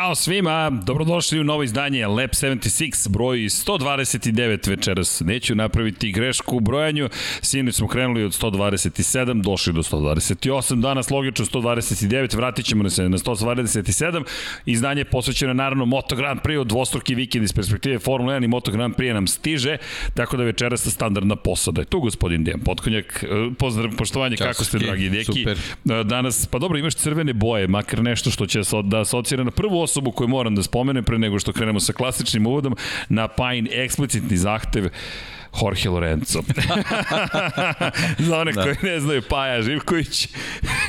Ćao svima, dobrodošli u novo izdanje Lab 76, broj 129 večeras. Neću napraviti grešku u brojanju, sinoć smo krenuli od 127, došli do 128, danas logično 129, vratit ćemo se na 127. Izdanje je posvećeno naravno Moto Grand Prix, dvostruki vikend iz perspektive Formula 1 i Moto Grand Prix nam stiže, tako da večeras standardna posada. Je tu gospodin Dejan Potkonjak, pozdrav, poštovanje, Čas, kako ste dragi deki? Super. Danas, pa dobro, imaš crvene boje, makar nešto što će da asocira na prvu osobu koju moram da spomenem pre nego što krenemo sa klasičnim uvodom, na Pine eksplicitni zahtev Jorge Lorenzo. Za one da. koji ne znaju, Paja Živković.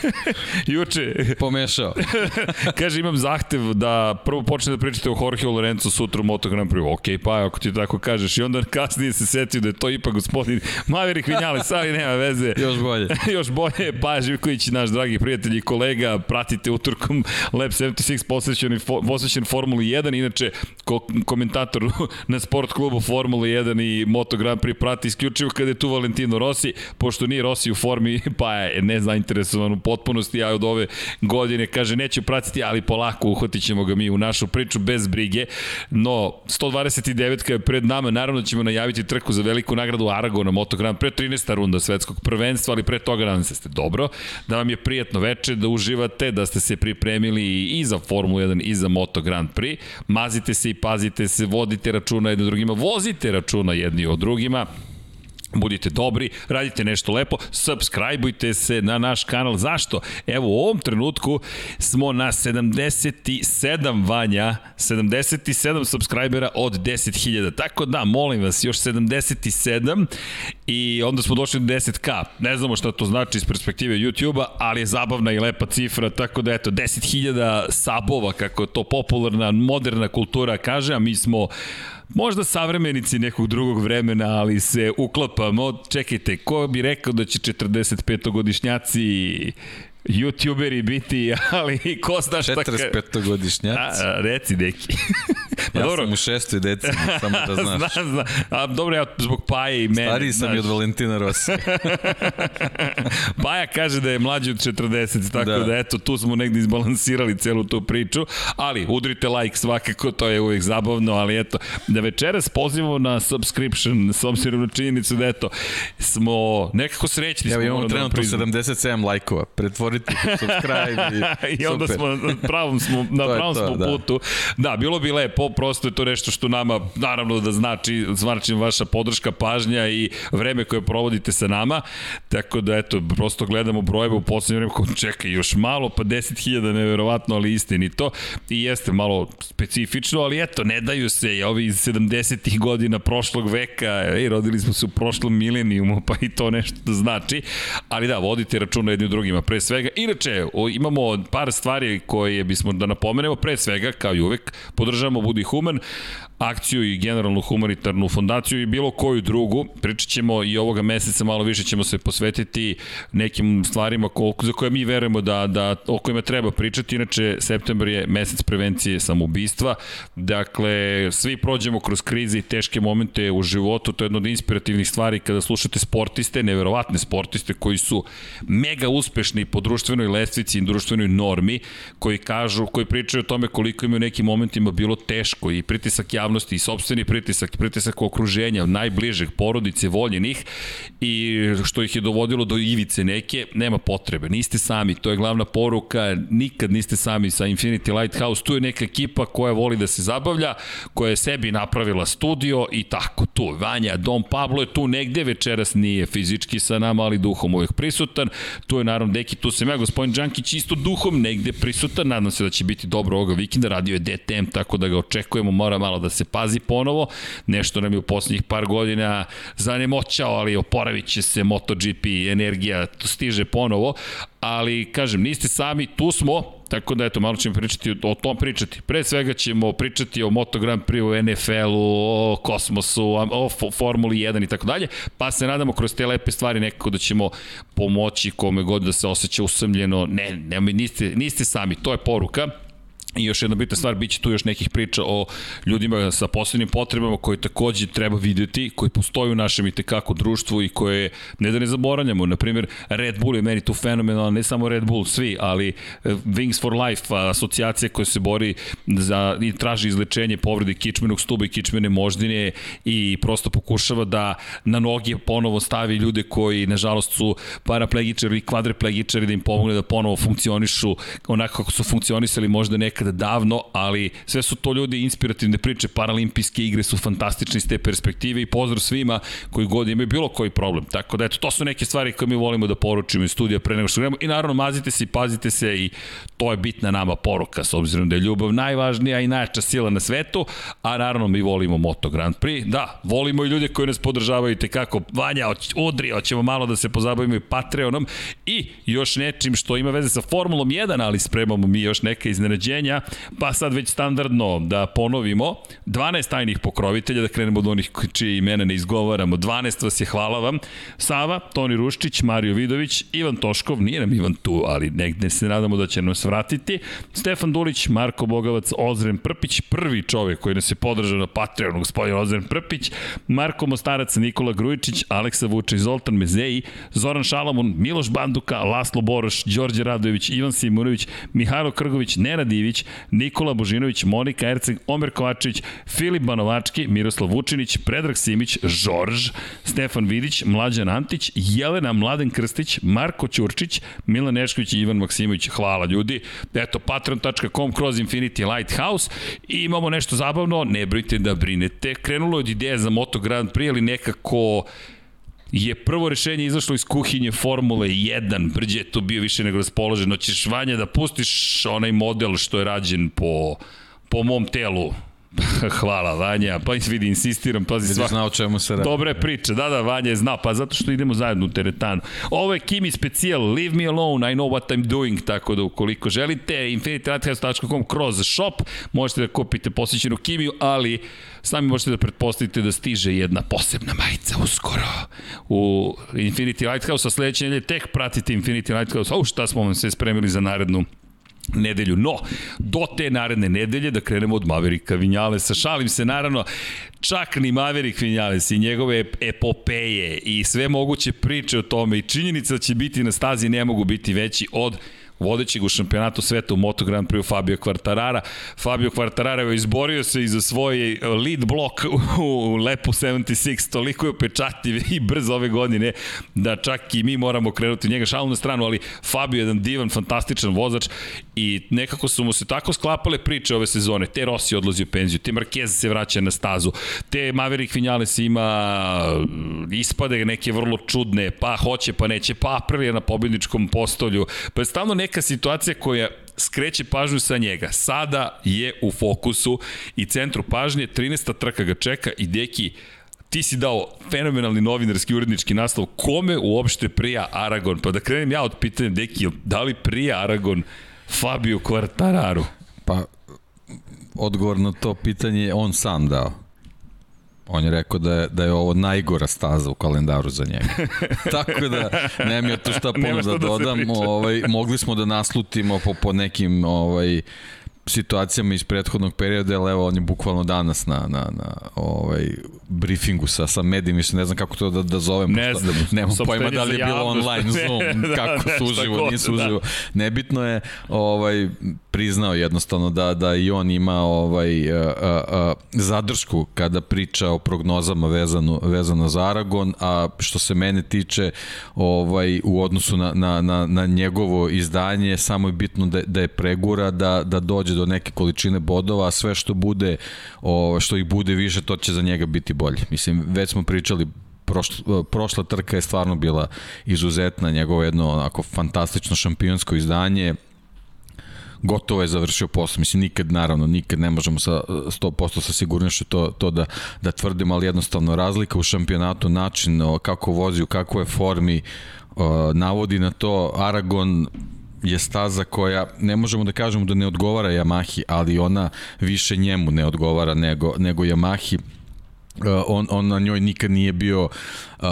Juče. Pomešao. kaže, imam zahtev da prvo počne da pričate o Jorge Lorenzo sutra u Moto Grand Prix. Ok, Paja, ako ti tako kažeš. I onda kasnije se setio da je to ipak gospodin Maverick Vinjales, ali nema veze. Još bolje. Još bolje. Paja Živković, naš dragi prijatelj i kolega, pratite utorkom Lab 76 posvećen, posvećen Formuli 1. Inače, ko, komentator na sport klubu Formula 1 i Moto Grand Grand Prix prati isključivo kada je tu Valentino Rossi, pošto nije Rossi u formi, pa je nezainteresovan u potpunosti, a od ove godine kaže neću pratiti, ali polako uhvatit ćemo ga mi u našu priču bez brige. No, 129 je pred nama, naravno ćemo najaviti trku za veliku nagradu Aragona Moto Grand pre 13. runda svetskog prvenstva, ali pre toga nadam se ste dobro, da vam je prijatno veče, da uživate, da ste se pripremili i za Formulu 1 i za Moto Grand Prix. Mazite se i pazite se, vodite računa jedno drugima, vozite računa jedni od drugima drugima, budite dobri, radite nešto lepo, subscribeujte se na naš kanal. Zašto? Evo u ovom trenutku smo na 77 vanja, 77 subscribera od 10.000. Tako da, molim vas, još 77 i onda smo došli do 10k. Ne znamo šta to znači iz perspektive YouTube-a, ali je zabavna i lepa cifra, tako da eto, 10.000 sabova, kako to popularna, moderna kultura kaže, a mi smo možda savremenici nekog drugog vremena, ali se uklapamo. Čekajte, ko bi rekao da će 45-godišnjaci youtuberi biti, ali ko zna šta... 45-godišnjaci. Reci, neki. Pa ja dobro. sam u šestoj deci, samo da znaš. znam, znam. A, dobro, ja zbog Paje i mene. Stariji sam znaš. i od Valentina Rossi. Paja kaže da je mlađi od 40, tako da. da eto, tu smo negde izbalansirali celu tu priču, ali udrite like svakako, to je uvijek zabavno, ali eto, da večeras pozivamo na subscription, s obzirom na činjenicu da eto, smo nekako srećni. Evo imamo trenutno 77 lajkova, pretvoriti subscribe i, I onda super. smo na pravom, smo, na pravom to, smo da. putu. Da, bilo bi lepo, prosto je to nešto što nama, naravno da znači, znači vaša podrška, pažnja i vreme koje provodite sa nama, tako da eto, prosto gledamo brojeve u poslednje vreme, kao čekaj, još malo, pa 10.000 neverovatno, ali istinito, i jeste malo specifično, ali eto, ne daju se i ovi iz 70. godina prošlog veka, ej, rodili smo se u prošlom milenijumu, pa i to nešto da znači, ali da, vodite računa jedni u drugima, pre svega. Inače, imamo par stvari koje bismo da napomenemo, pre svega, kao i uvek, podržavamo Budi Human, akciju i generalnu humanitarnu fondaciju i bilo koju drugu. Pričat ćemo i ovoga meseca malo više ćemo se posvetiti nekim stvarima ko, za koje mi verujemo da, da o kojima treba pričati. Inače, septembar je mesec prevencije samoubistva. Dakle, svi prođemo kroz krize i teške momente u životu. To je jedno od inspirativnih stvari kada slušate sportiste, neverovatne sportiste koji su mega uspešni po društvenoj lestvici i društvenoj normi, koji kažu, koji pričaju o tome koliko im u nekim momentima bilo teško i pritisak javnosti i sobstveni pritisak, pritisak okruženja, najbližeg, porodice, voljenih i što ih je dovodilo do ivice neke, nema potrebe. Niste sami, to je glavna poruka, nikad niste sami sa Infinity Lighthouse, tu je neka ekipa koja voli da se zabavlja, koja je sebi napravila studio i tako tu. Vanja, Dom Pablo je tu negde, večeras nije fizički sa nama, ali duhom uvek prisutan. Tu je naravno Deki, tu sam ja, gospodin Đankić isto duhom negde prisutan, nadam se da će biti dobro ovoga vikenda, radio je DTM, tako da ga očekujemo, mora malo da se pazi ponovo, nešto nam je u poslednjih par godina zanemoćao, ali oporavit će se MotoGP, energija stiže ponovo, ali kažem, niste sami, tu smo, tako da eto, malo ćemo pričati o tom pričati. Pre svega ćemo pričati o Moto Grand Prix, o NFL-u, o kosmosu, o Formuli 1 i tako dalje, pa se nadamo kroz te lepe stvari nekako da ćemo pomoći kome god da se osjeća usamljeno. Ne, ne, niste, niste sami, to je poruka I još jedna bitna stvar, bit će tu još nekih priča o ljudima sa posebnim potrebama koje takođe treba videti, koji postoju u našem i tekako društvu i koje ne da ne zaboravljamo. Naprimjer, Red Bull je meni tu fenomenalan, ne samo Red Bull, svi, ali eh, Wings for Life, asocijacija koja se bori za, i traži izlečenje povrede kičmenog stuba i kičmene moždine i prosto pokušava da na noge ponovo stavi ljude koji, nažalost, su paraplegičari i kvadriplegičari da im pomogne da ponovo funkcionišu onako kako su funkcionisali možda neka nekada davno, ali sve su to ljudi inspirativne priče, paralimpijske igre su fantastične iz te perspektive i pozdrav svima koji god imaju bilo koji problem. Tako da eto, to su neke stvari koje mi volimo da poručimo iz studija pre nego što gledamo i naravno mazite se i pazite se i to je bitna nama poruka s obzirom da je ljubav najvažnija i najjača sila na svetu, a naravno mi volimo Moto Grand Prix. Da, volimo i ljude koji nas podržavaju te kako Vanja, udri, hoćemo malo da se pozabavimo i Patreonom i još nečim što ima veze sa Formulom 1, ali spremamo mi još neke iznenađenja pitanja, pa sad već standardno da ponovimo, 12 tajnih pokrovitelja, da krenemo od onih čije imena ne izgovaramo, 12 vas je, hvala vam, Sava, Toni Ruščić, Mario Vidović, Ivan Toškov, nije nam Ivan tu, ali negde se nadamo da će nas vratiti, Stefan Dulić, Marko Bogavac, Ozren Prpić, prvi čovjek koji nas je podržao na Patreonu, gospodin Ozren Prpić, Marko Mostarac, Nikola Grujičić, Aleksa Vučić, Zoltan Mezeji, Zoran Šalamun, Miloš Banduka, Laslo Boroš, Đorđe Radojević, Ivan Simunović, Mihajlo Krgović, Nenad Ivić, Nikola Božinović, Monika Erceg, Omer Kovačević, Filip Banovački, Miroslav Vučinić, Predrag Simić, Žorž, Stefan Vidić, Mlađan Antić, Jelena Mladen Krstić, Marko Ćurčić, Milan Nešković i Ivan Maksimović. Hvala ljudi. Eto, patreon.com kroz Infinity Lighthouse i imamo nešto zabavno, ne brojite da brinete. Krenulo je od ideje za Moto Grand Prix, ali nekako je prvo rešenje izašlo iz kuhinje Formule 1, brđe je to bio više nego raspoložen, hoćeš Vanja da pustiš onaj model što je rađen po, po mom telu, Hvala Vanja, pa vidi, insistiram, pazi sva. Zna o čemu se radi. Dobre priče, da, da, Vanja je zna, pa zato što idemo zajedno u teretanu. Ovo je Kimi specijal, leave me alone, I know what I'm doing, tako da ukoliko želite, infinitylighthouse.com kroz shop, možete da kupite posjećenu Kimiju, ali sami možete da pretpostavite da stiže jedna posebna majica uskoro u Infinity Lighthouse, a sledeće nedelje tek pratite Infinity Lighthouse, au šta smo vam sve spremili za narednu nedelju. No, do te naredne nedelje da krenemo od Maverika Vinjalesa. Šalim se, naravno, čak ni Maverick Vinjales i njegove epopeje i sve moguće priče o tome i činjenica da će biti na stazi ne mogu biti veći od vodećeg u šampionatu sveta u Moto Grand Prix Fabio Quartarara. Fabio Quartarara je izborio se i za svoj lead blok u Lepu 76, toliko je upečatljiv i brz ove godine da čak i mi moramo krenuti njega šalu na stranu, ali Fabio je jedan divan, fantastičan vozač i nekako su mu se tako sklapale priče ove sezone. Te Rossi odlazi u penziju, te Marquez se vraća na stazu, te Maverick Vinales ima ispade neke vrlo čudne, pa hoće, pa neće, pa Aprilia na pobjedničkom postolju, pa je stavno neka situacija koja skreće pažnju sa njega. Sada je u fokusu i centru pažnje, 13. trka ga čeka i deki ti si dao fenomenalni novinarski urednički naslov kome uopšte prija Aragon? Pa da krenem ja od pitanja, Deki, da li prija Aragon Fabio Quartararu? Pa, odgovor na to pitanje je on sam dao. On je rekao da je, da je ovo najgora staza u kalendaru za njega. Tako da, nemam ja tu šta puno da, da dodam. Da ovaj, mogli smo da naslutimo po, po nekim ovaj, situacijama iz prethodnog perioda, ali evo on je bukvalno danas na, na, na ovaj, briefingu sa, sa medijem, mislim, ne znam kako to da, da zovem. Ne znam. Nemam pojma da li je bilo online Zoom, da, kako su uživo, nisu da. uživo. Nebitno je, ovaj, priznao jednostavno da, da i on ima ovaj, a, a, a, zadršku kada priča o prognozama vezano, vezano za Aragon, a što se mene tiče ovaj, u odnosu na, na, na, na njegovo izdanje, samo je bitno da, da je pregura, da, da dođe do neke količine bodova, a sve što bude, o, što ih bude više, to će za njega biti bolje. Mislim, već smo pričali prošla, prošla trka je stvarno bila izuzetna, njegovo jedno onako fantastično šampionsko izdanje, gotovo je završio posao. Mislim, nikad, naravno, nikad ne možemo sa 100% sa sigurnošću to, to da, da tvrdimo, ali jednostavno razlika u šampionatu, način kako vozi, u kakvoj formi, navodi na to Aragon je staza koja ne možemo da kažemo da ne odgovara Yamahi, ali ona više njemu ne odgovara nego, nego Yamahi on, on na njoj nikad nije bio uh,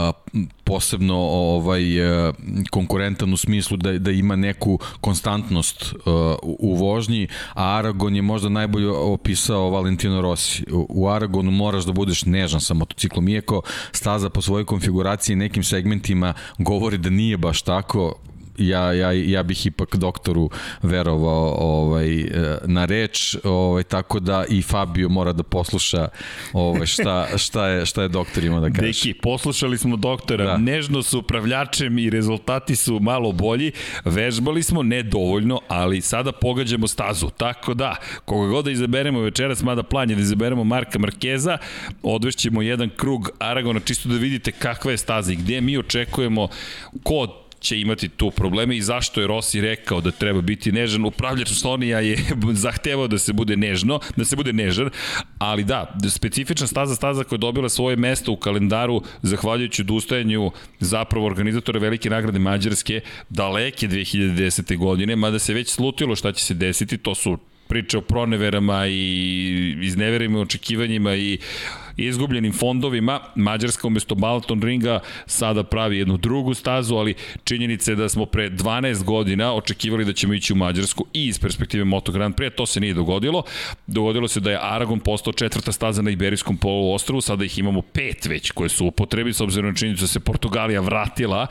posebno ovaj uh, konkurentan u smislu da, da ima neku konstantnost uh, u vožnji, a Aragon je možda najbolje opisao Valentino Rossi. U, u Aragonu moraš da budeš nežan sa motociklom, iako staza po svojoj konfiguraciji nekim segmentima govori da nije baš tako, ja, ja, ja bih ipak doktoru verovao ovaj, e, na reč, ovaj, tako da i Fabio mora da posluša ovaj, šta, šta, je, šta je doktor ima da kaže. Deki, poslušali smo doktora, da. nežno su upravljačem i rezultati su malo bolji, vežbali smo, ne dovoljno, ali sada pogađamo stazu, tako da, koga god da izaberemo večeras, mada plan je da izaberemo Marka Markeza, odvešćemo jedan krug Aragona, čisto da vidite kakva je staza i gde mi očekujemo kod će imati tu probleme i zašto je Rossi rekao da treba biti nežan. Upravljač Slonija je zahtevao da se bude nežno, da se bude nežan, ali da, specifična staza, staza koja je dobila svoje mesto u kalendaru zahvaljujući odustajanju zapravo organizatora velike nagrade Mađarske daleke 2010. godine, mada se već slutilo šta će se desiti, to su priče o proneverama i izneverima očekivanjima i izgubljenim fondovima. Mađarska umesto Balaton ringa sada pravi jednu drugu stazu, ali činjenica je da smo pre 12 godina očekivali da ćemo ići u Mađarsku i iz perspektive Moto Grand Prix, to se nije dogodilo. Dogodilo se da je Aragon postao četvrta staza na Iberijskom poluostrvu, sada ih imamo pet već koje su u potrebi, s obzirom na činjenicu da se Portugalija vratila,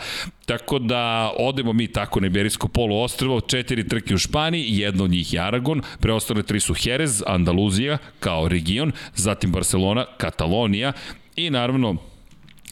tako da odemo mi tako na Iberijsko poluostrvo, četiri trke u Španiji, jedno od njih je Aragon, preostale tri su Jerez, Andaluzija kao region, zatim Barcelona, Katalonija i naravno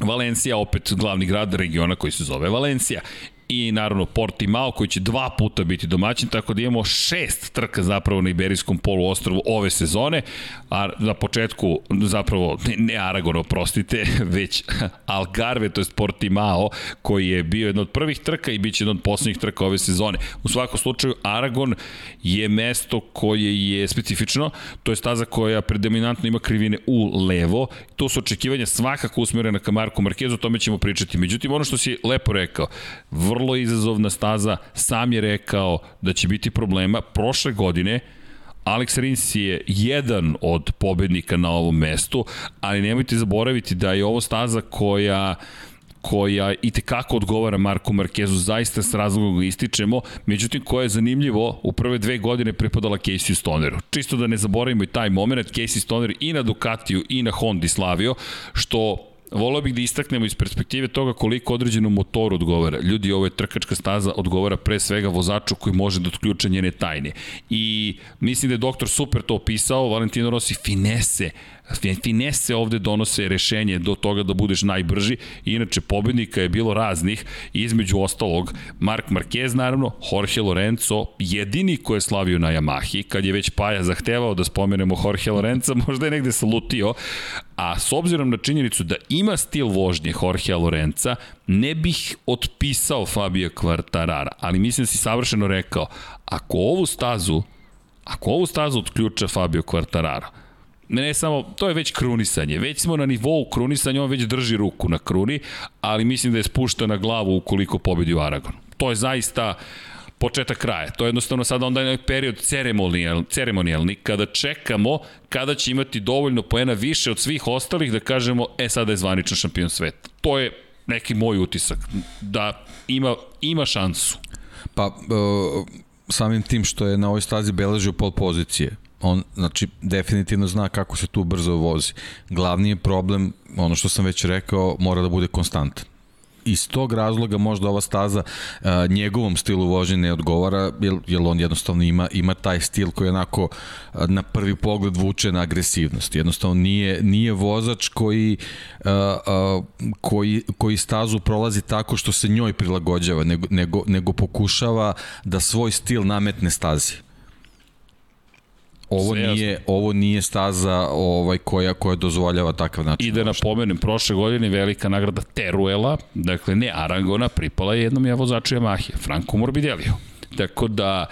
Valencija, opet glavni grad regiona koji se zove Valencija i naravno Portimao koji će dva puta biti domaćin, tako da imamo šest trka zapravo na Iberijskom poluostrvu ove sezone, a na početku zapravo ne, ne Aragon, oprostite, već Algarve, to je Portimao, koji je bio jedan od prvih trka i bit će jedan od poslednjih trka ove sezone. U svakom slučaju, Aragon je mesto koje je specifično, to je staza koja predominantno ima krivine u levo, to su očekivanja svakako usmjerena ka Marku Markezu, o tome ćemo pričati. Međutim, ono što si lepo rekao, izazovna staza, sam je rekao da će biti problema. Prošle godine Alex Rins je jedan od pobednika na ovom mestu, ali nemojte zaboraviti da je ovo staza koja koja i tekako odgovara Marku Markezu, zaista s razlogom ga ističemo, međutim koja je zanimljivo, u prve dve godine pripadala Casey Stoneru. Čisto da ne zaboravimo i taj moment, Casey Stoner i na Ducatiju i na Hondi slavio, što Volao bih da istaknemo iz perspektive toga koliko određenom motoru odgovara. Ljudi, ovo je trkačka staza, odgovara pre svega vozaču koji može da otključa njene tajne. I mislim da je doktor super to opisao, Valentino Rossi finese Finese ovde donose rešenje do toga da budeš najbrži. Inače, pobednika je bilo raznih, između ostalog Mark Marquez naravno, Jorge Lorenzo, jedini ko je slavio na Yamahi, kad je već Paja zahtevao da spomenemo Jorge Lorenza, možda je negde salutio, a s obzirom na činjenicu da ima stil vožnje Jorge Lorenza, ne bih otpisao Fabio Quartarara, ali mislim da si savršeno rekao, ako ovu stazu, ako ovu stazu otključa Fabio Quartarara, ne, samo, to je već krunisanje. Već smo na nivou krunisanja, on već drži ruku na kruni, ali mislim da je spušta na glavu ukoliko pobedi u Aragon. To je zaista početak kraja. To je jednostavno sada onda je period ceremonijal, ceremonijalni kada čekamo kada će imati dovoljno poena više od svih ostalih da kažemo e sada je zvaničan šampion sveta. To je neki moj utisak da ima, ima šansu. Pa, uh, samim tim što je na ovoj stazi beležio pol pozicije, on znači definitivno zna kako se tu brzo vozi. Glavni je problem, ono što sam već rekao, mora da bude konstantan iz tog razloga možda ova staza a, njegovom stilu vožnje ne odgovara, jer, jer on jednostavno ima, ima taj stil koji onako a, na prvi pogled vuče na agresivnost. Jednostavno nije, nije vozač koji, a, a, koji, koji stazu prolazi tako što se njoj prilagođava, nego, nego, nego pokušava da svoj stil nametne stazi. Ovo Sve nije jasno. ovo nije staza ovaj koja koja dozvoljava takav način. I da napomenem, prošle godine velika nagrada Teruela, dakle ne Aragona, pripala je jednom ja vozaču Yamahe, Franco Morbidelio. Tako da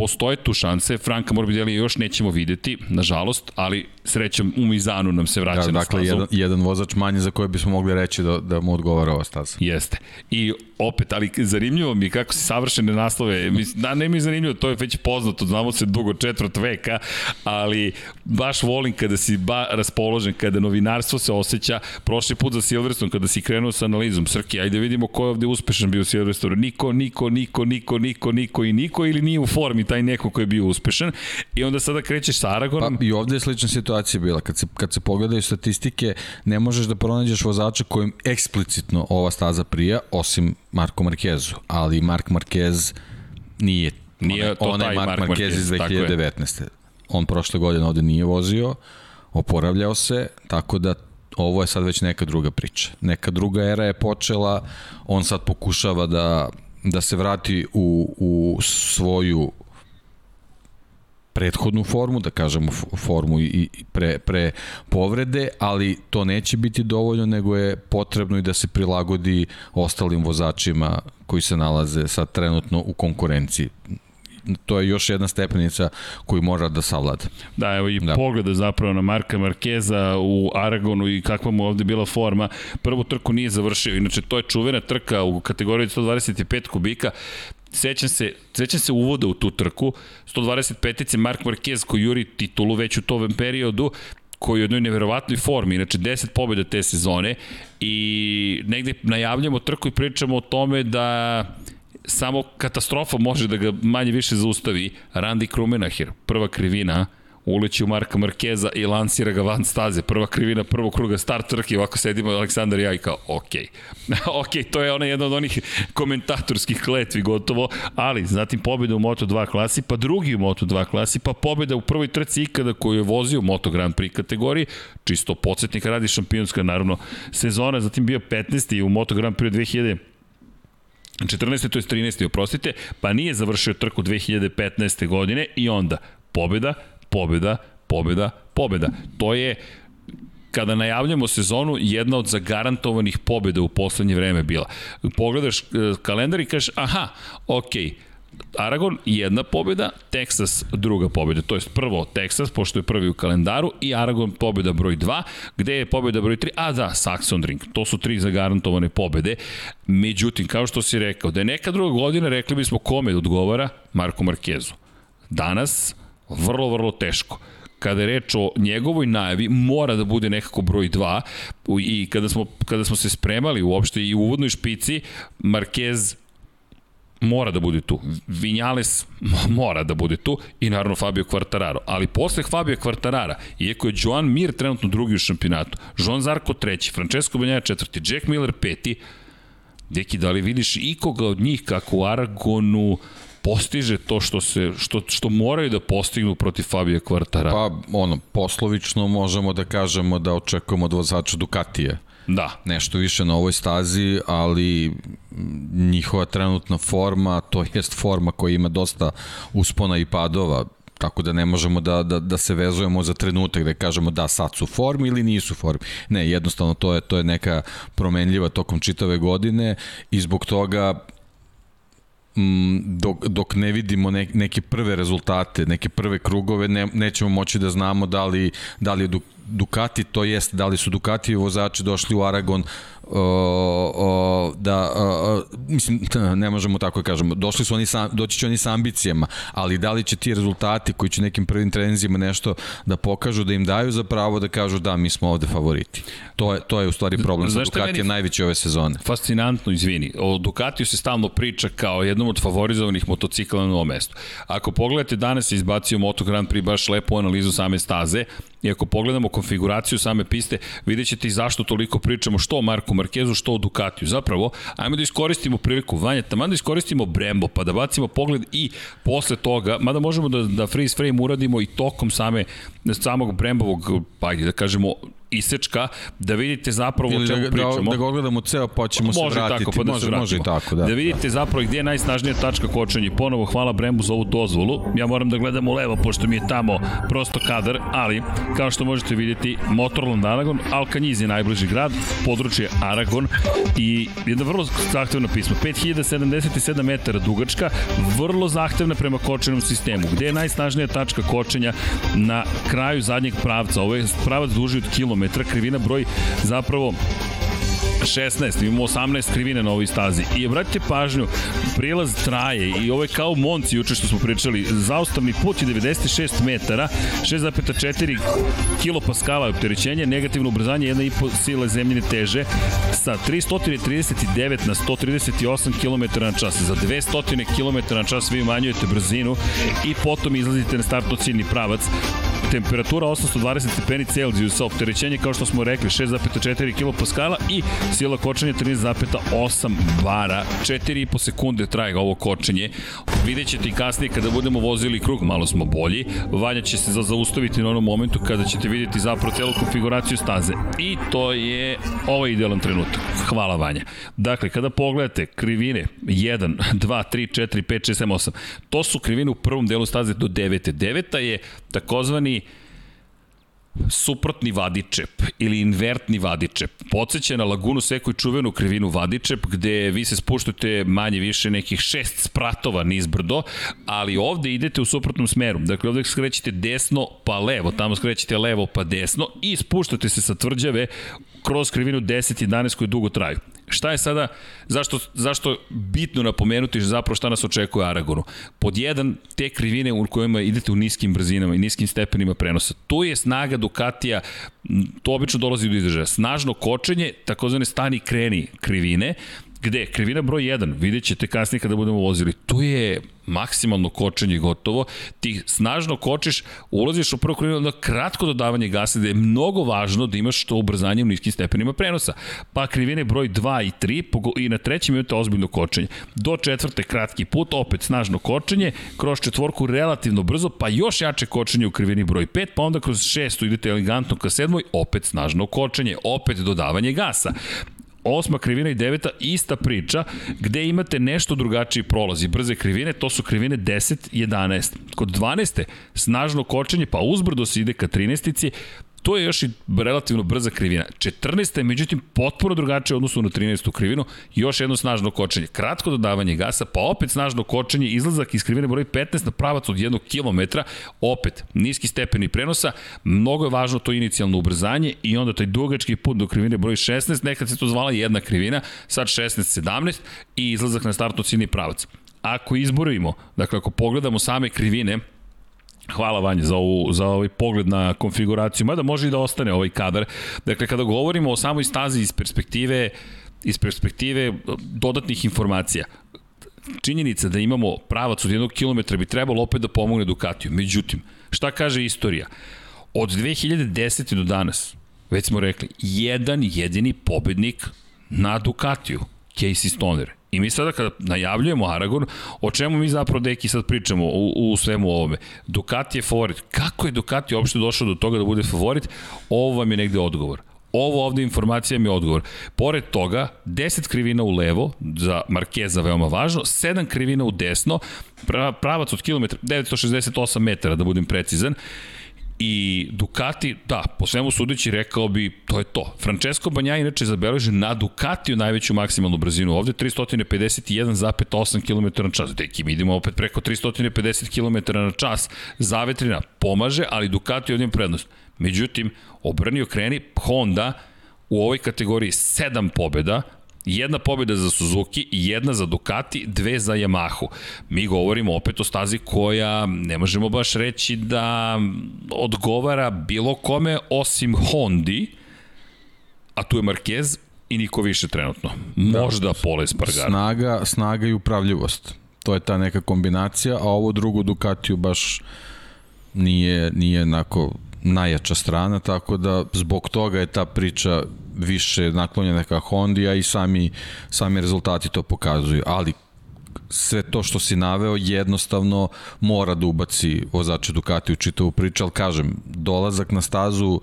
postoje tu šanse, Franka Morbidelli još nećemo videti, nažalost, ali srećom u Mizanu nam se vraća da, na dakle, stazu. Dakle, jedan, jedan vozač manje za koje bismo mogli reći da, da mu odgovara ova staza. Jeste. I opet, ali zanimljivo mi kako si savršene naslove, da ne mi je zanimljivo, to je već poznato, znamo se dugo četvrt veka, ali baš volim kada si ba, raspoložen, kada novinarstvo se osjeća, prošli put za Silverstone, kada si krenuo sa analizom, Srki, ajde vidimo ko je ovde uspešan bio u Silverstone, niko, niko, niko, niko, niko, niko i niko ili nije u formi taj neko ko je bio uspešan i onda sada krećeš sa Aragonom. Pa i ovde je slična situacija bila, kad se, kad se pogledaju statistike, ne možeš da pronađeš vozača kojim eksplicitno ova staza prija, osim Marko Markezu, ali Mark Marquez nije Nije to onaj Mark, Mark Marquez iz 2019. On prošle godine ovde nije vozio, oporavljao se, tako da ovo je sad već neka druga priča. Neka druga era je počela, on sad pokušava da, da se vrati u, u svoju prethodnu formu, da kažemo formu i pre, pre povrede, ali to neće biti dovoljno, nego je potrebno i da se prilagodi ostalim vozačima koji se nalaze sad trenutno u konkurenciji to je još jedna stepenica koju mora da savlada. Da, evo i da. pogleda zapravo na Marka Markeza u Aragonu i kakva mu ovde bila forma. Prvu trku nije završio, inače to je čuvena trka u kategoriji 125 kubika. Sećam se, sećam se uvoda u tu trku, 125-ice Mark Marquez koji juri titulu već u tom periodu, koji je u jednoj neverovatnoj formi, inače 10 pobjeda te sezone i negde najavljamo trku i pričamo o tome da samo katastrofa može da ga manje više zaustavi. Randy Krumenacher, prva krivina, uleći u Marka Markeza i lansira ga van staze. Prva krivina, prvog kruga, start trke, ovako sedimo Aleksandar i ja i kao, ok. ok, to je ona jedna od onih komentatorskih kletvi gotovo, ali zatim pobjeda u Moto2 klasi, pa drugi u Moto2 klasi, pa pobjeda u prvoj trci ikada koju je vozio u Moto Grand Prix kategoriji, čisto podsjetnika radi šampionska naravno sezona, zatim bio 15. u Moto Grand Prix 2000 14. to je 13. oprostite, pa nije završio trku 2015. godine i onda pobjeda, pobjeda, pobjeda, pobjeda. To je kada najavljamo sezonu, jedna od zagarantovanih pobjeda u poslednje vreme bila. Pogledaš e, kalendar i kažeš, aha, okej, okay, Aragon jedna pobjeda, Texas druga pobjeda. To je prvo Texas, pošto je prvi u kalendaru, i Aragon pobjeda broj 2, gde je pobjeda broj 3, a da, Saxon Ring. To su tri zagarantovane pobjede. Međutim, kao što si rekao, da je neka druga godina, rekli bismo kome odgovara Marko Markezu. Danas, vrlo, vrlo teško kada je reč o njegovoj najavi, mora da bude nekako broj 2 i kada smo, kada smo se spremali uopšte i u uvodnoj špici, Marquez mora da bude tu. Vinjales mora da bude tu i naravno Fabio Quartararo. Ali posle Fabio Quartarara, iako je Joan Mir trenutno drugi u šampionatu, Jean Zarko treći, Francesco Banjaja četvrti, Jack Miller peti, Deki, da li vidiš ikoga od njih kako u Aragonu postiže to što se što što moraju da postignu protiv Fabio Quartarara? Pa ono poslovično možemo da kažemo da očekujemo od vozača Ducatija Da. Nešto više na ovoj stazi, ali njihova trenutna forma, to jest forma koja ima dosta uspona i padova, tako da ne možemo da, da, da se vezujemo za trenutak da kažemo da sad su formi ili nisu formi. Ne, jednostavno to je to je neka promenljiva tokom čitave godine i zbog toga dok, dok ne vidimo ne, neke prve rezultate, neke prve krugove, ne, nećemo moći da znamo da li, da li je Ducati, to jest da li su Ducati vozači došli u Aragon o, o, da o, mislim ne možemo tako da kažemo. Došli su oni sa, doći će oni sa ambicijama ali da li će ti rezultati koji će nekim prvim trenzima nešto da pokažu da im daju za pravo da kažu da mi smo ovde favoriti. To je to je u stvari problem za Ducati je najveći ove sezone. fascinantno izvini o Ducatiju se stalno priča kao jednom od favorizovanih motocikla na novom mestu ako pogledate danas je izbacio Moto Grand Prix baš lepo analizu same staze i ako pogledamo konfiguraciju same piste vidjet ćete i zašto toliko pričamo što o Marku Markezu, što o Ducatiju. Zapravo, ajmo da iskoristimo priliku, Vanja, tamo da iskoristimo Brembo, pa da bacimo pogled i posle toga, mada možemo da, da freeze frame uradimo i tokom same, samog Brembovog, pa da kažemo, isečka, da vidite zapravo Ili o čemu da, pričamo. Da, da ga gledamo ceo, pa ćemo može se vratiti. Tako, pa da može, se može i tako, da. Da vidite zapravo gdje je najsnažnija tačka kočenja. Ponovo hvala Brembu za ovu dozvolu. Ja moram da gledam u levo, pošto mi je tamo prosto kadar, ali kao što možete vidjeti, Motorland Aragon, Alkanjiz je najbliži grad, područje Aragon i jedna vrlo zahtevna pisma. 5077 metara dugačka, vrlo zahtevna prema kočenom sistemu. Gde je najsnažnija tačka kočenja na kraju zadnjeg pravca? Ovo je pravac duži od kilometra, krivina broj zapravo 16, imamo 18 krivine na ovoj stazi. I obratite pažnju, prilaz traje i ovo je kao Monci juče što smo pričali. Zaustavni put je 96 metara, 6,4 kilopaskala je opterećenje, negativno ubrzanje 1,5 sile zemljine teže sa 339 na 138 km na čas. Za 200 km na čas vi umanjujete brzinu i potom izlazite na startno ciljni pravac temperatura 820 stepeni Celzijusa, opterećenje kao što smo rekli 6,4 kPa i sila kočenja 13,8 bara, 4,5 sekunde traje ovo kočenje. Vidjet ćete i kasnije kada budemo vozili krug, malo smo bolji, Vanja će se zaustaviti na onom momentu kada ćete vidjeti zapravo celu konfiguraciju staze. I to je ovaj idealan trenutak. Hvala Vanja. Dakle, kada pogledate krivine 1, 2, 3, 4, 5, 6, 7, 8, to su krivine u prvom delu staze do 9. 9. je takozvani suprotni vadičep ili invertni vadičep. Podseća na Lagunu Seku i čuvenu krivinu vadičep gde vi se spuštate manje više nekih šest spratova nizbrdo, ali ovde idete u suprotnom smeru. Dakle, ovde skrećete desno pa levo, tamo skrećete levo pa desno i spuštate se sa tvrđave kroz krivinu 10 i 11 koje dugo traju. Šta je sada, zašto, zašto bitno napomenuti zapravo šta nas očekuje Aragonu? Pod jedan, te krivine u kojima idete u niskim brzinama i niskim stepenima prenosa. Tu je snaga Ducatija, to obično dolazi do izražaja. Snažno kočenje, takozvane stani kreni krivine, Gde? Krivina broj 1, vidjet ćete kasnije kada budemo vozili. Tu je maksimalno kočenje gotovo. Ti snažno kočiš, ulaziš u prvu krivinu, onda kratko dodavanje gasa, da je mnogo važno da imaš to ubrzanje u niskim stepenima prenosa. Pa krivine broj 2 i 3 i na trećem imate ozbiljno kočenje. Do četvrte kratki put, opet snažno kočenje, kroz četvorku relativno brzo, pa još jače kočenje u krivini broj 5, pa onda kroz šestu idete elegantno ka sedmoj, opet snažno kočenje, opet dodavanje gasa osma krivina i deveta, ista priča, gde imate nešto drugačiji prolaz i brze krivine, to su krivine 10, 11. Kod 12. snažno kočenje, pa uzbrdo se ide ka 13. To je još i relativno brza krivina. 14. je međutim potpuno drugačije odnosu na 13. krivinu, još jedno snažno kočenje. Kratko dodavanje gasa, pa opet snažno kočenje, izlazak iz krivine broj 15 na pravac od 1 km, opet niski stepeni prenosa, mnogo je važno to inicijalno ubrzanje i onda taj dugački put do krivine broj 16, nekad se to zvala jedna krivina, sad 16-17 i izlazak na startno ciljni pravac. Ako izborimo, dakle ako pogledamo same krivine, Hvala Vanje za, ovu, za ovaj pogled na konfiguraciju, mada može i da ostane ovaj kadar. Dakle, kada govorimo o samoj stazi iz perspektive, iz perspektive dodatnih informacija, činjenica da imamo pravac od jednog kilometra bi trebalo opet da pomogne Ducatiju. Međutim, šta kaže istorija? Od 2010. do danas, već smo rekli, jedan jedini pobednik na Ducatiju, Casey Stoner. I mi sada kada najavljujemo Aragon, o čemu mi zapravo deki sad pričamo u, u svemu ovome? Ducati je favorit. Kako je Ducati uopšte došao do toga da bude favorit? Ovo vam je negde odgovor. Ovo ovde informacija mi je odgovor. Pored toga, 10 krivina u levo, za Markeza veoma važno, 7 krivina u desno, pravac od kilometra, 968 metara da budem precizan, I Ducati, da, po svemu sudeći rekao bi, to je to. Francesco Banja inače zabeleže na Ducatiju najveću maksimalnu brzinu ovde, 351,8 km na čas. Deki, mi idemo opet preko 350 km na čas. Zavetrina pomaže, ali Ducati ovdje prednost. Međutim, obrnio kreni Honda u ovoj kategoriji 7 pobjeda, Jedna pobjeda za Suzuki, jedna za Ducati, dve za Yamahu. Mi govorimo opet o stazi koja ne možemo baš reći da odgovara bilo kome osim Hondi, a tu je Marquez i niko više trenutno. Možda da, Pole Spargaro. Snaga, snaga i upravljivost. To je ta neka kombinacija, a ovo drugo Ducatiju baš nije, nije onako najjača strana, tako da zbog toga je ta priča više naklonjena ka Hondi, a i sami, sami rezultati to pokazuju. Ali sve to što si naveo jednostavno mora da ubaci vozače Ducati u čitavu priču, ali kažem, dolazak na stazu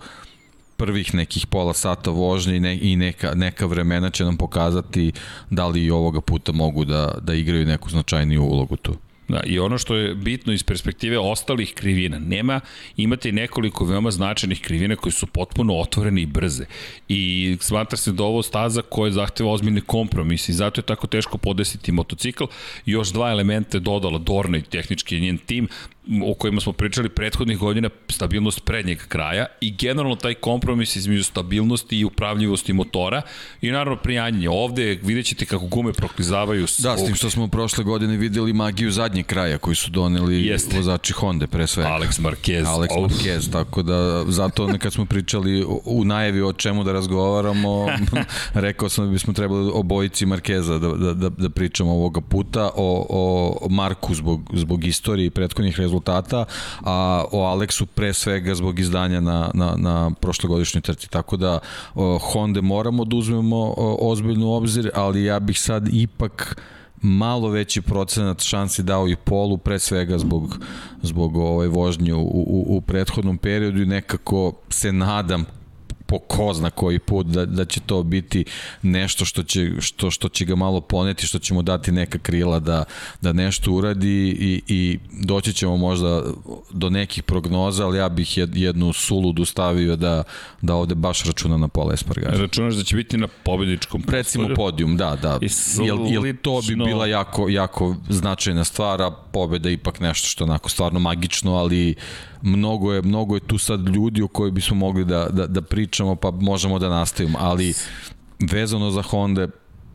prvih nekih pola sata vožnje i, i neka, neka vremena će nam pokazati da li i ovoga puta mogu da, da igraju neku značajniju ulogu tu. Da, I ono što je bitno iz perspektive ostalih krivina, nema, imate nekoliko veoma značajnih krivina koji su potpuno otvorene i brze. I smatra se da ovo staza koja zahteva ozbiljni kompromis i zato je tako teško podesiti motocikl. Još dva elementa je dodala Dorna i tehnički njen tim, o kojima smo pričali prethodnih godina, stabilnost prednjeg kraja i generalno taj kompromis između stabilnosti i upravljivosti motora i naravno prijanjanje. Ovde vidjet ćete kako gume proklizavaju. Da, s tim što smo prošle godine videli magiju zadnjeg kraja koji su doneli Jeste. vozači Honda pre svega. Alex Marquez. Alex oh. Marquez, tako da zato kad smo pričali u najavi o čemu da razgovaramo, rekao sam da bismo trebali o bojici Markeza da, da, da, da pričamo ovoga puta, o, o Marku zbog, zbog istorije i prethodnih rezultata rezultata, a o Aleksu pre svega zbog izdanja na, na, na prošlogodišnjoj trci. Tako da Honda moramo da uzmemo ozbiljnu obzir, ali ja bih sad ipak malo veći procenat šansi dao i polu, pre svega zbog, zbog ovaj vožnje u, u, u prethodnom periodu i nekako se nadam po ko zna koji put da, da će to biti nešto što će, što, što će ga malo poneti, što će mu dati neka krila da, da nešto uradi i, i doći ćemo možda do nekih prognoza, ali ja bih jednu suludu stavio da, da ovde baš računa na pola Espargara. Računaš da će biti na pobedničkom Recimo podijum, da, da. Jel, jel to bi bila jako, jako značajna stvar, a pobeda ipak nešto što je onako stvarno magično, ali mnogo je, mnogo je tu sad ljudi o kojoj bismo mogli da, da, da pričamo, pa možemo da nastavimo, ali vezano za Honda,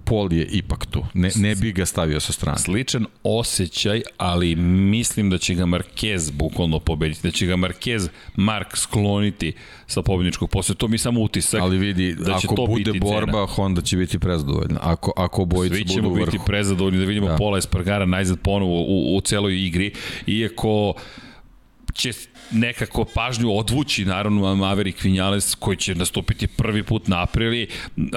Pol je ipak tu. Ne, ne bi ga stavio sa strane. Sličan osjećaj, ali mislim da će ga Marquez bukvalno pobediti. Da će ga Marquez, Mark skloniti sa pobedničkog posle. To mi samo utisak. Ali vidi, da će ako to bude borba, cena. Honda će biti prezadovoljna. Ako, ako bojice budu vrhu. Svi ćemo biti prezadovoljni da vidimo da. Pola Espargara najzad ponovo u, u celoj igri. Iako će nekako pažnju odvući naravno Maverick Vinales koji će nastupiti prvi put na aprili,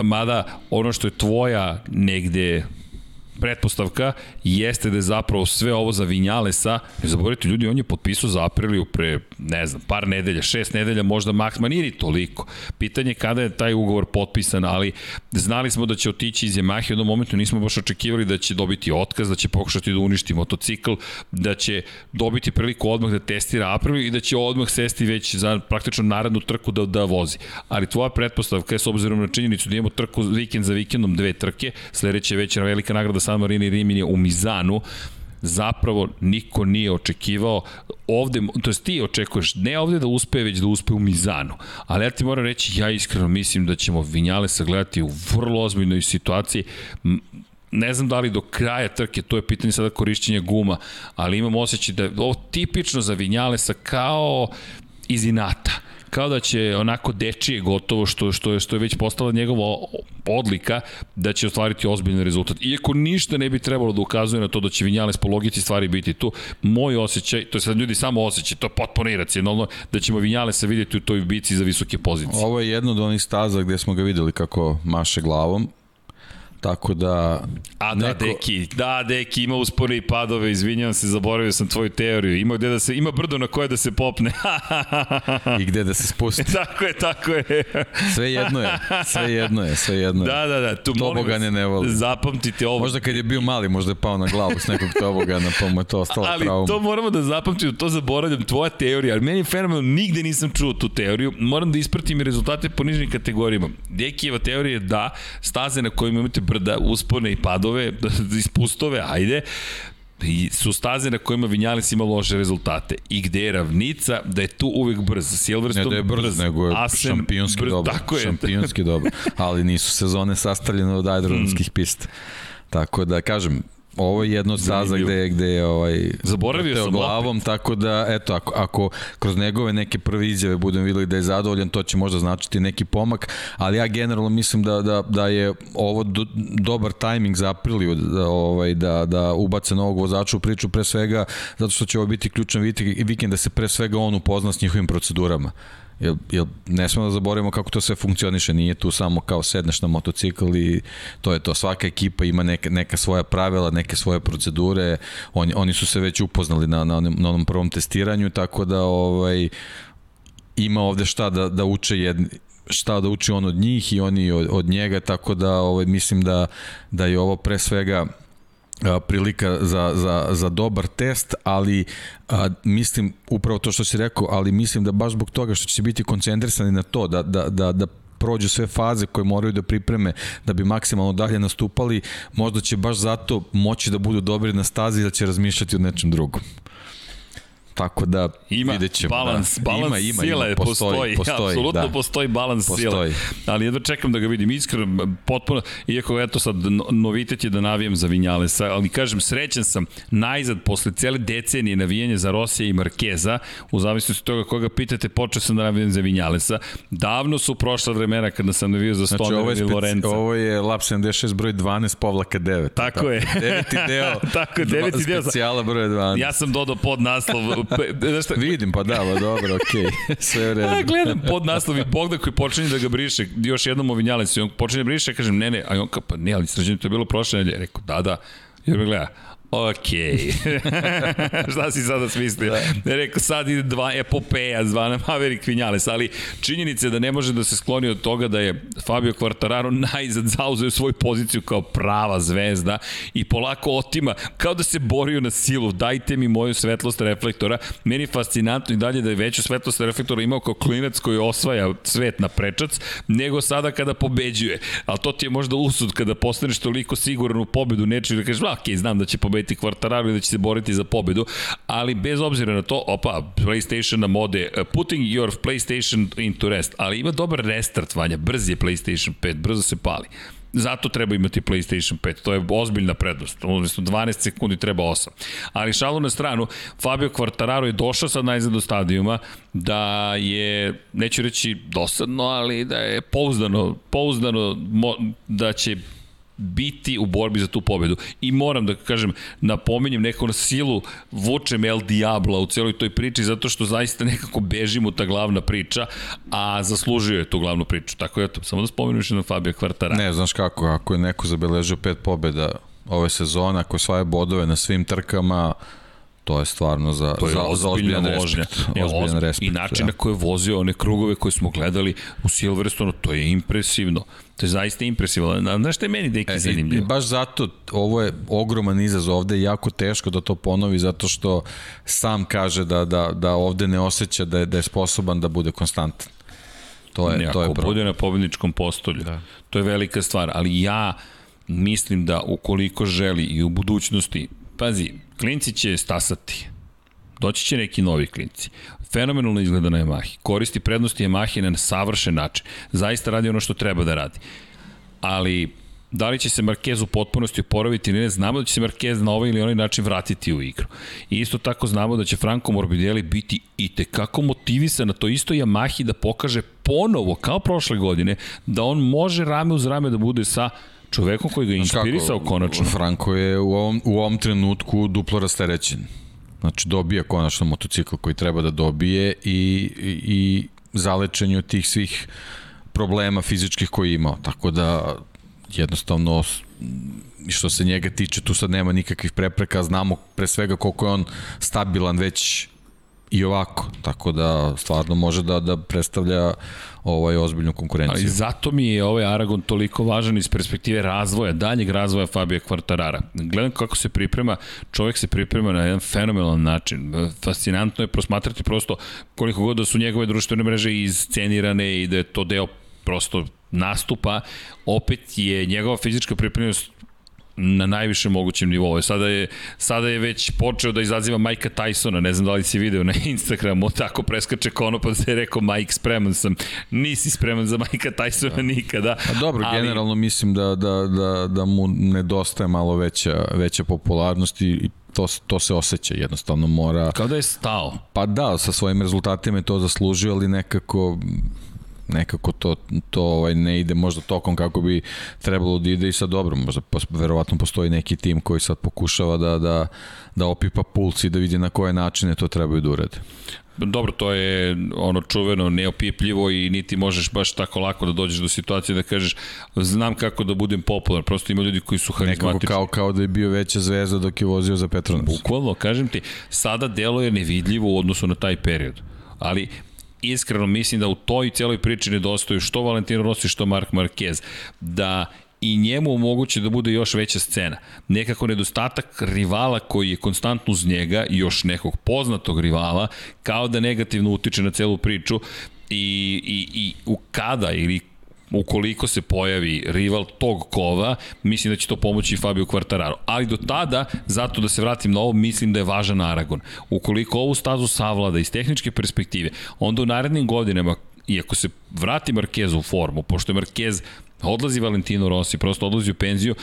mada ono što je tvoja negde pretpostavka jeste da je zapravo sve ovo za Vinjalesa, ne zaboravite ljudi, on je potpisao za Apriliju pre, ne znam, par nedelja, šest nedelja, možda maks, ma nije ni toliko. Pitanje je kada je taj ugovor potpisan, ali znali smo da će otići iz Yamaha u jednom momentu nismo baš očekivali da će dobiti otkaz, da će pokušati da uništi motocikl, da će dobiti priliku odmah da testira Apriliju i da će odmah sesti već za praktično narednu trku da, da vozi. Ali tvoja pretpostavka je s obzirom na činjenicu da imamo trku vikend za vikendom dve trke, sledeće već velika nagrada San Marino i Rimini u Mizanu, zapravo niko nije očekivao ovde, to jest ti očekuješ ne ovde da uspe, već da uspe u Mizanu. Ali ja ti moram reći, ja iskreno mislim da ćemo Vinjale sagledati u vrlo ozbiljnoj situaciji ne znam da li do kraja trke, to je pitanje sada korišćenja guma, ali imam osjećaj da je ovo tipično za Vinjalesa kao iz inata kao da će onako dečije gotovo što što je što je već postala njegova odlika da će ostvariti ozbiljan rezultat. Iako ništa ne bi trebalo da ukazuje na to da će Vinjales po logici stvari biti tu, moj osjećaj, to je sad ljudi samo osjećaj, to je potpuno iracionalno, da ćemo Vinjalesa vidjeti u toj bici za visoke pozicije. Ovo je jedno od onih staza gde smo ga videli kako maše glavom, Tako da... A da, neko... Deki, da, Deki, ima uspore i padove, izvinjam se, zaboravio sam tvoju teoriju. Ima gde da se, ima brdo na koje da se popne. I gde da se spusti. tako je, tako je. sve jedno je, sve jedno je, sve jedno je. Da, da, da. Tu tobogane ne voli. Zapamtite ovo. Možda kad je bio mali, možda je pao na glavu s nekog tobogana, pa mu je to ostalo Ali trauma. to moramo da zapamtimo, to zaboravljam, tvoja teorija, ali meni je fenomenalno, nigde nisam čuo tu teoriju, moram da ispratim rezultate po nižnim kategorijama. Dekijeva teorija je da staze na kojima imate brda, uspone i padove, ispustove, ajde, i su staze na kojima Vinjalis ima loše rezultate. I gde je ravnica, da je tu uvek brz. Silverstone ne da je brz, brz nego je Asen, šampionski brz, dobar. Tako je. Šampionski dobar. Ali nisu sezone sastavljene od aerodromskih mm. pista. Tako da, kažem, Ovo je jedno saza gde, gde je ovaj, Zaboravio sam glavom, opet. tako da, eto, ako, ako kroz njegove neke prve izjave budem videli da je zadovoljan, to će možda značiti neki pomak, ali ja generalno mislim da, da, da je ovo do, dobar tajming za Apriliju, da, ovaj, da, da ubace novog vozača u priču pre svega, zato što će ovo biti ključan vikend da se pre svega on upozna s njihovim procedurama. Jel, jel, ne smemo da zaboravimo kako to sve funkcioniše, nije tu samo kao sedneš na motocikl i to je to. Svaka ekipa ima neka, neka svoja pravila, neke svoje procedure, oni, oni su se već upoznali na, na, onom, na onom prvom testiranju, tako da ovaj, ima ovde šta da, da uče jedni, šta da uči on od njih i oni od, od njega, tako da ovaj, mislim da, da je ovo pre svega prilika za, za, za dobar test, ali a, mislim, upravo to što si rekao, ali mislim da baš zbog toga što će biti koncentrisani na to, da, da, da, da prođu sve faze koje moraju da pripreme da bi maksimalno dalje nastupali, možda će baš zato moći da budu dobri na stazi da će razmišljati o nečem drugom. Tako da ima vidjet ćemo. Balans, da. balans ima, ima, sile ima, postoji, postoji, postoji apsolutno da. postoji balans postoji. sile. Ali jedva čekam da ga vidim iskreno, potpuno, iako eto sad novitet je da navijem za Vinjalesa, ali kažem, srećan sam najzad posle cele decenije navijanja za Rosija i Markeza, u zavisnosti od toga koga pitate, počeo sam da navijem za Vinjalesa. Davno su prošla vremena kada sam navio za Stoner znači, ili Lorenza. Ovo je Lab 76 broj 12 povlaka 9. Tako, tako je. Deveti deo. tako, deveti deo. Specijala broj 12. Ja sam dodao pod naslov Znaš šta? Vidim, pa da, pa dobro, okej. Okay. Sve u redu. A, gledam pod naslovi Bogdan koji počinje da ga briše, još jednom ovinjalac i on počinje da briše, kažem, ne, ne, a on kao, pa ne, ali sređenje to je bilo prošle nedelje. Rekao, da, da. On me gleda, Ok. Šta si sada smislio? Da. Rekao, sad ide dva epopeja zvana Maverick Vinales, ali činjenica je da ne može da se skloni od toga da je Fabio Quartararo najzad zauzeo svoju poziciju kao prava zvezda i polako otima, kao da se borio na silu, dajte mi moju svetlost reflektora. Meni je fascinantno i dalje da je veću svetlost reflektora imao kao klinac koji osvaja svet na prečac, nego sada kada pobeđuje. Ali to ti je možda usud kada postaneš toliko siguran u pobedu nečeg da kažeš, ok, znam da će pobediti pobediti Quartararo i da će se boriti za pobedu, ali bez obzira na to, opa, PlayStation na mode, uh, putting your PlayStation into rest, ali ima dobar restart, Vanja, brz je PlayStation 5, brzo se pali. Zato treba imati PlayStation 5, to je ozbiljna prednost. Umesto 12 sekundi treba 8. Ali šalu na stranu, Fabio Quartararo je došao sad najzad do stadijuma da je, neću reći dosadno, ali da je pouzdano, pouzdano da će biti u borbi za tu pobedu. I moram da kažem, napominjem neko na silu, vučem El Diablo u celoj toj priči, zato što zaista nekako bežimo ta glavna priča, a zaslužio je tu glavnu priču. Tako je to, samo da spomenem još jednom Fabio Kvartara. Ne, znaš kako, ako je neko zabeležio pet pobeda ove sezone, ako je svoje bodove na svim trkama, to je stvarno za, to je za, za ozbiljan respekt. Ne, ozbiljan respekt. I način da. na koji je vozio one krugove koje smo gledali u Silverstonu, to je impresivno. To je zaista impresivno. Znaš što je meni deki e, zanimljivo? I baš zato, ovo je ogroman izazov ovde, jako teško da to ponovi, zato što sam kaže da, da, da ovde ne osjeća da je, da je sposoban da bude konstantan. To je, ne, to je bude na pobedničkom postolju, da. to je velika stvar, ali ja mislim da ukoliko želi i u budućnosti Pazi, klinci će stasati. Doći će neki novi klinci. Fenomenalno izgleda na Yamahi. Koristi prednosti Yamahi na savršen način. Zaista radi ono što treba da radi. Ali da li će se Marquez u potpunosti oporaviti ili ne, znamo da će se Marquez na ovaj ili onaj način vratiti u igru. I isto tako znamo da će Franco Morbidelli biti i tekako motivisan na to isto Yamahi da pokaže ponovo, kao prošle godine, da on može rame uz rame da bude sa čovekom koji ga je inspirisao konačno. Franko je u ovom, u ovom trenutku duplo rasterećen. Znači dobija konačno motocikl koji treba da dobije i, i, i zalečenju tih svih problema fizičkih koji je imao. Tako da jednostavno što se njega tiče tu sad nema nikakvih prepreka, znamo pre svega koliko je on stabilan već i ovako, tako da stvarno može da, da predstavlja ovaj ozbiljnu konkurenciju. Ali zato mi je ovaj Aragon toliko važan iz perspektive razvoja, daljeg razvoja Fabio Quartarara. Gledam kako se priprema, čovjek se priprema na jedan fenomenalan način. Fascinantno je prosmatrati prosto koliko god da su njegove društvene mreže iscenirane i da je to deo prosto nastupa, opet je njegova fizička pripremljenost na najvišem mogućem nivou. Sada je, sada je već počeo da izaziva Majka Tysona, ne znam da li si video na Instagramu, tako preskače kono pa se je rekao Mike spreman sam. Nisi spreman za Majka Tysona da. nikada. A dobro, ali... generalno mislim da, da, da, da mu nedostaje malo veća, veća popularnost i to, to se osjeća, jednostavno mora... Kao da je stao. Pa da, sa svojim rezultatima je to zaslužio, ali nekako nekako to, to ovaj, ne ide možda tokom kako bi trebalo da ide i sad dobro, možda pos, verovatno postoji neki tim koji sad pokušava da, da, da opipa puls i da vidi na koje načine to trebaju da urede. Dobro, to je ono čuveno, neopipljivo i niti možeš baš tako lako da dođeš do situacije da kažeš znam kako da budem popular. Prosto ima ljudi koji su harizmatični. Nekako kao, kao da je bio veća zvezda dok je vozio za Petronas. Bukvalno, kažem ti, sada delo je nevidljivo u odnosu na taj period. Ali iskreno mislim da u toj celoj priči nedostaju što Valentino Rossi, što Mark Marquez. Da i njemu omoguće da bude još veća scena. Nekako nedostatak rivala koji je konstantno uz njega još nekog poznatog rivala, kao da negativno utiče na celu priču i, i, i u kada ili ukoliko se pojavi rival tog kova, mislim da će to pomoći Fabio Quartararo. Ali do tada, zato da se vratim na ovo, mislim da je važan Aragon. Ukoliko ovu stazu savlada iz tehničke perspektive, onda u narednim godinama i ako se vrati Marquez u formu, pošto je Marquez odlazi Valentino Rossi, prosto odlazi u penziju,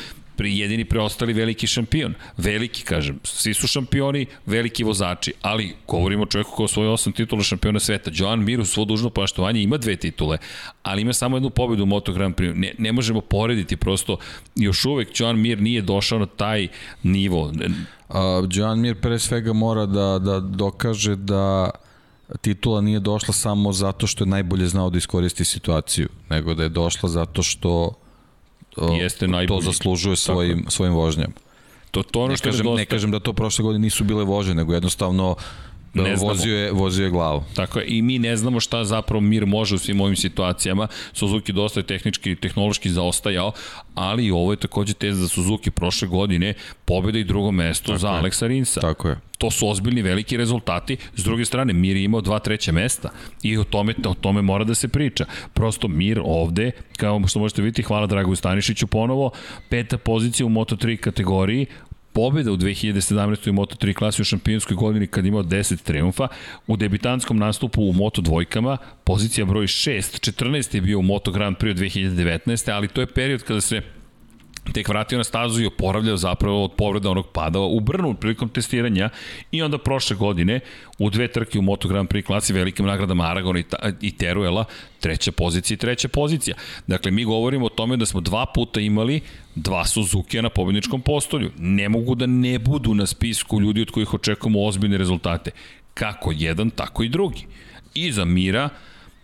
jedini preostali veliki šampion. Veliki, kažem, svi su šampioni, veliki vozači, ali govorimo o čovjeku koji osvoje osam titula šampiona sveta. Joan Mir u svo dužno poštovanje ima dve titule, ali ima samo jednu pobedu u Moto Grand Prix. Ne, ne možemo porediti, prosto još uvek Joan Mir nije došao na taj nivo. Uh, Joan Mir pre svega mora da, da dokaže da titula nije došla samo zato što je najbolje znao da iskoristi situaciju, nego da je došla zato što Jeste to zaslužuje svojim, svojim vožnjama. To, to ono ne, što kažem, ne kažem da to prošle godine nisu bile vože, nego jednostavno Ne vozio je, vozio je glavu. Tako je, i mi ne znamo šta zapravo Mir može u svim ovim situacijama. Suzuki dosta je tehnički i tehnološki zaostajao, ali ovo je takođe test za Suzuki prošle godine, pobjeda i drugo mesto Tako za je. Aleksa Rinsa. Tako je. To su ozbiljni veliki rezultati. S druge strane, Mir je imao dva treća mesta i o tome, o tome mora da se priča. Prosto Mir ovde, kao što možete vidjeti, hvala Dragu Stanišiću ponovo, peta pozicija u Moto3 kategoriji, pobjeda u 2017. u Moto3 klasi u šampionskoj godini kad imao 10 triumfa, u debitanskom nastupu u Moto dvojkama, pozicija broj 6, 14 je bio u Moto Grand Prix 2019. ali to je period kada se tek vratio na stazu i oporavljao zapravo od povreda onog pada u Brnu prilikom testiranja i onda prošle godine u dve trke u Moto Grand Prix klasi velikim nagradama Aragona i, i Teruela, treća pozicija i treća pozicija. Dakle, mi govorimo o tome da smo dva puta imali dva Suzuki na pobedničkom postolju. Ne mogu da ne budu na spisku ljudi od kojih očekujemo ozbiljne rezultate. Kako jedan, tako i drugi. I za Mira,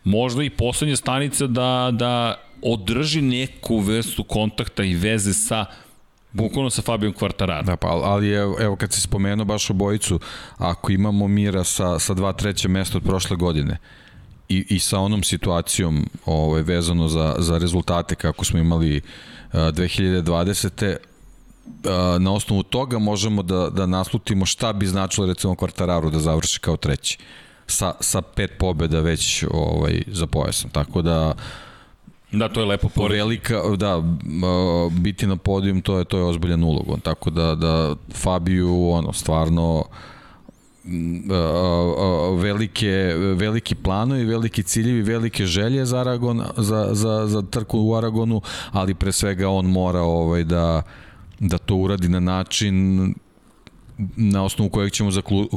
možda i poslednja stanica da, da održi neku vrstu kontakta i veze sa Bukvalno sa Fabijom Kvartararo. Da, pa, ali evo, evo kad si spomenuo baš obojicu, ako imamo Mira sa, sa dva treće mesta od prošle godine i, i sa onom situacijom ovaj, vezano za, za rezultate kako smo imali uh, 2020 na osnovu toga možemo da, da naslutimo šta bi značilo recimo Kvartararu da završi kao treći sa, sa pet pobjeda već ovaj, za pojasom. Tako da Da, to je lepo pored. Velika, da, biti na podijum, to je, to je ozbiljan ulog. Tako da, da Fabiju, ono, stvarno, velike, veliki planovi, veliki ciljevi, velike želje za, Aragon, za, za, za trku u Aragonu, ali pre svega on mora ovaj, da, da to uradi na način na osnovu kojeg ćemo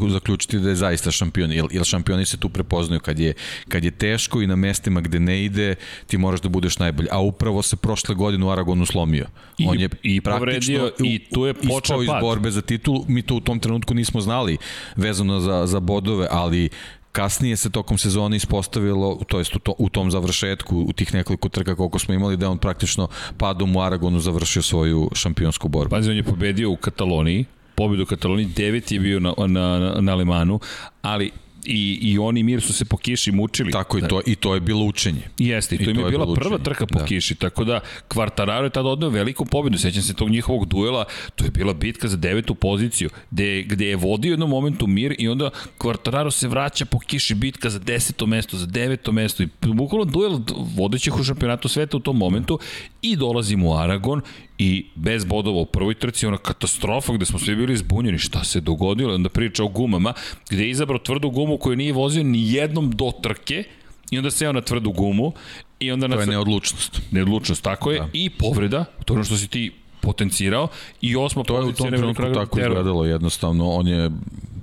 zaključiti da je zaista šampion, jer, jer šampioni se tu prepoznaju kad je, kad je teško i na mestima gde ne ide, ti moraš da budeš najbolji. A upravo se prošle godine u Aragonu slomio. I, On je i povredio i tu je počeo iz borbe za titul, mi to u tom trenutku nismo znali vezano za, za bodove, ali kasnije se tokom sezone ispostavilo, to jest u, to, u tom završetku, u tih nekoliko trka koliko smo imali, da on praktično padom u Aragonu završio svoju šampionsku borbu. Pazi, on je pobedio u Kataloniji, pobedu u Kataloniji, devet je bio na, na, na Lemanu, ali i, i oni mir su se po kiši mučili. Tako i to, i to je bilo učenje. Jeste, i to, I to im je, je bila prva učenje. trka po da. kiši, tako da Kvartararo je tada odneo veliku pobedu, sećam se tog njihovog duela, to je bila bitka za devetu poziciju, gde, gde je vodio jednom momentu mir i onda Kvartararo se vraća po kiši bitka za deseto mesto, za deveto mesto i bukvalno duel vodećih u šampionatu sveta u tom momentu i dolazimo u Aragon i bez bodova u prvoj trci, ona katastrofa gde smo svi bili zbunjeni, šta se dogodilo, onda priča o gumama, gde je izabrao tvrdu gumu koju nije vozio ni jednom do trke, i onda seo na tvrdu gumu i onda to je neodlučnost. Neodlučnost, tako je, da. i povreda, to je ono što si ti potencirao i osma to je u tom trenutku tako teror. izgledalo jednostavno, on je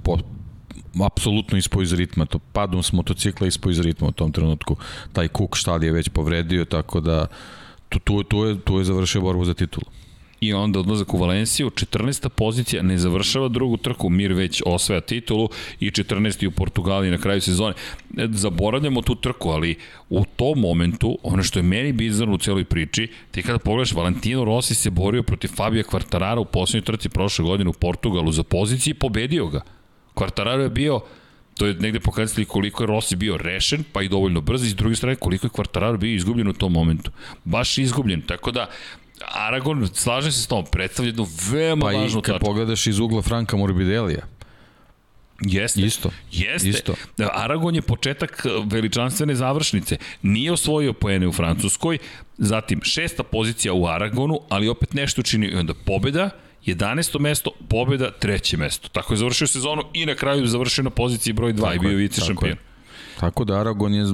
po, apsolutno ispo iz ritma, to padom s motocikla ispo iz ritma u tom trenutku, taj kuk šta li je već povredio, tako da tu, tu, tu, je, tu je završio borbu za titulu i onda odlazak u Valenciju, 14. pozicija, ne završava drugu trku, Mir već osvaja titulu i 14. u Portugaliji na kraju sezone. E, zaboravljamo tu trku, ali u tom momentu, ono što je meni bizarno u celoj priči, ti kada pogledaš, Valentino Rossi se borio protiv Fabija Kvartarara u poslednjoj trci prošle godine u Portugalu za poziciji i pobedio ga. Kvartararo je bio To je negde pokazali koliko je Rossi bio rešen, pa i dovoljno brz, i s druge strane koliko je Quartararo bio izgubljen u tom momentu. Baš izgubljen, tako da Aragon, slažem se s tom, predstavlja jednu veoma pa važnu tačku. Pa i kad pogledaš iz ugla Franka Morbidelija, Jeste. Isto. Jeste. Isto. Aragon je početak veličanstvene završnice. Nije osvojio poene u Francuskoj, zatim šesta pozicija u Aragonu, ali opet nešto čini i onda pobeda, 11. mesto, pobeda, treće mesto. Tako je završio sezonu i na kraju završio na poziciji broj 2 i bio vice šampion. Je. Tako da Aragon je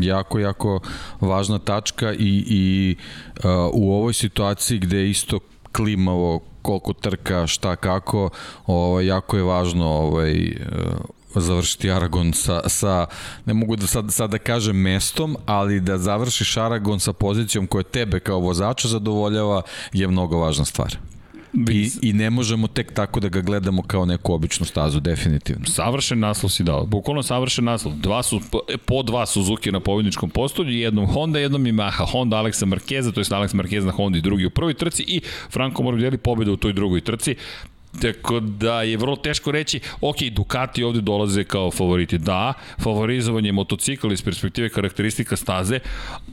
jako, jako važna tačka i, i uh, u ovoj situaciji gde isto klimavo koliko trka, šta kako, ovaj, jako je važno ovaj, završiti Aragon sa, sa ne mogu da sad, sad da kažem mestom, ali da završiš Aragon sa pozicijom koja tebe kao vozača zadovoljava je mnogo važna stvar. I, I ne možemo tek tako da ga gledamo kao neku običnu stazu, definitivno. Savršen naslov si dao, bukvalno savršen naslov. Dva su, po dva Suzuki na pobjedničkom postolju, jednom Honda, jednom Yamaha. Honda Aleksa Markeza, to je Alex Marquez na Hondi drugi u prvoj trci i Franco Morbidelli pobjeda u toj drugoj trci. Tako da je vrlo teško reći, ok, Ducati ovde dolaze kao favoriti. Da, favorizovanje motocikla iz perspektive karakteristika staze,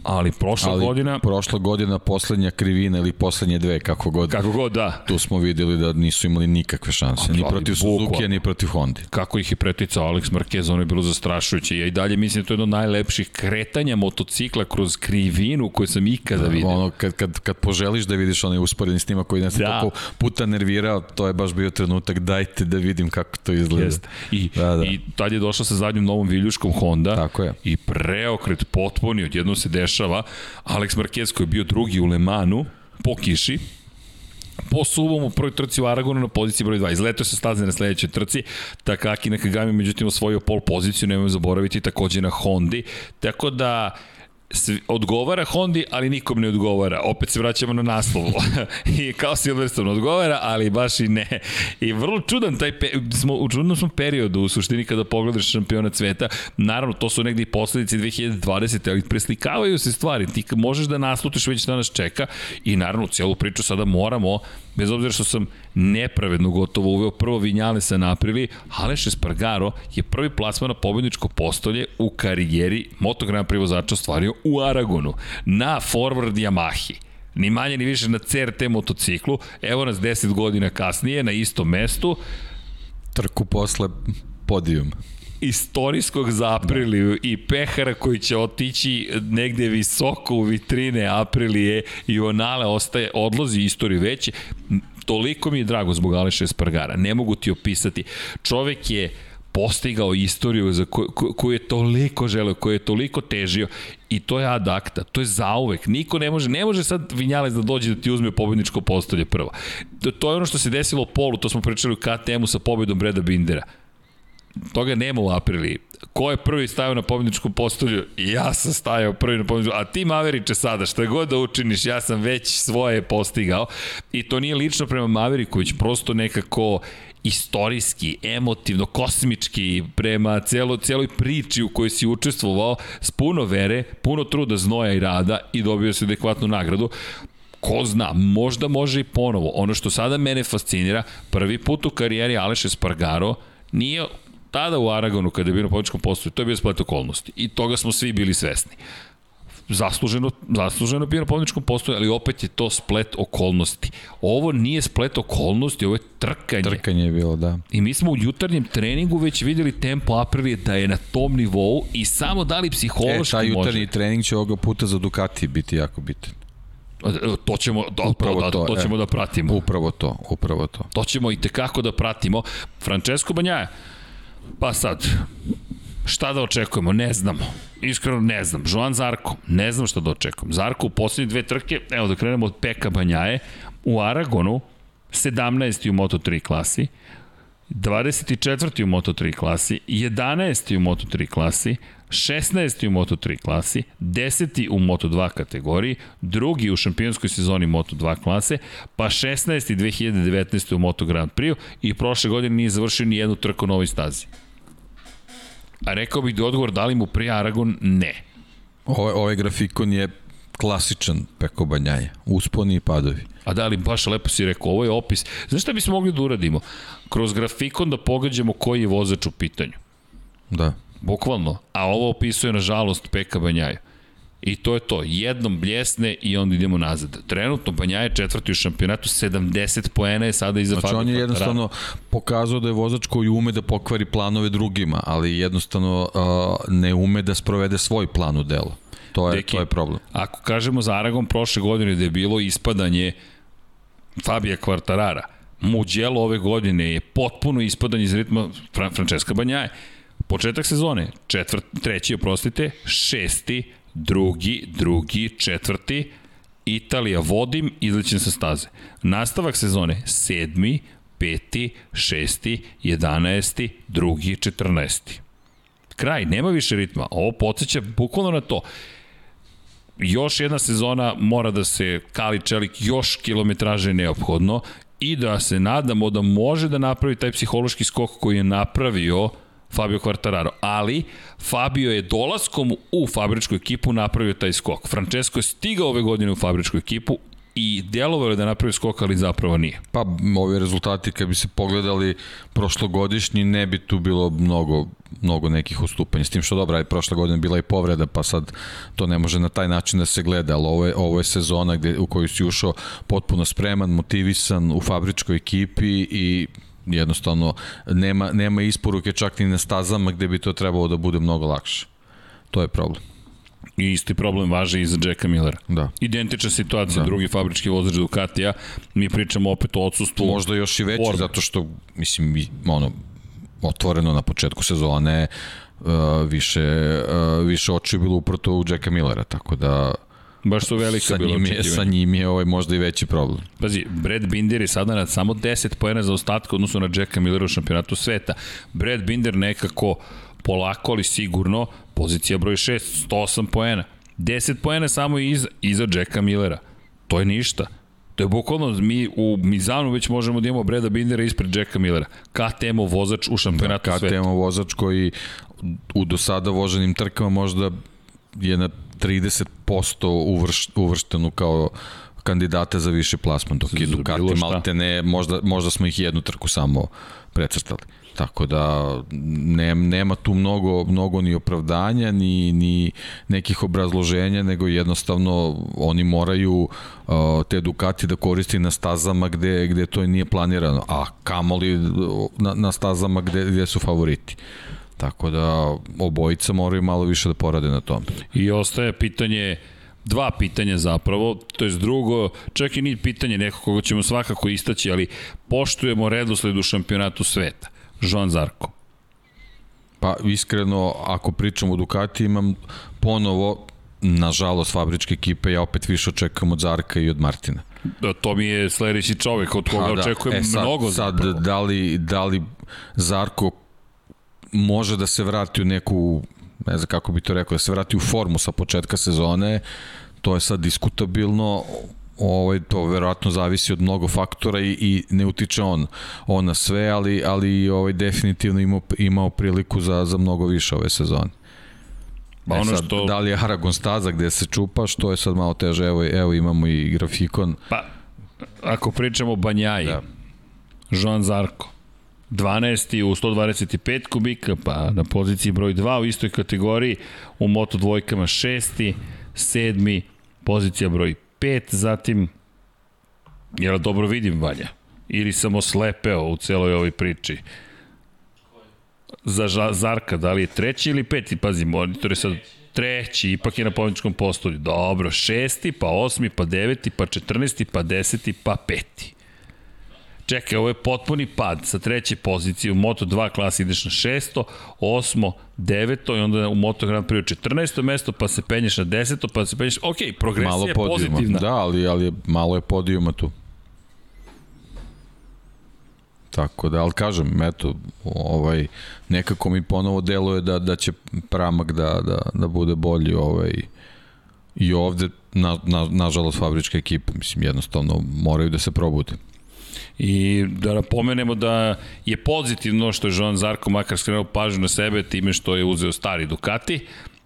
ali prošla ali godina... prošla godina poslednja krivina ili poslednje dve, kako god. Kako god, da. Tu smo videli da nisu imali nikakve šanse, ni protiv Suzuki, ni protiv Honda. Kako ih je preticao Alex Marquez, ono je bilo zastrašujuće. Ja i dalje mislim da to je jedno od najlepših kretanja motocikla kroz krivinu koje sam ikada da, vidio. Ono, kad, kad, kad poželiš da vidiš onaj usporedni snimak koji nas da. toliko puta nervirao, to je baš bio trenutak, dajte da vidim kako to izgleda. Jest. I, da, da. I tad je došla sa zadnjim novom viljuškom Honda Tako je. i preokret potpuni, odjedno se dešava, Alex Marquez koji je bio drugi u Lemanu, po kiši, po suvom u prvoj trci u Aragonu na poziciji broj 2. Izletao se staze na sledećoj trci, Takaki Nakagami međutim osvojio pol poziciju, nemoj zaboraviti takođe na Hondi, tako da odgovara Hondi, ali nikom ne odgovara. Opet se vraćamo na naslov. I kao Silverstone odgovara, ali baš i ne. I vrlo čudan taj pe, smo u čudnom smo periodu u suštini kada pogledaš šampiona sveta. Naravno, to su negdje i posledice 2020. ali preslikavaju se stvari. Ti možeš da naslutiš već da nas čeka i naravno cijelu priču sada moramo bez obzira što sam nepravedno gotovo uveo prvo Vinjale sa naprili, Aleš Espargaro je prvi plasman na pobedničko postolje u karijeri Moto Grand Prix vozača ostvario u Aragonu na Forward Yamahi ni manje ni više na CRT motociklu. Evo nas 10 godina kasnije na istom mestu. Trku posle podijum istorijskog za Apriliju i pehara koji će otići negde visoko u vitrine Aprilije i onale ostaje, odlozi istoriju veće. Toliko mi je drago zbog Aleša Espargara. Ne mogu ti opisati. Čovek je postigao istoriju za koju, koju je toliko želeo, koju je toliko težio i to je adakta, to je zauvek. Niko ne može, ne može sad Vinjalec da dođe da ti uzme pobedničko postolje prvo. To, to je ono što se desilo u polu, to smo pričali u KTM-u sa pobedom Breda Bindera toga nema u Apriliji. Ko je prvi stavio na pobjedničkom postolju? Ja sam stavio prvi na pobjedničkom, a ti Maveriče sada, šta god da učiniš, ja sam već svoje postigao. I to nije lično prema Maveriku, već prosto nekako istorijski, emotivno, kosmički prema celo, celoj priči u kojoj si učestvovao s puno vere, puno truda, znoja i rada i dobio se adekvatnu nagradu ko zna, možda može i ponovo. Ono što sada mene fascinira, prvi put u karijeri Aleše Spargaro nije tada u Aragonu, kada je bio na političkom postoju, to je bio splet okolnosti. I toga smo svi bili svesni. Zasluženo, zasluženo bio na pobedničkom postoju, ali opet je to splet okolnosti. Ovo nije splet okolnosti, ovo je trkanje. Trkanje je bilo, da. I mi smo u jutarnjem treningu već videli tempo Aprilije da je na tom nivou i samo da li psihološki može. E, taj jutarnji može. trening će ovoga puta za Ducati biti jako bitan. To ćemo, da, upravo to, da, to, to ćemo e, da pratimo. Upravo to, upravo to. To ćemo i tekako da pratimo. Francesco Banjaja, Pa sad, šta da očekujemo? Ne znamo. Iskreno ne znam. Joan Zarko, ne znam šta da očekujem. Zarko u poslednje dve trke, evo da krenemo od Peka Banjaje, u Aragonu, 17. u Moto3 klasi, 24. u Moto3 klasi, 11. u Moto3 klasi, 16. u Moto3 klasi, 10. u Moto2 kategoriji, drugi u šampionskoj sezoni Moto2 klase, pa 16. 2019. u Moto Grand Prix i prošle godine nije završio ni jednu trku na ovoj stazi. A rekao bih da odgovor da li mu prije Aragon ne. Ovaj, ovaj grafikon je klasičan Peko Banjaje, usponi i padovi. A da li baš lepo si rekao, ovo je opis. Znaš šta bismo mogli da uradimo? Kroz grafikon da pogađamo koji je vozač u pitanju. Da. Bukvalno. A ovo opisuje, nažalost, Peka Banjaju. I to je to. Jednom bljesne i onda idemo nazad. Trenutno Banja je četvrti u šampionatu, 70 poena je sada iza znači, on je jednostavno pokazao da je vozač koji ume da pokvari planove drugima, ali jednostavno uh, ne ume da sprovede svoj plan u delo. To je, Deki, to je problem. Ako kažemo za Aragon prošle godine da je bilo ispadanje Fabija Kvartarara, Muđelo ove godine je potpuno ispadanje iz ritma Fran Francesca Banjaje. Početak sezone, četvrt, treći, oprostite, šesti, drugi, drugi, četvrti, Italija vodim, izlećem sa staze. Nastavak sezone, sedmi, peti, šesti, jedanesti, drugi, četrnesti. Kraj, nema više ritma. Ovo podsjeća bukvalno na to još jedna sezona mora da se kali čelik još kilometraže neophodno i da se nadamo da može da napravi taj psihološki skok koji je napravio Fabio Quartararo, ali Fabio je dolaskom u fabričku ekipu napravio taj skok. Francesco je stigao ove godine u fabričku ekipu i djelovalo je da napravi skok, ali zapravo nije. Pa, ovi rezultati, kad bi se pogledali prošlogodišnji, ne bi tu bilo mnogo, mnogo nekih ustupanja. S tim što dobra, je prošla godina bila i povreda, pa sad to ne može na taj način da se gleda, ali ovo je, ovo je sezona gde, u koju si ušao potpuno spreman, motivisan u fabričkoj ekipi i jednostavno nema, nema isporuke čak ni na stazama gde bi to trebalo da bude mnogo lakše. To je problem. I isti problem važi i za Jacka Millera. Da. Identična situacija, da. drugi fabrički vozač Ducatija, mi pričamo opet o odsustvu. Možda još i veći, Ford. zato što, mislim, ono, otvoreno na početku sezone, uh, više, uh, više oči je bilo uprto u Jacka Millera, tako da Baš su velika sa njim je, Sa njim je ovaj možda i veći problem. Pazi, Brad Binder je sada na samo 10 pojena za ostatka odnosno na Jacka Millera u šampionatu sveta. Brad Binder nekako polako ali sigurno pozicija broj 6, 108 poena. 10 poena samo iza, iza Jacka Millera. To je ništa. To je bukvalno, mi u Mizanu već možemo da imamo Breda Bindera ispred Jacka Millera. KTM vozač u šampionatu da, sveta. KTM vozač koji u do sada voženim trkama možda je na 30% uvrš, uvrštenu kao kandidata za više plasman, dok je Ducati malte ne, možda, možda smo ih jednu trku samo precrtali. Tako da ne, nema tu mnogo, mnogo ni opravdanja, ni, ni nekih obrazloženja, nego jednostavno oni moraju uh, te Ducati da koristi na stazama gde, gde to nije planirano, a kamoli na, na stazama gde, gde su favoriti. Tako da obojica moraju malo više da porade na tom. I ostaje pitanje dva pitanja zapravo, to je drugo, čak i nije pitanje nekog koga ćemo svakako istaći, ali poštujemo redosled u šampionatu sveta. Joan Zarko. Pa iskreno, ako pričam o Ducati, imam ponovo, nažalost, fabričke ekipe, ja opet više očekujem od Zarka i od Martina. Da, to mi je sledeći čovek od koga pa da. očekujem e, sad, mnogo sad, zapravo. da li, da li Zarko može da se vrati u neku, ne znam kako bi to rekao, da se vrati u formu sa početka sezone, to je sad diskutabilno, ovaj, to verovatno zavisi od mnogo faktora i, i ne utiče on, on na sve, ali, ali ovaj, definitivno imao, imao priliku za, za mnogo više ove sezone. Pa e ono sad, što... Da li je Aragon staza gde se čupa, što je sad malo teže, evo, evo imamo i grafikon. Pa, ako pričamo o Banjaji, da. Joan Zarko, 12. u 125 kubika, pa na poziciji broj 2 u istoj kategoriji, u moto dvojkama 6. 7. pozicija broj 5, zatim, jel dobro vidim Vanja? Ili sam oslepeo u celoj ovoj priči? Za Zarka, da li je treći ili peti? Pazi, monitor je sad treći, ipak je na pobjedičkom postolju. Dobro, šesti, pa osmi, pa deveti, pa četrnesti, pa deseti, pa peti. Čekaj, ovo je potpuni pad sa treće pozicije u Moto2 klasi ideš na šesto, osmo, deveto i onda u Moto Grand Prix 14. mesto, pa se penješ na deseto, pa se penješ, ok, progresija malo je pozitivna. Da, ali, ali malo je podijuma tu. Tako da, ali kažem, eto, ovaj, nekako mi ponovo deluje da, da će pramak da, da, da bude bolji ovaj, i ovde, na, na, nažalost, fabrička ekipa, mislim, jednostavno moraju da se probude. I da napomenemo da je pozitivno što je Joan Zarko makar skrenuo pažnju na sebe time što je uzeo stari Ducati,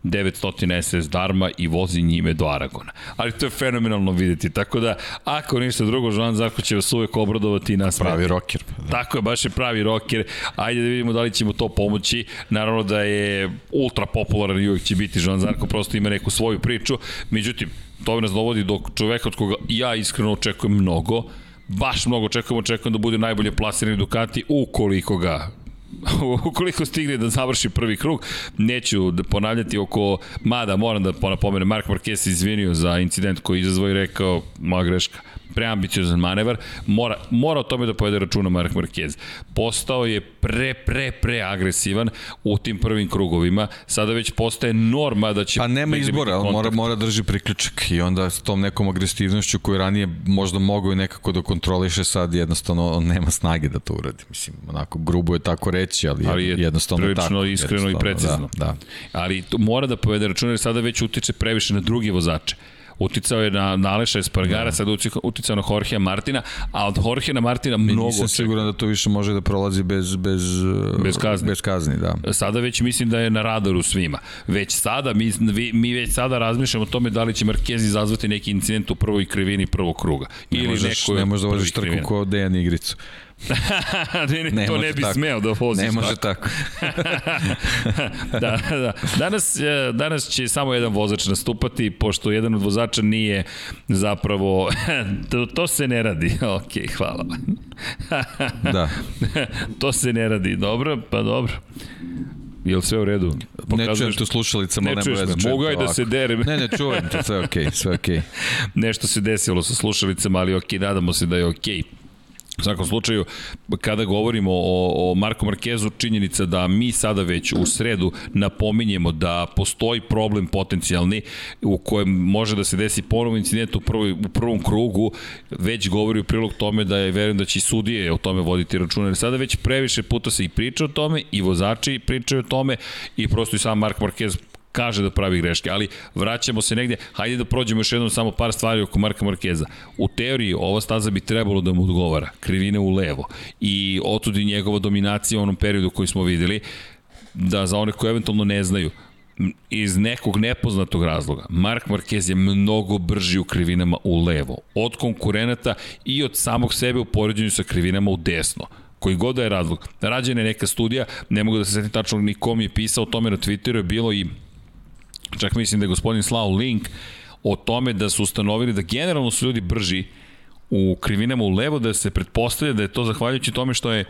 900 SS Darma i vozi njime do Aragona. Ali to je fenomenalno videti, tako da ako ništa drugo, Joan Zarko će vas uvek obradovati i nas. Pravi rocker. Da. Tako je, baš je pravi rocker. Ajde da vidimo da li ćemo to pomoći. Naravno da je ultra popularan i uvek će biti Joan Zarko, prosto ima neku svoju priču. Međutim, to nas dovodi do čoveka od koga ja iskreno očekujem mnogo, baš mnogo očekujem, očekujem da bude najbolje plasirani Ducati ukoliko ga ukoliko stigne da završi prvi krug, neću da ponavljati oko, mada moram da napomenem, Mark Marquez izvinio za incident koji izazvoj rekao, moja greška, preambiciozan manevar, mora, mora o tome da povede računa Mark Marquez. Postao je pre, pre, pre agresivan u tim prvim krugovima, sada već postaje norma da će... Pa nema izbora, ali mora, mora drži priključak i onda s tom nekom agresivnošću koju ranije možda mogu i nekako da kontroliše, sad jednostavno on nema snage da to uradi. Mislim, onako grubo je tako reći, ali, ali je jednostavno je tako. iskreno i precizno. Da, da. Ali to mora da povede računa jer sada već utiče previše na drugi vozače uticao je na, na Aleša Espargara, da. sada uticao na Jorgea Martina, a od Jorgea Martina mnogo... Nisam siguran da to više može da prolazi bez, bez, bez kazni. Bez kazni da. Sada već mislim da je na radaru svima. Već sada, mi, mi već sada razmišljamo o tome da li će Marquez izazvati neki incident u prvoj krivini prvog kruga. Ili ne možeš, neko ne možeš da voziš trku ko Dejan Igricu. Ne, ne, ne to ne bi tako. smeo da voziš. Ne može tako. da, da. Danas, e, danas će samo jedan vozač nastupati, pošto jedan od vozača nije zapravo... to, to se ne radi. ok, hvala. da. to se ne radi. Dobro, pa dobro. Je li sve u redu? Pokazuješ... Ne čujem tu slušalicama, ne nema veze. Mogu aj da se derem. ne, ne, čujem to, sve okej, okay, sve okej. Okay. Nešto se desilo sa slušalicama, ali okej, okay, nadamo se da je okej. Okay. U svakom slučaju, kada govorimo o, o Marko Markezu, činjenica da mi sada već u sredu napominjemo da postoji problem potencijalni u kojem može da se desi ponovo incident u, prvoj, u prvom krugu, već govori u prilog tome da je verujem da će i sudije o tome voditi računa. Jer sada već previše puta se i priča o tome i vozači pričaju o tome i prosto i sam Mark Marquez kaže da pravi greške, ali vraćamo se negde, hajde da prođemo još jednom samo par stvari oko Marka Markeza. U teoriji ova staza bi trebalo da mu odgovara, krivine u levo i otud i njegova dominacija u onom periodu koji smo videli, da za one koji eventualno ne znaju, iz nekog nepoznatog razloga, Mark Marquez je mnogo brži u krivinama u levo, od konkurenata i od samog sebe u poređenju sa krivinama u desno koji god da je razlog. Rađena je neka studija, ne mogu da se setim tačno ni kom je pisao o tome na Twitteru, je bilo i Čak mislim da je gospodin slao link o tome da su ustanovili da generalno su ljudi brži u krivinama u levo, da se pretpostavlja da je to zahvaljujući tome što je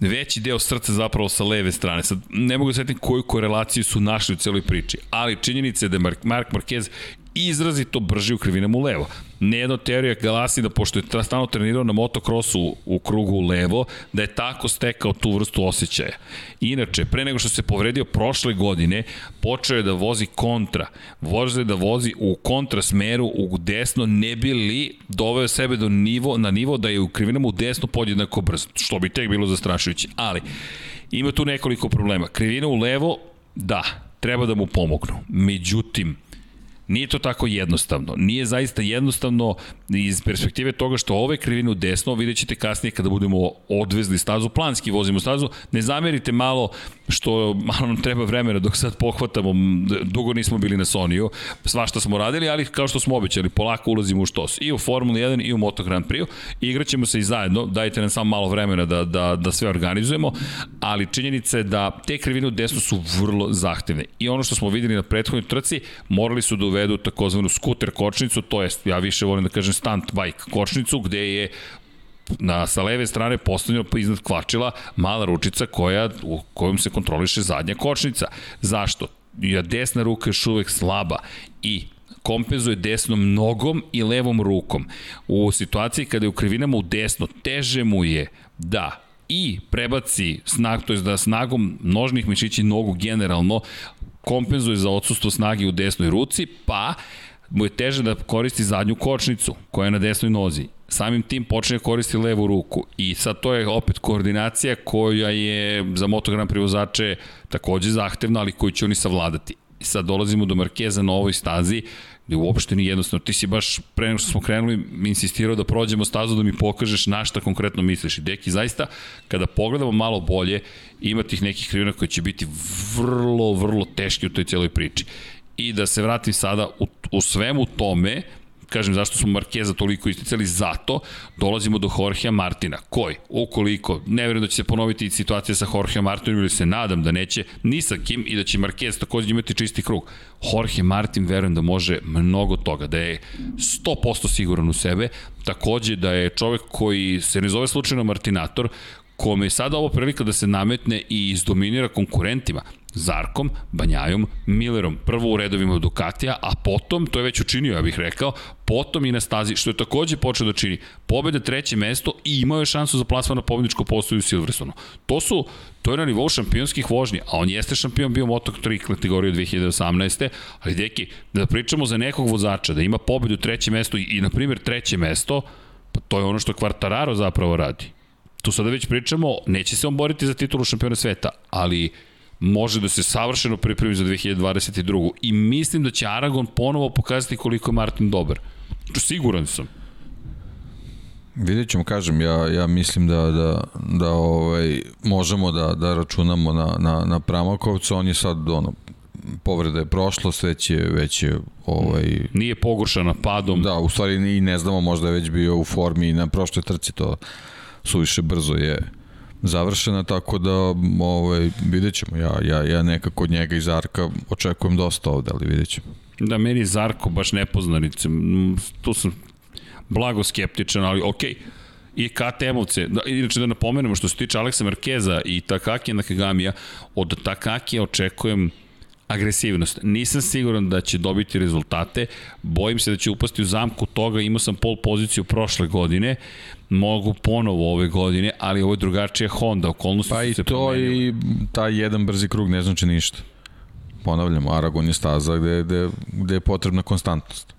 veći deo srca zapravo sa leve strane. Sad, ne mogu da setim koju korelaciju su našli u celoj priči, ali činjenica je da je Mark, Mark Marquez izrazito brži u krivinama u levo. Nejedno teorija glasi da pošto je stalno trenirao na motokrosu u krugu levo, da je tako stekao tu vrstu osjećaja. Inače, pre nego što se povredio prošle godine, počeo je da vozi kontra. Vozi da vozi u kontra smeru, u desno, ne bi li doveo sebe do nivo, na nivo da je u krivinama u desno podjednako brzo, što bi tek bilo zastrašujuće. Ali, ima tu nekoliko problema. Krivina u levo, da, treba da mu pomognu. Međutim, Nije to tako jednostavno. Nije zaista jednostavno iz perspektive toga što ove krivine u desno, vidjet ćete kasnije kada budemo odvezli stazu, planski vozimo stazu, ne zamerite malo što malo nam treba vremena dok sad pohvatamo, dugo nismo bili na Soniju, svašta smo radili, ali kao što smo obećali, polako ulazimo u štos. I u Formula 1 i u Moto Grand Prix. Igraćemo se i zajedno, dajte nam samo malo vremena da, da, da sve organizujemo, ali činjenica je da te krivine u desno su vrlo zahtevne. I ono što smo videli na prethodnoj trci, morali su da uvedu takozvanu skuter kočnicu, to jest, ja više volim da kažem stunt bike kočnicu, gde je na sa leve strane postavljeno iznad kvačila mala ručica koja, u kojom se kontroliše zadnja kočnica. Zašto? Ja desna ruka je još uvek slaba i kompenzuje desnom nogom i levom rukom. U situaciji kada je u krivinama u desno, teže mu je da i prebaci snag, to je da snagom nožnih mišića nogu generalno kompenzuje za odsustvo snage u desnoj ruci, pa mu je teže da koristi zadnju kočnicu koja je na desnoj nozi. Samim tim počne koristi levu ruku i sad to je opet koordinacija koja je za motogram privozače takođe zahtevna, ali koju će oni savladati. I sad dolazimo do Markeza na ovoj stazi, uopšte nije jednostavno. Ti si baš pre nego što smo krenuli insistirao da prođemo stazu da mi pokažeš na šta konkretno misliš. I deki, zaista, kada pogledamo malo bolje, ima tih nekih krivina koje će biti vrlo, vrlo teški u toj celoj priči. I da se vratim sada u, u svemu tome, kažem zašto smo Markeza toliko isticali, zato dolazimo do Jorgea Martina, koji, ukoliko, ne vjerujem da će se ponoviti situacija sa Jorge Martinom ili se nadam da neće, ni sa kim i da će Marquez takođe imati čisti krug. Jorge Martin verujem da može mnogo toga, da je 100% siguran u sebe, takođe da je čovek koji se ne zove slučajno Martinator, kome je sada ovo prilika da se nametne i izdominira konkurentima. Zarkom, Banjajom, Millerom, prvo u redovima Ducatija, a potom, to je već učinio, ja bih rekao, potom i na stazi, što je takođe počeo da čini, pobeda treće mesto i imao je šansu za plasman na pobedničko postoju u Silverstonu. To su, to je na nivou šampionskih vožnji, a on jeste šampion bio Moto3 kategorije 2018. Ali deki, da pričamo za nekog vozača, da ima pobedu treće mesto i, i na primjer treće mesto, pa to je ono što Quartararo zapravo radi. Tu sada već pričamo, neće se on boriti za titulu šampiona sveta, ali može da se savršeno pripremi za 2022. I mislim da će Aragon ponovo pokazati koliko je Martin dobar. Siguran sam. Vidjet ćemo, kažem, ja, ja mislim da, da, da ovaj, možemo da, da računamo na, na, na Pramakovca, on je sad ono, povreda je prošlo, već je, već je ovaj... Nije pogoršana padom. Da, u stvari i ne znamo, možda je već bio u formi na prošloj trci, to suviše brzo je završena, tako da ovaj, vidjet ćemo. Ja, ja, ja nekako od njega iz Arka očekujem dosta ovde, ali vidjet ćemo. Da, meni Zarko baš nepoznanice. Tu sam blago skeptičan, ali okej. Okay i KTM-ovce. Da, inače da napomenemo što se tiče Aleksa Markeza i Takaki Nakagamija, od Takakija očekujem agresivnost. Nisam siguran da će dobiti rezultate, bojim se da će upasti u zamku toga, imao sam pol poziciju prošle godine, mogu ponovo ove godine, ali ovo je drugačija Honda, okolnosti pa su se promenile. Pa i to i taj jedan brzi krug ne znači ništa. Ponavljamo, Aragon je staza gde, gde, gde je potrebna konstantnost.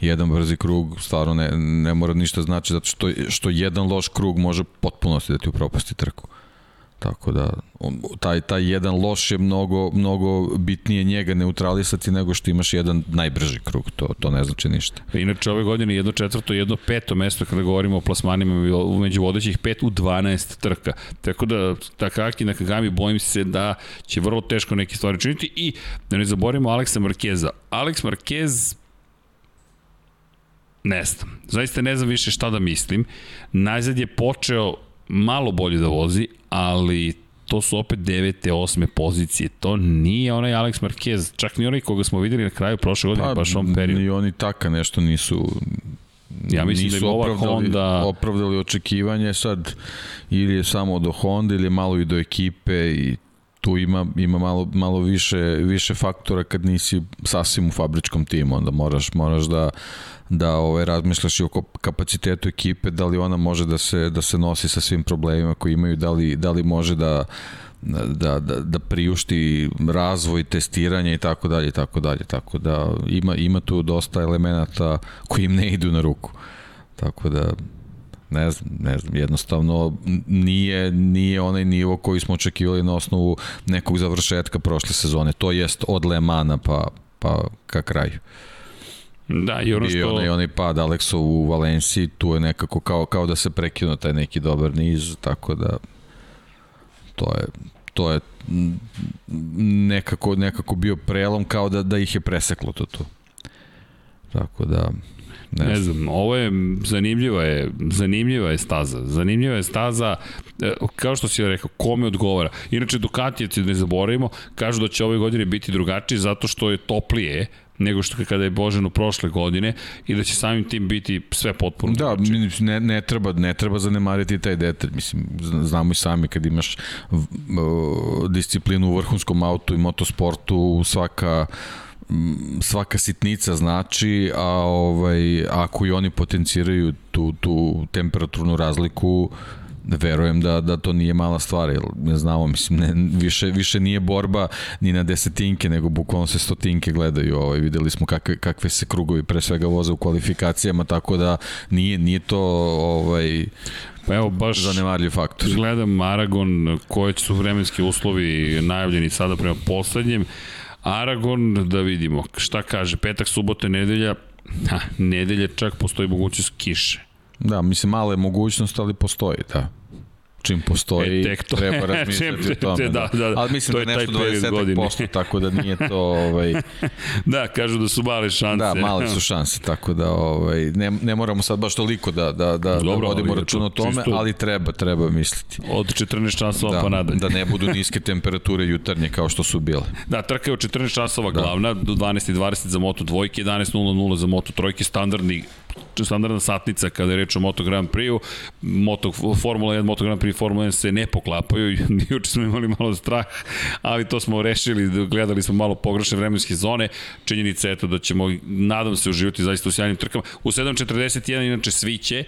Jedan brzi krug stvarno ne, ne mora ništa znači, zato što, što jedan loš krug može potpuno da ti upropasti trku. Tako da taj taj jedan loš je mnogo mnogo bitnije njega neutralisati nego što imaš jedan najbrži krug. To to ne znači ništa. Inače ove godine jedno četvrto, jedno peto mesto kada govorimo o plasmanima među vodećih pet u 12 trka. Tako da Takaki na Kagami bojim se da će vrlo teško neke stvari činiti i da ne zaboravimo Aleksa Markeza. Alex Marquez ne znam. Zaista ne znam više šta da mislim. Najzad je počeo malo bolje da vozi, ali to su opet devete, osme pozicije. To nije onaj Alex Marquez, čak ni onaj koga smo videli na kraju prošle godine, pa, baš on period. Ni oni taka nešto nisu Ja mislim da je ova Honda... opravdali očekivanje sad ili je samo do Honda ili malo i do ekipe i tu ima, ima malo, malo više, više faktora kad nisi sasvim u fabričkom timu, onda moraš, moraš da da ovaj razmišljaš i o kapacitetu ekipe, da li ona može da se da se nosi sa svim problemima koji imaju, da li da li može da da, da, da priušti razvoj, testiranje i tako dalje i tako dalje. Tako da ima, ima tu dosta elemenata koji im ne idu na ruku. Tako da ne znam, ne znam, jednostavno nije, nije onaj nivo koji smo očekivali na osnovu nekog završetka prošle sezone. To jest od Lemana pa, pa ka kraju. Da, i ono što... I onaj, onaj pad Aleksa u Valenciji, tu je nekako kao, kao da se prekinuo taj neki dobar niz, tako da to je, to je nekako, nekako bio prelom kao da, da ih je preseklo to tu. Tako da... Ne, ne znam, ovo je zanimljiva je, zanimljiva je staza. Zanimljiva je staza, e, kao što si rekao, kome odgovara. Inače, Ducatijevci, ne zaboravimo, kažu da će ove godine biti drugačiji zato što je toplije, nego što kada je Božan u prošle godine i da će samim tim biti sve potpuno Da, ne, ne, treba, ne treba zanemariti taj detalj. Mislim, znamo i sami kad imaš disciplinu u vrhunskom autu i motosportu, svaka svaka sitnica znači, a ovaj, ako i oni potenciraju tu, tu temperaturnu razliku, verujem da, da to nije mala stvar, jer ne znamo, mislim, ne, više, više nije borba ni na desetinke, nego bukvalno se stotinke gledaju, ovaj, videli smo kakve, kakve se krugovi pre svega voze u kvalifikacijama, tako da nije, nije to ovaj, Pa evo baš zanemarljiv faktor. Gledam Aragon, koje su vremenski uslovi najavljeni sada prema poslednjem. Aragon, da vidimo. Šta kaže, petak, subota, nedelja, ha, nedelja čak postoji mogućnost kiše. Da, mislim, male mogućnost, ali postoji, da čim postoji, e, to, treba razmišljati o tome. Da, da, da. Ali mislim to da je nešto 20 posto, tako da nije to... Ovaj... da, kažu da su male šanse. Da, male su šanse, tako da ovaj, ne, ne moramo sad baš toliko da, da, da, da Dobro, da vodimo račun o tome, čisto... ali treba, treba misliti. Od 14 časova da, pa nadalje. da ne budu niske temperature jutarnje kao što su bile. Da, trka je od 14 časova da. glavna, do 12.20 za Moto dvojke, 11.00 za Moto trojke, standardni standardna satnica kada je reč o Moto Grand Prix-u. Moto, Formula 1, Moto Grand Prix, Formula 1 se ne poklapaju. Juče smo imali malo strah, ali to smo rešili, gledali smo malo pogrešne vremenske zone. Činjenica je to da ćemo, nadam se, uživati zaista u sjajnim trkama. U 7.41 inače sviće,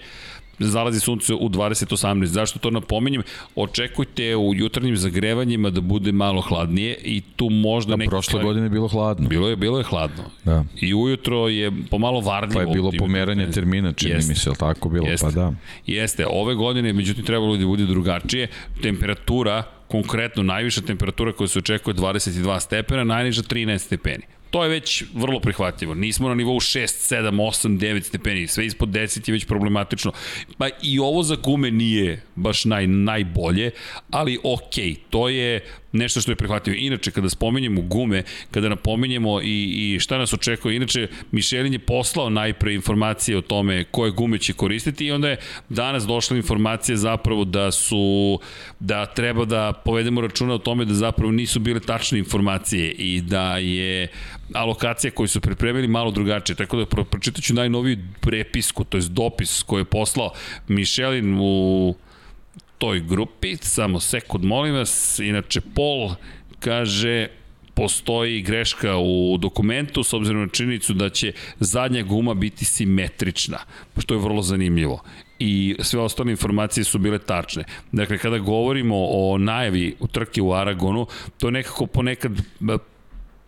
zalazi sunce u 20.18. Zašto to napominjem? Očekujte u jutarnjim zagrevanjima da bude malo hladnije i tu možda neki... Prošle stvari... godine je bilo hladno. Bilo je, bilo je hladno. Da. I ujutro je pomalo varljivo. Pa je bilo pomeranje termina, čini Jeste. mi se, tako bilo? Jeste. Pa da. Jeste. Ove godine, međutim, trebalo da bude drugačije. Temperatura konkretno najviša temperatura koja se očekuje 22 stepena, najniža 13 stepeni. To je već vrlo prihvatljivo. Nismo na nivou 6, 7, 8, 9 stepeni. Sve ispod 10 je već problematično. Pa i ovo za gume nije baš naj, najbolje, ali ok, to je nešto što je prihvatljivo. Inače, kada spominjemo gume, kada napominjemo i, i šta nas očekuje, inače, Mišelin je poslao najpre informacije o tome koje gume će koristiti i onda je danas došla informacija zapravo da su, da treba da povedemo računa o tome da zapravo nisu bile tačne informacije i da je alokacija koju su pripremili malo drugačije. Tako da pročitat ću najnoviju prepisku, to je dopis koji je poslao Mišelin u toj grupi, samo sekund molim vas, inače Pol kaže postoji greška u dokumentu s obzirom na činjenicu da će zadnja guma biti simetrična, što je vrlo zanimljivo i sve ostale informacije su bile tačne. Dakle, kada govorimo o najavi u trke u Aragonu, to nekako ponekad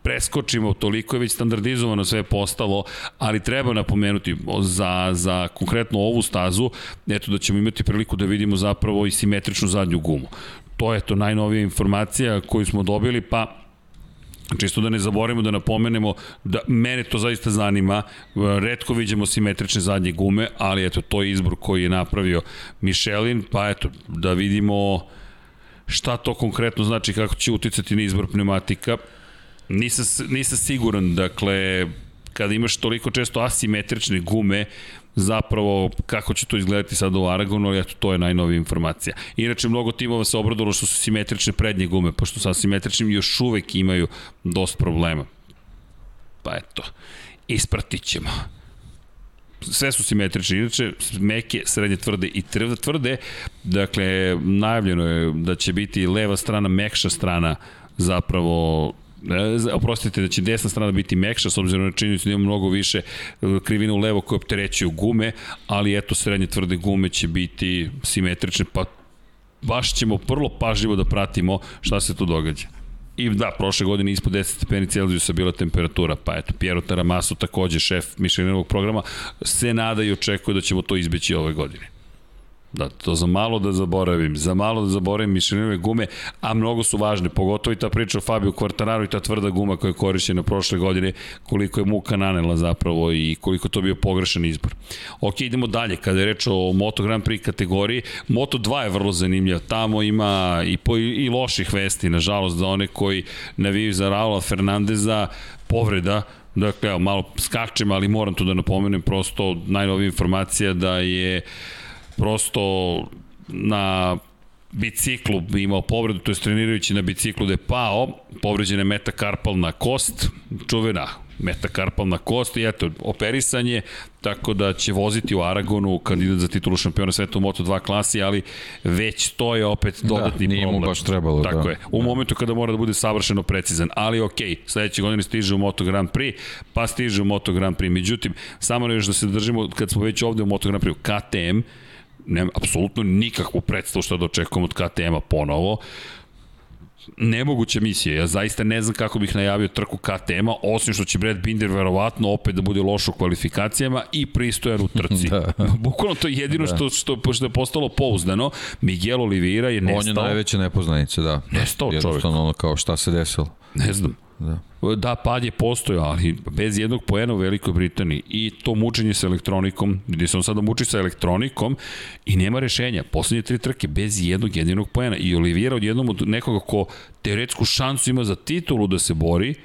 preskočimo, toliko je već standardizovano sve postalo, ali treba napomenuti za, za konkretno ovu stazu, eto da ćemo imati priliku da vidimo zapravo i simetričnu zadnju gumu. To je to najnovija informacija koju smo dobili, pa Čisto da ne zaboravimo da napomenemo da mene to zaista zanima. Redko vidimo simetrične zadnje gume, ali eto to je izbor koji je napravio Michelin, pa eto da vidimo šta to konkretno znači kako će uticati na izbor pneumatika. Nisam, nisam siguran, dakle, kada imaš toliko često asimetrične gume, zapravo kako će to izgledati sad u Aragonu, ali eto, to je najnovija informacija. Inače, mnogo timova se obradilo što su simetrične prednje gume, pošto sa asimetričnim još uvek imaju dosta problema. Pa eto, ispratit ćemo sve su simetrične, inače meke, srednje tvrde i tvrde, dakle najavljeno je da će biti leva strana, mekša strana zapravo Oprostite da će desna strana biti mekša s obzirom na činjenicu da ima mnogo više e, krivina u levo koje opterećuju gume, ali eto srednje tvrde gume će biti simetrične, pa baš ćemo vrlo pažljivo da pratimo šta se tu događa. I da, prošle godine ispod 10 stepeni Celzijusa bila temperatura, pa eto, Piero Taramasu takođe šef Mišelinovog programa se nada i očekuje da ćemo to izbeći ove godine. Da, to za malo da zaboravim, za malo da zaboravim Michelinove gume, a mnogo su važne, pogotovo i ta priča o Fabio Quartararu i ta tvrda guma koja je korišćena prošle godine, koliko je muka nanela zapravo i koliko to bio pogrešan izbor. Ok, idemo dalje, kada je reč o Moto Grand Prix kategoriji, Moto 2 je vrlo zanimljiv, tamo ima i, po, i loših vesti, nažalost, za one koji naviju za Raula Fernandeza, povreda, dakle, evo, malo skačem, ali moram to da napomenem, prosto najnovija informacija da je prosto na biciklu imao povredu, to je trenirajući na biciklu da je pao, povređena je metakarpalna kost, čuvena metakarpalna kost i eto, operisan je, tako da će voziti u Aragonu kandidat za titulu šampiona sveta u Moto2 klasi, ali već to je opet da, dodatni da, nije problem. mu baš trebalo. Tako da. je, u da. momentu kada mora da bude savršeno precizan, ali ok, sledeće godine stiže u Moto Grand Prix, pa stiže u Moto Grand Prix, međutim, samo još da se držimo, kad smo već ovde u Moto Grand Prix, KTM, nema apsolutno nikakvu predstavu što da očekujemo od KTM-a ponovo. Nemoguća misija, ja zaista ne znam kako bih najavio trku KTM-a, osim što će Brad Binder verovatno opet da bude loš u kvalifikacijama i pristojan u trci. da. Bukvalno to je jedino da. što, što, što je postalo pouzdano. Miguel Oliveira je nestao. On je najveća nepoznanica, da. Nestao čovjek. Jednostavno ono kao šta se desilo. Ne znam. Da. Da, pad je postojao, ali bez jednog poena u Velikoj Britaniji i to mučenje sa elektronikom, gde se on sada muči sa elektronikom i nema rešenja. Poslednje tri trke bez jednog jedinog poena i Olivira od jednom od nekoga ko teoretsku šansu ima za titulu da se bori,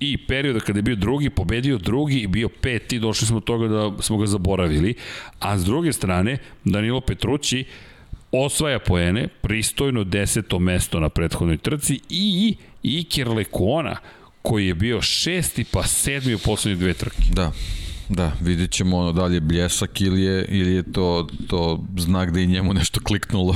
i perioda kada je bio drugi, pobedio drugi i bio peti, došli smo do toga da smo ga zaboravili. A s druge strane, Danilo Petrući osvaja poene, pristojno deseto mesto na prethodnoj trci i Iker Lekona, koji je bio šesti pa sedmi u poslednje dve trke. Da, Da, vidjet ćemo ono da li je bljesak ili je, ili je to, to znak da i njemu nešto kliknulo.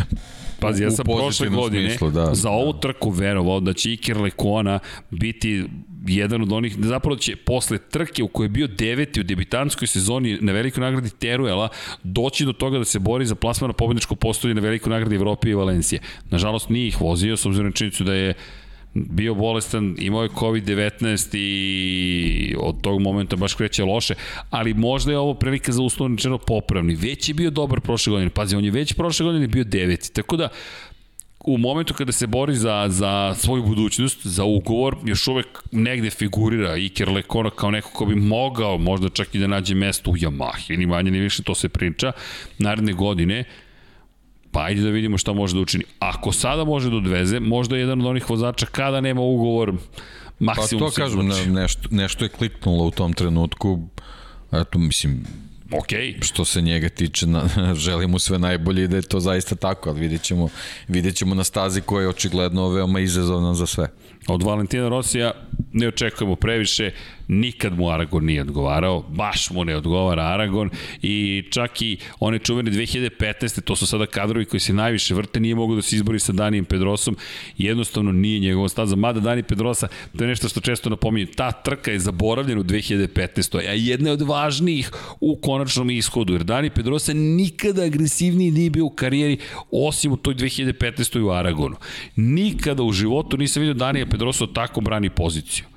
Pazi, ja sam prošle godine smislu, da, za ovu trku verovao da će Iker Lekona biti jedan od onih, zapravo će posle trke u kojoj je bio deveti u debitanskoj sezoni na velikoj nagradi Teruela doći do toga da se bori za plasman na pobedničko postolje na velikoj nagradi Evropije i Valencije. Nažalost nije ih vozio, s obzirom na činjenicu da je bio bolestan, imao je COVID-19 i od tog momenta baš kreće loše, ali možda je ovo prilika za uslovno popravni. Već je bio dobar prošle godine, pazi, on je već prošle godine bio deveti, tako da u momentu kada se bori za, za svoju budućnost, za ugovor, još uvek negde figurira Iker Lekona kao neko ko bi mogao možda čak i da nađe mesto u Yamahi, ni manje ni više, to se priča, naredne godine, pa ajde da vidimo šta može da učini. Ako sada može da odveze, možda je jedan od onih vozača kada nema ugovor maksimum pa to kažem, ne, nešto, nešto je kliknulo u tom trenutku, eto, mislim, Ok. Što se njega tiče, na, želim mu sve najbolje i da je to zaista tako, ali vidjet ćemo, vidjet ćemo na stazi koja je očigledno veoma izazovna za sve. Od Valentina Rosija ne očekujemo previše, nikad mu Aragon nije odgovarao, baš mu ne odgovara Aragon i čak i one čuvene 2015. to su sada kadrovi koji se najviše vrte, nije mogu da se izbori sa Danijem Pedrosom, jednostavno nije njegova staza, mada Dani Pedrosa, to je nešto što često napominjem, ta trka je zaboravljena u 2015. a jedna je od važnijih u konačnom ishodu, jer Dani Pedrosa nikada agresivniji nije bio u karijeri, osim u toj 2015. u Aragonu. Nikada u životu nisam vidio Danija Pedrosa tako brani poziciju.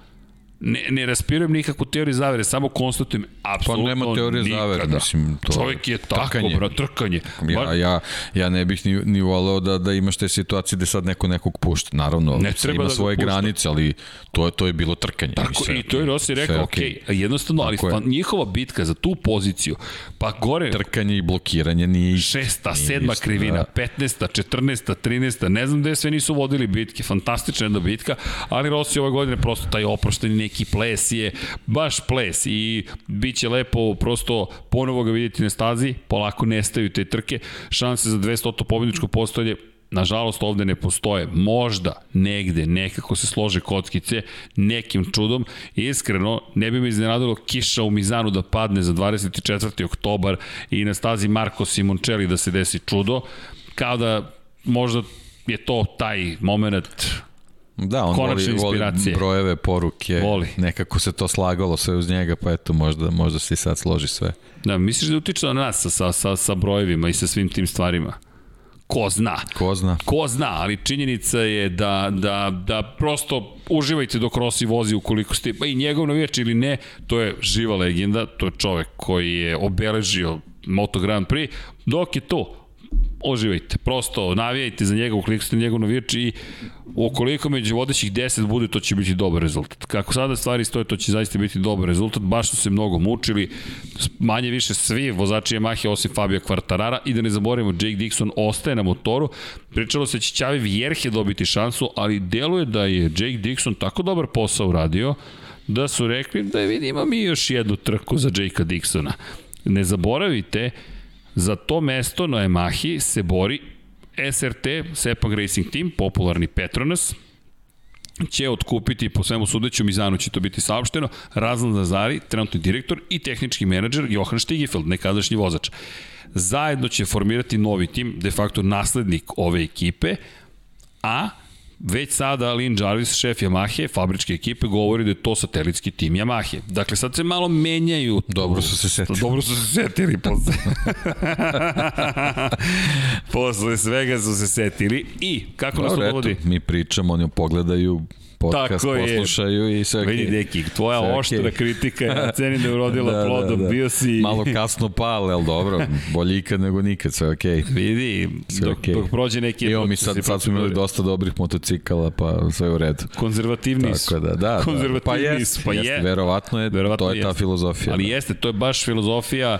Ne, ne raspirujem nikakvu teoriju zavere, samo konstatujem apsolutno Pa nema teorije nikada. zavere, mislim. To Čovjek je tako, trkanje. bro, trkanje. Ja, ja, ja ne bih ni, ni voleo da, da imaš te situacije gde sad neko nekog pušta. Naravno, ne treba ima da svoje granice, ali to je, to je bilo trkanje. Tako, mislim, i to je Rossi rekao, ok, okay. jednostavno, ali fan, njihova bitka za tu poziciju, pa gore... Trkanje i blokiranje nije. Šesta, nije sedma isto, krivina, da. 15. 14. 13. Ne znam gde sve nisu vodili bitke, fantastična jedna bitka, ali Rossi ove godine prosto taj oprošteni neki ples je baš ples i bit će lepo prosto ponovo ga vidjeti na stazi, polako nestaju te trke, šanse za 200 pobjedničko postolje nažalost ovde ne postoje. Možda negde nekako se slože kockice nekim čudom. Iskreno, ne bi me iznenadilo kiša u Mizanu da padne za 24. oktobar i na stazi Marko Simoncelli da se desi čudo. Kao da možda je to taj moment Da, on voli, voli brojeve, poruke, voli. nekako se to slagalo sve uz njega, pa eto, možda, možda se i sad složi sve. Da, misliš da utiče na nas sa, sa, sa, sa brojevima i sa svim tim stvarima? Ko zna. Ko zna. Ko zna, ali činjenica je da, da, da prosto uživajte dok Rossi vozi ukoliko ste, pa i njegov navijač ili ne, to je živa legenda, to je čovek koji je obeležio Moto Grand Prix, dok je to uživajte, prosto navijajte za njega ukoliko ste njegov navijač i ukoliko među vodećih 10 bude, to će biti dobar rezultat. Kako sada stvari stoje, to će zaista biti dobar rezultat, baš su se mnogo mučili, manje više svi vozači Yamahe osim Fabio Quartarara i da ne zaboravimo, Jake Dixon ostaje na motoru, pričalo se da će Ćavi Vjerhe dobiti šansu, ali deluje da je Jake Dixon tako dobar posao uradio, da su rekli da vidimo mi još jednu trku za Jakea Dixona. Ne zaboravite, Za to mesto na Yamahi se bori SRT, Sepang Racing Team, popularni Petronas, će otkupiti, po svemu sudeću Mizanu će to biti saopšteno, Razlan Zazari, trenutni direktor i tehnički menadžer Johan Stigefeld, nekadašnji vozač. Zajedno će formirati novi tim, de facto naslednik ove ekipe, a Već sada Lin Jarvis, šef Yamahe, fabričke ekipe, govori da je to satelitski tim Yamahe. Dakle, sad se malo menjaju. Dobro su se setili. Dobro su se setili posle. posle svega su se setili. I kako Dobro, nas to dovodi? mi pričamo, oni pogledaju podcast Tako poslušaju je. i sve okej. Vidi, deki, tvoja sve oštra okay. kritika, ja cenim da je urodila da, da, plodom, da, da. bio si... Malo kasno pal, ali dobro, bolje ikad nego nikad, sve okej. Okay. Vidi, sve dok, okay. dok prođe neki... Evo mi sad, sad smo imali dosta dobrih motocikala, pa sve u redu. Konzervativni su. Tako da, da. Konzervativni da. Pa jest, pa jest, je. Verovatno je, verovatno to je ta filozofija. Ali da. jeste, to je baš filozofija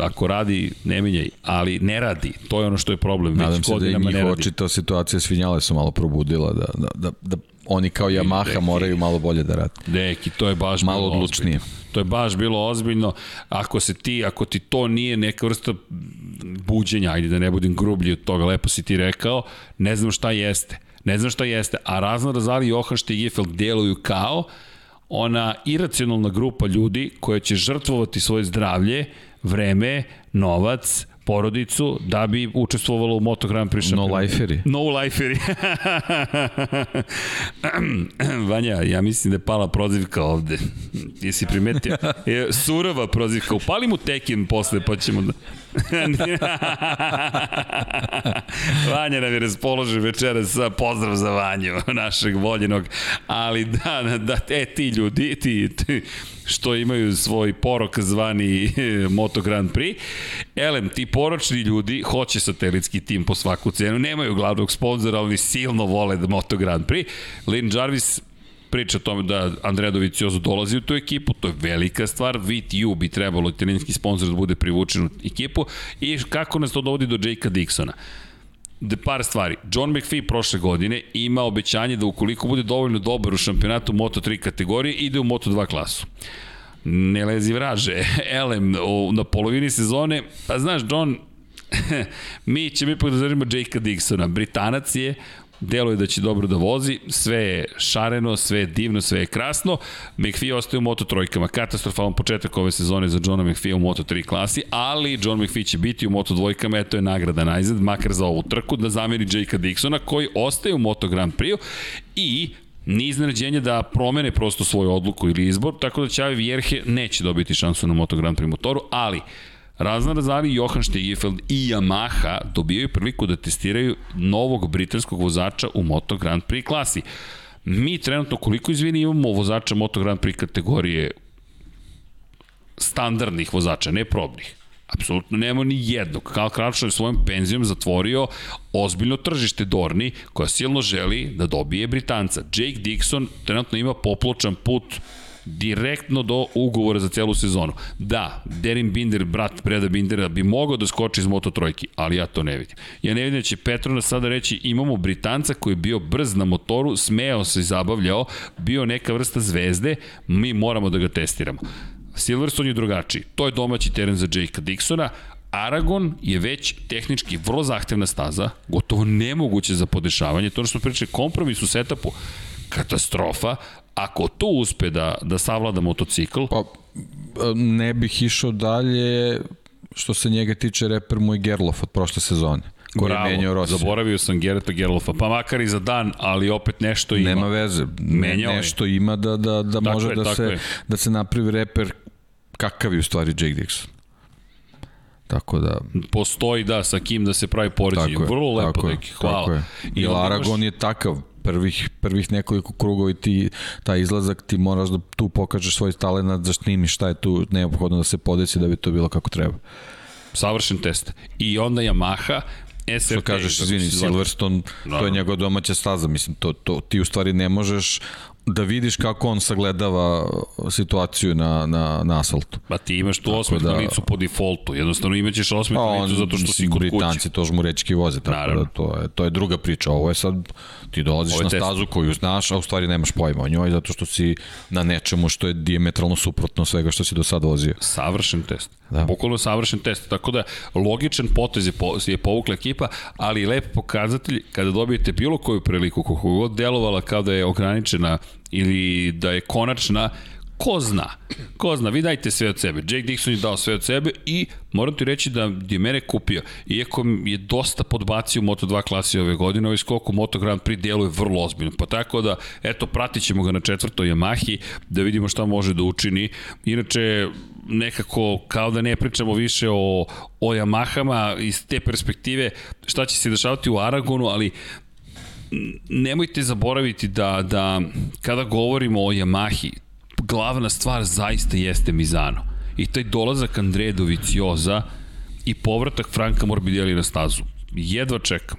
ako radi, ne minjaj, ali ne radi. To je ono što je problem. Nadam se da je njih očita situacija svinjale su malo probudila, da, da, da, da oni kao Yamaha Deki, moraju malo bolje da radi. Deki, to je baš malo odlučnije. Ozbiljno. To je baš bilo ozbiljno. Ako se ti, ako ti to nije neka vrsta buđenja, ajde da ne budem grublji od toga, lepo si ti rekao, ne znam šta jeste. Ne znam šta jeste. A razno razali Johan Stegifeld deluju kao ona iracionalna grupa ljudi koja će žrtvovati svoje zdravlje vreme, novac, porodicu da bi učestvovalo u Moto Grand Prix No liferi. No liferi. Vanja, ja mislim da je pala prozivka ovde. Jesi primetio? Je surova prozivka. Upali mu tekin posle pa ćemo da... Vanja nam je raspoložen večeras pozdrav za Vanju, našeg voljenog. Ali da, da, e, ti ljudi, ti, ti što imaju svoj porok zvani Moto Grand Prix. Elem, ti poročni ljudi hoće satelitski tim po svaku cenu, nemaju glavnog sponzora, ali silno vole Moto Grand Prix. Lynn Jarvis priča o tome da Andrea Doviciozo dolazi u tu ekipu, to je velika stvar, VTU bi trebalo italijanski sponsor da bude privučen u ekipu i kako nas to dovodi do Jakea Dixona de par stvari. John McPhee prošle godine ima obećanje da ukoliko bude dovoljno dobar u šampionatu Moto3 kategorije, ide u Moto2 klasu. Ne lezi vraže. Elem, na polovini sezone, pa znaš, John, mi ćemo ipak da zadržimo Jakea Dixona. Britanac je, deluje da će dobro da vozi, sve je šareno, sve je divno, sve je krasno. McPhee ostaje u Moto trojkama, katastrofalan početak ove sezone za Johna McPhee u Moto 3 klasi, ali John McPhee će biti u Moto dvojkama, eto je nagrada najzad, makar za ovu trku, da zameri Jakea Dixona, koji ostaje u Moto Grand Prix i ni iznenađenje da promene prosto svoju odluku ili izbor, tako da Ćavi Vjerhe neće dobiti šansu na Moto Grand Prix motoru, ali Razna Razali, Johan Stegifeld i Yamaha dobijaju priliku da testiraju novog britanskog vozača u Moto Grand Prix klasi. Mi trenutno, koliko izvini, imamo vozača Moto Grand Prix kategorije standardnih vozača, ne probnih. Apsolutno nema ni jednog. Karl Kračar je svojom penzijom zatvorio ozbiljno tržište Dorni, koja silno želi da dobije Britanca. Jake Dixon trenutno ima popločan put direktno do ugovora za celu sezonu. Da, Derin Binder, brat Breda Bindera, bi mogao da skoči iz Moto trojki, ali ja to ne vidim. Ja ne vidim da će Petronas sada reći imamo Britanca koji je bio brz na motoru, smeo se i zabavljao, bio neka vrsta zvezde, mi moramo da ga testiramo. Silverstone je drugačiji. To je domaći teren za Jakea Dixona, Aragon je već tehnički vrlo zahtevna staza, gotovo nemoguće za podešavanje, to što smo pričali, kompromis u setapu, katastrofa, Ako to uspe da, da savlada motocikl... Pa, ne bih išao dalje što se njega tiče reper moj Gerlof od prošle sezone. Koji Bravo, je menjao Rossi. zaboravio sam Gereta Gerlofa, pa makar i za dan, ali opet nešto ima. Nema veze, menjao nešto je. ima da, da, da može je, da, se, je. da se napravi reper kakav je u stvari Jake Dixon. Tako da... Postoji, da, sa kim da se pravi poređenje. Vrlo lepo, tako deki, hvala. Tako je. I Aragon je takav, prvih, prvih nekoliko krugova i ti, taj izlazak ti moraš da tu pokažeš svoj talent da snimiš šta je tu neophodno da se podesi da bi to bilo kako treba. Savršen test. I onda Yamaha SRT, što kažeš, izvini, Silverstone, to je njegova domaća staza, mislim, to, to, ti u stvari ne možeš da vidiš kako on sagledava situaciju na, na, na asfaltu. Pa ti imaš tu osmeh da, na licu po defaultu, jednostavno imaćeš osmeh na licu zato što si kod kuće. Britanci to žmurečki voze, tako Naravno. da to je, to je druga priča. Ovo je sad, ti dolaziš na test. stazu koju znaš, a u stvari nemaš pojma o njoj zato što si na nečemu što je diametralno suprotno svega što si do sada vozio. Savršen test. Da. Bukvalno savršen test. Tako da, logičan potez je, po, je povukla ekipa, ali lep pokazatelj kada dobijete bilo koju priliku, kako god delovala kao da je ograničena ili da je konačna, ko zna, ko zna, vi dajte sve od sebe. Jake Dixon je dao sve od sebe i moram ti reći da je mene kupio. Iako je dosta podbacio u Moto2 klasi ove godine, ovaj skok u Moto Grand Prix deluje vrlo ozbiljno. Pa tako da, eto, pratit ćemo ga na četvrtoj Yamahi, da vidimo šta može da učini. Inače, nekako kao da ne pričamo više o, o Yamahama iz te perspektive šta će se dešavati u Aragonu, ali nemojte zaboraviti da, da kada govorimo o Yamahi, glavna stvar zaista jeste Mizano. I taj dolazak Andreja Dovicioza i povratak Franka Morbidelli na stazu. Jedva čekam.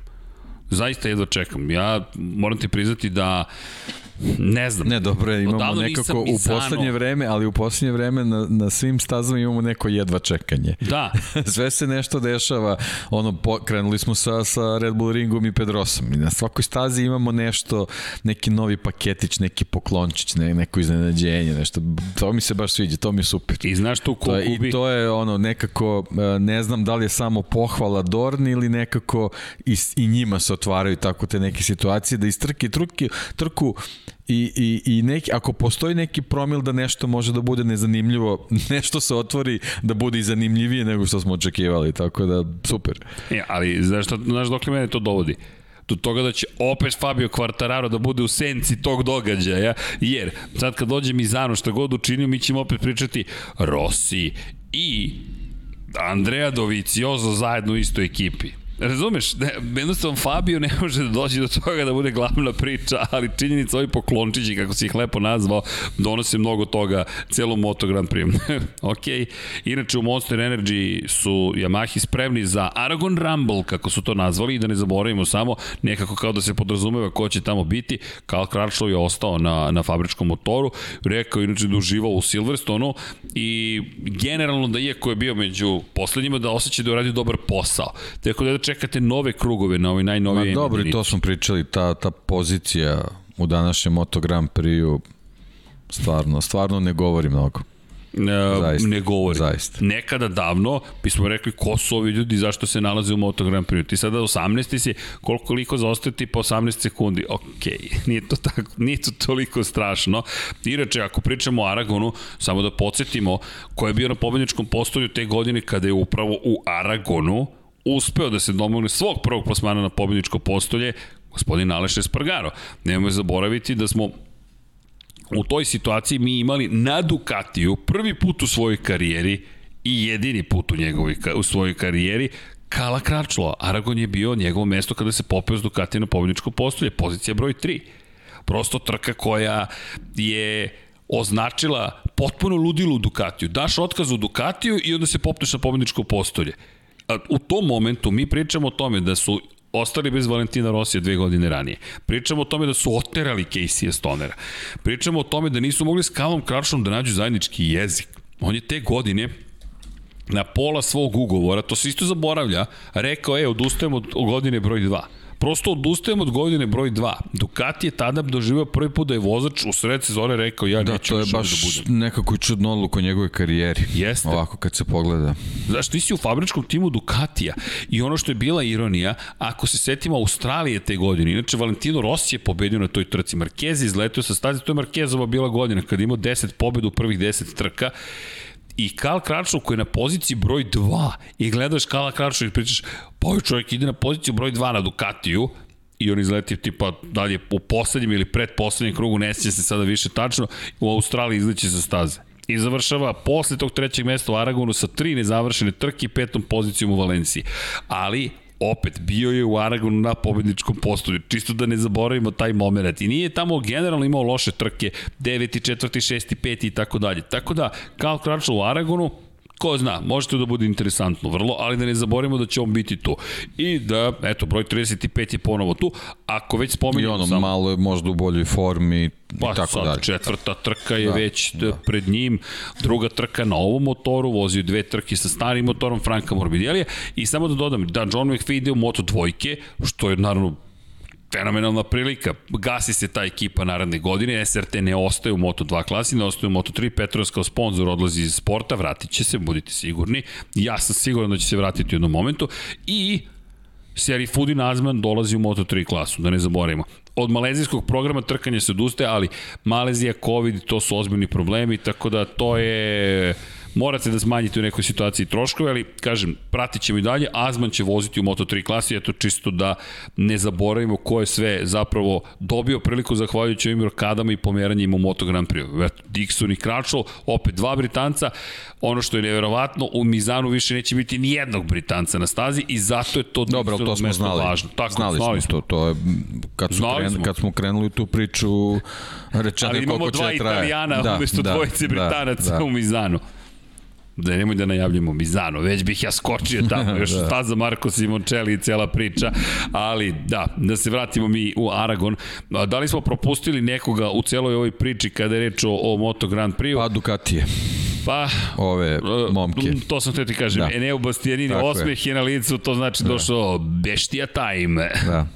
Zaista jedva čekam. Ja moram ti priznati da Ne znam. Ne, dobro, imamo Odavno nekako u poslednje vreme, ali u poslednje vreme na, na svim stazama imamo neko jedva čekanje. Da. Sve se nešto dešava, ono, po, krenuli smo sa, sa Red Bull ringom i Pedrosom i na svakoj stazi imamo nešto, neki novi paketić, neki poklončić, ne, neko iznenađenje, nešto, to mi se baš sviđa, to mi je super. I znaš to ko I to je ono, nekako, e, ne znam da li je samo pohvala Dorn ili nekako i, i njima se otvaraju tako te neke situacije da iz trke, trke, trku I, i, i neki, ako postoji neki promil da nešto može da bude nezanimljivo, nešto se otvori da bude i zanimljivije nego što smo očekivali, tako da super. Ja, ali znaš, šta, znaš dok li mene to dovodi? do toga da će opet Fabio Quartararo da bude u senci tog događaja, jer sad kad dođe Mizano šta god učinio, mi ćemo opet pričati Rossi i Andrea Dovizioso zajedno u istoj ekipi. Razumeš, ne, jednostavno Fabio ne može da dođe do toga da bude glavna priča, ali činjenica ovi poklončići, kako si ih lepo nazvao, donose mnogo toga celom Moto Grand Prix. ok, inače u Monster Energy su Yamahi spremni za Aragon Rumble, kako su to nazvali, i da ne zaboravimo samo, nekako kao da se podrazumeva ko će tamo biti, Karl Crutchlow je ostao na, na fabričkom motoru, rekao inače da uživao u Silverstonu i generalno da iako je bio među poslednjima, da osjeća da je uradio dobar posao. Tako da čekate nove krugove na ovoj najnovije Ma dobro, i to smo pričali, ta, ta pozicija u današnjem Moto Grand Prix-u stvarno, stvarno ne govori mnogo. E, zaista, ne govori. Zaista. Nekada davno bismo rekli ko su ovi ljudi zašto se nalaze u Moto Grand Prix. Ti sada 18. si, koliko liko zaostati po 18 sekundi. Ok, nije to, tako, nije to toliko strašno. Inače, ako pričamo o Aragonu, samo da podsjetimo ko je bio na pobedničkom postolju te godine kada je upravo u Aragonu uspeo da se domogne svog prvog plasmana na pobedničko postolje, gospodin Aleš Espargaro. Nemoj zaboraviti da smo u toj situaciji mi imali na Ducatiju prvi put u svojoj karijeri i jedini put u, njegovoj, u svojoj karijeri Kala Kračlo. Aragon je bio njegovo mesto kada se popeo s Ducatija na pobedničko postolje, pozicija broj 3. Prosto trka koja je označila potpuno ludilu Ducatiju. Daš otkaz u Ducatiju i onda se popneš na pobedničko postolje u tom momentu mi pričamo o tome da su ostali bez Valentina Rosija dve godine ranije. Pričamo o tome da su oterali Casey Stonera. Pričamo o tome da nisu mogli s Kalom Krašom da nađu zajednički jezik. On je te godine na pola svog ugovora, to se isto zaboravlja, rekao je, odustajemo od godine broj 2 prosto odustajem od godine broj 2. Ducati je tada doživao prvi put da je vozač u sred sezone rekao ja da, neću to je baš da budem. nekako čudno odluku u njegovoj karijeri. Jeste. Ovako kad se pogleda. Znaš, ti si u fabričkom timu Ducatija i ono što je bila ironija, ako se setimo Australije te godine, inače Valentino Rossi je pobedio na toj trci, Marquez izletio sa staze, to je Marquezova bila godina, kada imao 10 pobeda u prvih 10 trka i Kal Kračov koji je na poziciji broj 2 i gledaš Kala Kračov i pričaš, pa ovaj čovjek ide na poziciju broj 2 na Ducatiju i on izleti tipa da li je u poslednjem ili predposlednjem krugu, ne sjeća se sada više tačno, u Australiji izleće sa staze. I završava posle tog trećeg mesta u Aragonu sa tri nezavršene trke i petom pozicijom u Valenciji. Ali opet bio je u Aragonu na pobedničkom postolju, čisto da ne zaboravimo taj moment. I nije tamo generalno imao loše trke, 9. 4. 6. 5. i tako dalje. Tako da, Karl Crutchlow u Aragonu, ko zna, može to da bude interesantno vrlo, ali da ne zaboravimo da će on biti tu. I da, eto, broj 35 je ponovo tu. Ako već spominjamo... I ono, samo, malo je možda u boljoj formi pa, i tako sad, dalje. četvrta trka je da, već da. pred njim, druga trka na ovom motoru, vozio dve trke sa starim motorom Franka Morbidelija i samo da dodam da John McPhee ide u Moto dvojke, što je naravno fenomenalna prilika. Gasi se ta ekipa naredne godine, SRT ne ostaje u Moto2 klasi, ne ostaje u Moto3, Petros kao sponsor odlazi iz sporta, vratit će se, budite sigurni. Ja sam siguran da će se vratiti u jednom momentu. I Seri Fudin Azman dolazi u Moto3 klasu, da ne zaboravimo. Od malezijskog programa trkanja se odustaje, ali Malezija, Covid, to su ozbiljni problemi, tako da to je morate da smanjite u nekoj situaciji troškove, ali kažem, pratit ćemo i dalje, Azman će voziti u Moto3 klasi, eto čisto da ne zaboravimo ko je sve zapravo dobio priliku zahvaljujući ovim rokadama i pomeranjima u Moto Grand Prix. Eto, Dixon i Kračol, opet dva Britanca, ono što je neverovatno, u Mizanu više neće biti ni jednog Britanca na stazi i zato je to Dobro, to smo znali. Važno. Tako, znali, znali smo. To, to je, kad, su kren, smo. kad smo krenuli tu priču, rečeno je koliko će traje. Ali imamo dva Italijana da, umesto da, dvojice da, Britanaca da, da. u Mizanu. Da nemoj da najavljamo Mizano, već bih ja skočio tamo, još da. staza Marko Simoncelli i cela priča, ali da, da se vratimo mi u Aragon. Da li smo propustili nekoga u celoj ovoj priči kada je reč o, o Moto Grand Prix? Pa Ducatije. Pa, ove momke. To sam te ti kažem. Da. Eneo Bastianini, osmeh je na licu, to znači da. došao beštija time. Da.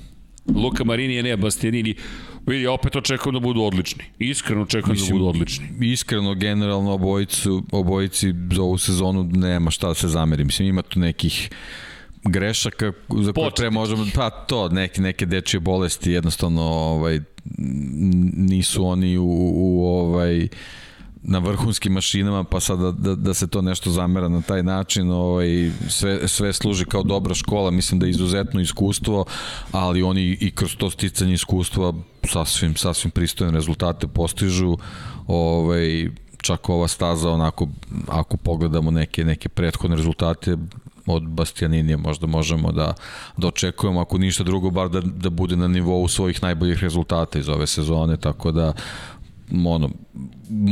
Luka Marini Eneo Bastianini Vidi, opet očekujem da budu odlični. Iskreno očekujem Mislim, da budu odlični. Iskreno, generalno, obojicu, obojici za ovu sezonu nema šta da se zameri. Mislim, ima tu nekih grešaka za koje pre možemo, pa to, neke, neke dečije bolesti jednostavno ovaj, nisu oni u, u ovaj, na vrhunskim mašinama, pa sad da, da, da se to nešto zamera na taj način, ovaj, sve, sve služi kao dobra škola, mislim da je izuzetno iskustvo, ali oni i kroz to sticanje iskustva sasvim, sasvim pristojne rezultate postižu, ovaj, čak ova staza onako, ako pogledamo neke, neke prethodne rezultate, od Bastianinija možda možemo da, da očekujemo, ako ništa drugo, bar da, da bude na nivou svojih najboljih rezultata iz ove sezone, tako da ono,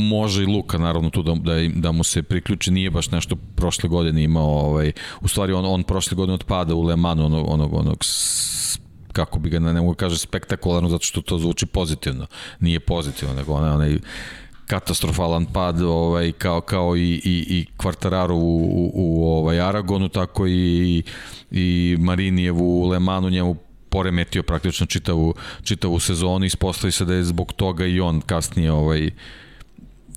može i Luka naravno tu da, da, da mu se priključi, nije baš nešto prošle godine imao, ovaj, u stvari on, on prošle godine odpada u Le Mans onog, onog, onog kako bi ga ne mogu da kaže spektakularno zato što to zvuči pozitivno. Nije pozitivno, nego onaj, onaj katastrofalan pad ovaj kao kao i i i Kvartararu u, u, u ovaj Aragonu tako i i Marinijevu u Le Manu njemu poremetio praktično čitavu, čitavu sezonu i ispostavi se da je zbog toga i on kasnije ovaj,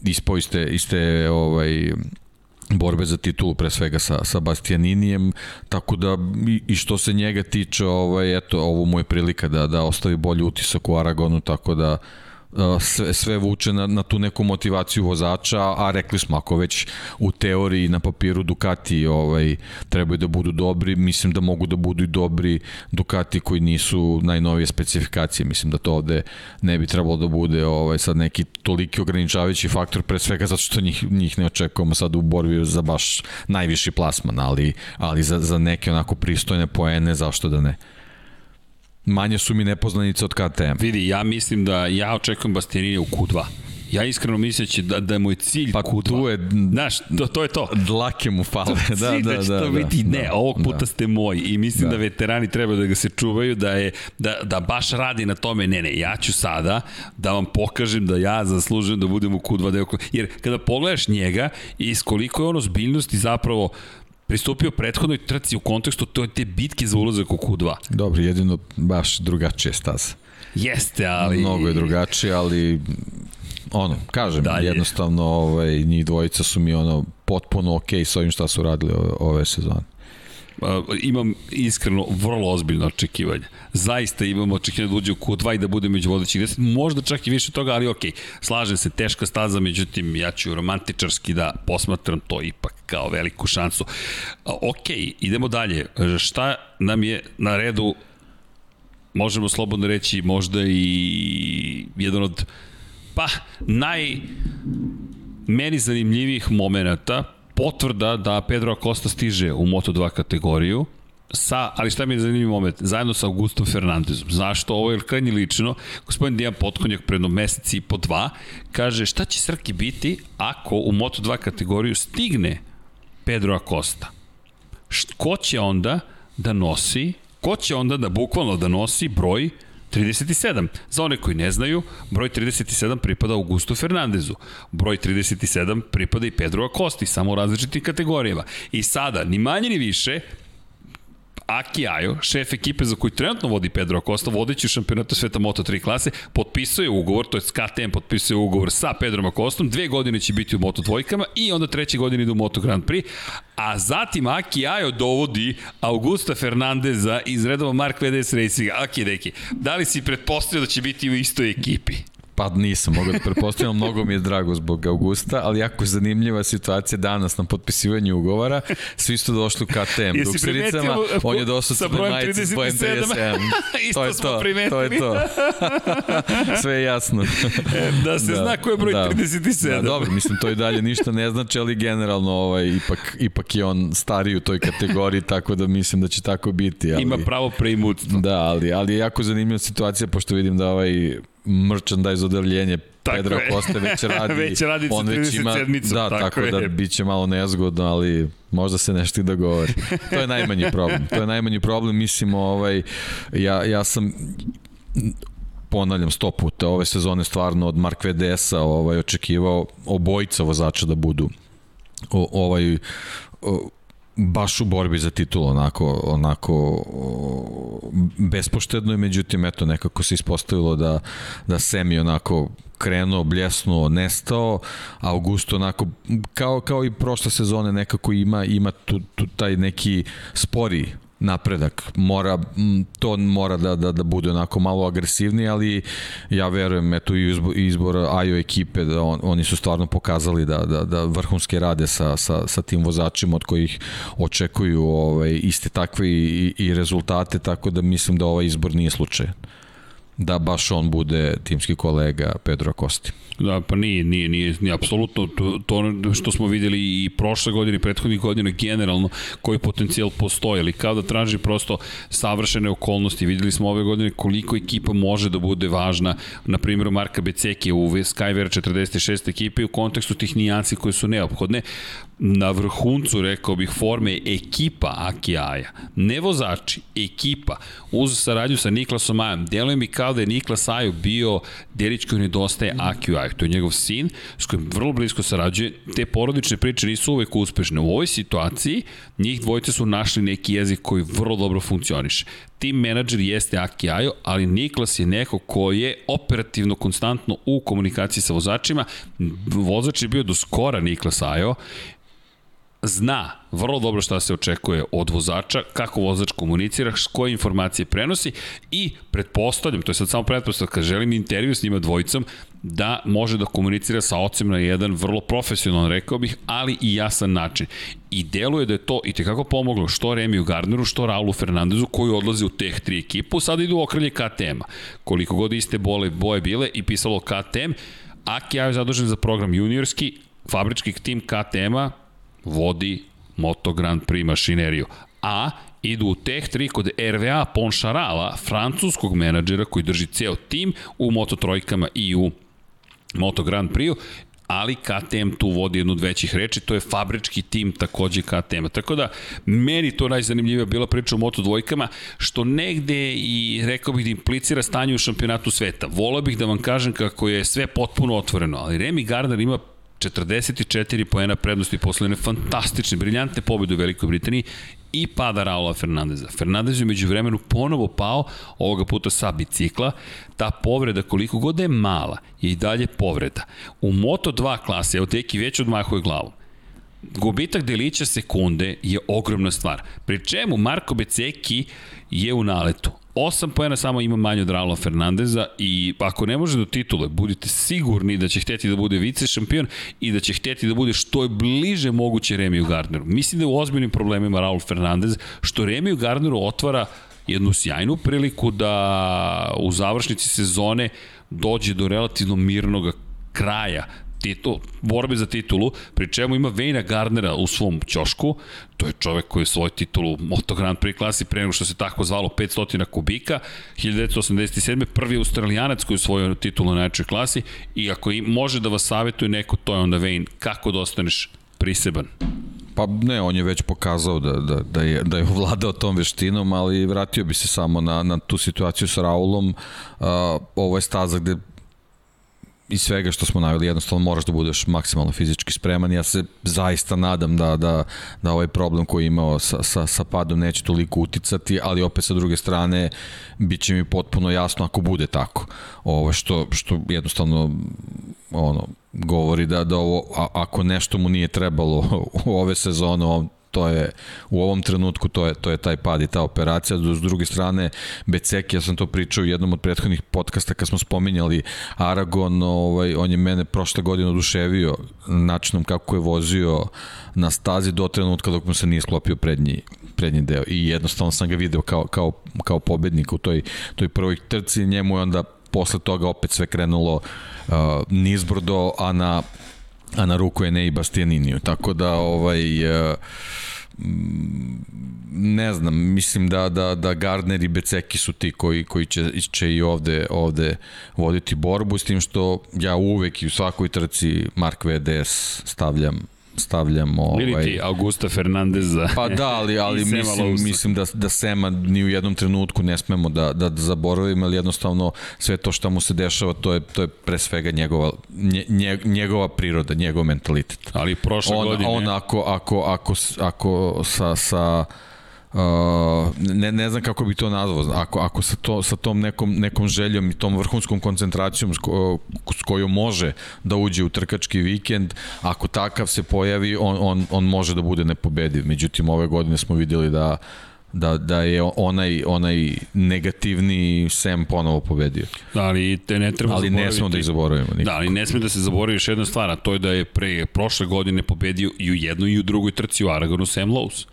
ispo iste, iste ovaj, borbe za titulu pre svega sa, sa Bastianinijem. Tako da i što se njega tiče ovaj, eto, ovo mu je prilika da, da ostavi bolji utisak u Aragonu tako da sve, sve vuče na, na tu neku motivaciju vozača, a rekli smo ako već u teoriji na papiru Ducati ovaj, trebaju da budu dobri, mislim da mogu da budu i dobri Ducati koji nisu najnovije specifikacije, mislim da to ovde ne bi trebalo da bude ovaj, sad neki toliki ograničavajući faktor, pre svega zato što njih, njih ne očekujemo sad u borbi za baš najviši plasman, ali, ali za, za neke onako pristojne poene, zašto da ne? Manje su mi nepoznanice od KTM. Vidi, ja mislim da ja očekujem Bastianini u Q2. Ja iskreno misleći da, da je moj cilj pa Q2. tu je, Znaš, to, to je to. Dlake mu fale. Da, da, da, da, da, biti, da, ne, ovog puta da. ste moji i mislim da. da veterani treba da ga se čuvaju, da, je, da, da baš radi na tome, ne, ne, ja ću sada da vam pokažem da ja zaslužujem da budem u Q2 deo. Jer kada pogledaš njega i koliko je ono zbiljnosti zapravo pristupio prethodnoj trci u kontekstu to te bitke za ulazak u Q2. Dobro, jedino baš drugačije staza. Jeste, ali... Mnogo je drugačije, ali ono, kažem, Dalje. jednostavno ovaj, njih dvojica su mi ono potpuno okej okay s ovim šta su radili ove, ove sezone imam iskreno vrlo ozbiljno očekivanje. Zaista imam očekivanje da uđe u Q2 i da bude među vodećih 10, možda čak i više toga, ali ok, slažem se, teška staza, međutim, ja ću romantičarski da posmatram to ipak kao veliku šansu. Ok, idemo dalje. Šta nam je na redu, možemo slobodno reći, možda i jedan od, pa, naj meni zanimljivih momenta, potvrda da Pedro Acosta stiže u Moto2 kategoriju, sa, ali šta mi je zanimljiv moment, zajedno sa Augustom Fernandezom. Zašto? Ovo je krajnje lično. Gospodin Dijan Potkonjak predno meseci i po dva kaže šta će Srki biti ako u Moto2 kategoriju stigne Pedro Acosta. Ko će onda da nosi, ko će onda da bukvalno da nosi broj 37. Za one koji ne znaju, broj 37 pripada Augustu Fernandezu. Broj 37 pripada i Pedro Acosti, samo u različitim kategorijama. I sada, ni manje ni više, Aki Ajo, šef ekipe za koju trenutno vodi Pedro Acosta, vodeći u šampionatu sveta Moto3 klase, potpisuje ugovor, to je KTM potpisuje ugovor sa Pedrom Acostom, dve godine će biti u Moto dvojkama i onda treće godine ide u Moto Grand Prix, a zatim Aki Ajo dovodi Augusta Fernandeza iz redova Mark VDS Racinga. Aki, deki, da li si pretpostavio da će biti u istoj ekipi? Pa nisam mogao da prepostavljam, mnogo mi je drago zbog Augusta, ali jako zanimljiva situacija danas na potpisivanju ugovora. Svi su došli u KTM Duksericama, on je došao sa majice s bojem 37. Isto to je smo to, primetili. to je to. Sve je jasno. da se da, zna ko je broj da, 37. Da, dobro, mislim, to i dalje ništa ne znači, ali generalno ovaj, ipak, ipak je on stariji u toj kategoriji, tako da mislim da će tako biti. Ali, Ima pravo preimutstvo. Da, ali, ali je jako zanimljiva situacija, pošto vidim da ovaj merchandise odeljenje Pedro Koste već radi. već radi on već ima, Da, tako, tako da bit će malo nezgodno, ali možda se nešto i da govori. To je najmanji problem. To je najmanji problem, mislim, ovaj, ja, ja sam ponavljam sto puta, ove sezone stvarno od Mark VDS-a ovaj, očekivao obojica vozača da budu o, ovaj o, baš u borbi za titul onako onako bespoštedno i međutim eto nekako se ispostavilo da da Semi onako krenuo, bljesnuo, nestao, Augusto onako kao kao i prošle sezone nekako ima ima tu, tu taj neki spori napredak. Mora, to mora da, da, da bude onako malo agresivniji, ali ja verujem eto i izbor, izbor AJO ekipe da on, oni su stvarno pokazali da, da, da vrhunske rade sa, sa, sa tim vozačima od kojih očekuju ovaj, iste takve i, i rezultate, tako da mislim da ovaj izbor nije slučajan da baš on bude timski kolega Pedro Kosti. Da, pa nije, nije, nije, nije apsolutno to, to što smo videli i prošle godine i prethodnih godina generalno koji potencijal postoji, ali kao da traži prosto savršene okolnosti. Videli smo ove godine koliko ekipa može da bude važna, na primjeru Marka Beceke u Skyver 46 ekipe u kontekstu tih nijansi koje su neophodne na vrhuncu, rekao bih, forme ekipa Akijaja, ne vozači, ekipa, uz saradnju sa Niklasom Ajom, deluje mi kao da je Niklas Aju bio delić koji nedostaje Akijaju, to je njegov sin, s kojim vrlo blisko sarađuje, te porodične priče nisu uvek uspešne. U ovoj situaciji njih dvojice su našli neki jezik koji vrlo dobro funkcioniše. Tim menadžer jeste Aki Ajo, ali Niklas je neko ko je operativno, konstantno u komunikaciji sa vozačima. Vozač je bio do skora Niklas Ajo, zna vrlo dobro šta se očekuje od vozača, kako vozač komunicira, koje informacije prenosi i pretpostavljam, to je sad samo pretpostavljam, kad želim intervju s njima dvojicom, da može da komunicira sa ocem na jedan vrlo profesionalan, rekao bih, ali i jasan način. I deluje da je to i tekako pomoglo što Remiju Gardneru, što Raulu Fernandezu koji odlaze u teh tri ekipu, sada idu u okrilje KTM-a. Koliko god iste bole, boje bile i pisalo KTM, Aki je zadužen za program juniorski, fabrički tim KTM-a, vodi Moto Grand Prix mašineriju. A idu u Tech 3 kod RVA Ponšarala, francuskog menadžera koji drži ceo tim u Moto Trojkama i u Moto Grand Prix-u ali KTM tu vodi jednu od većih reči, to je fabrički tim takođe KTM-a. Tako da, meni to najzanimljivija bila priča o Moto dvojkama, što negde i rekao bih da implicira stanje u šampionatu sveta. Volao bih da vam kažem kako je sve potpuno otvoreno, ali Remy Gardner ima 44 poena prednosti posle jedne fantastične, briljantne pobjede u Velikoj Britaniji i pada Raula Fernandeza. Fernandez je među vremenu ponovo pao, ovoga puta sa bicikla. Ta povreda, koliko god da je mala, je i dalje povreda. U Moto2 klasi, evo teki već odmahuje glavu, gubitak delića sekunde je ogromna stvar. Pri čemu Marko Beceki je u naletu. 8 pojena samo ima manje od Raula Fernandeza i ako ne može do titule, budite sigurni da će hteti da bude vice šampion i da će hteti da bude što je bliže moguće Remiju Gardneru. Mislim da je u ozbiljnim problemima Raul Fernandez, što Remiju Gardneru otvara jednu sjajnu priliku da u završnici sezone dođe do relativno mirnog kraja titul, borbe za titulu, pri čemu ima Vejna Gardnera u svom ćošku, to je čovek koji je svoj titulu Moto Grand Prix klasi pre nego što se tako zvalo 500 kubika, 1987. prvi australijanac koji je svoj titulu na najčoj klasi i ako im može da vas savjetuje neko, to je onda Vejn, kako da ostaneš priseban. Pa ne, on je već pokazao da, da, da, je, da je ovladao tom veštinom, ali vratio bi se samo na, na tu situaciju sa Raulom. Uh, ovo je staza gde iz svega što smo navili, jednostavno moraš da budeš maksimalno fizički spreman. Ja se zaista nadam da, da, da ovaj problem koji je imao sa, sa, sa padom neće toliko uticati, ali opet sa druge strane bit će mi potpuno jasno ako bude tako. Ovo što, što jednostavno ono, govori da, da ovo, a, ako nešto mu nije trebalo u ove sezone, on to je u ovom trenutku to je, to je taj pad i ta operacija. S druge strane, Beceki, ja sam to pričao u jednom od prethodnih podcasta kad smo spominjali Aragon, ovaj, on je mene prošle godine oduševio načinom kako je vozio na stazi do trenutka dok mu se nije sklopio prednji, prednji deo i jednostavno sam ga video kao, kao, kao pobednik u toj, toj prvoj trci, njemu je onda posle toga opet sve krenulo uh, nizbrdo, a na, a na ruku je ne i Bastianiniju. Tako da, ovaj, uh, ne znam, mislim da, da, da Gardner i Beceki su ti koji, koji će, će i ovde, ovde voditi borbu, s tim što ja uvek i u svakoj trci Mark VDS stavljam stavljam ovaj Ili ti Augusta Fernandeza. Pa da, ali ali mislim mislim da da Sema ni u jednom trenutku ne smemo da da, da zaboravimo, ali jednostavno sve to što mu se dešava to je to je pre svega njegova nje, njegova priroda, njegov mentalitet. Ali prošle on, godine on ako ako ako ako sa sa Uh, ne, ne znam kako bi to nazvao, ako, ako sa, to, sa tom nekom, nekom željom i tom vrhunskom koncentracijom s, ko, s kojom može da uđe u trkački vikend, ako takav se pojavi, on, on, on može da bude nepobediv. Međutim, ove godine smo videli da da, da je onaj, onaj negativni Sam ponovo pobedio. Da, ali te ne treba ali ne smemo da ih zaboravimo. Nikako. Da, ali ne smemo da se zaboravi još jedna stvar, a to je da je pre prošle godine pobedio i u jednoj i u drugoj trci u Aragonu Sam Lowe's.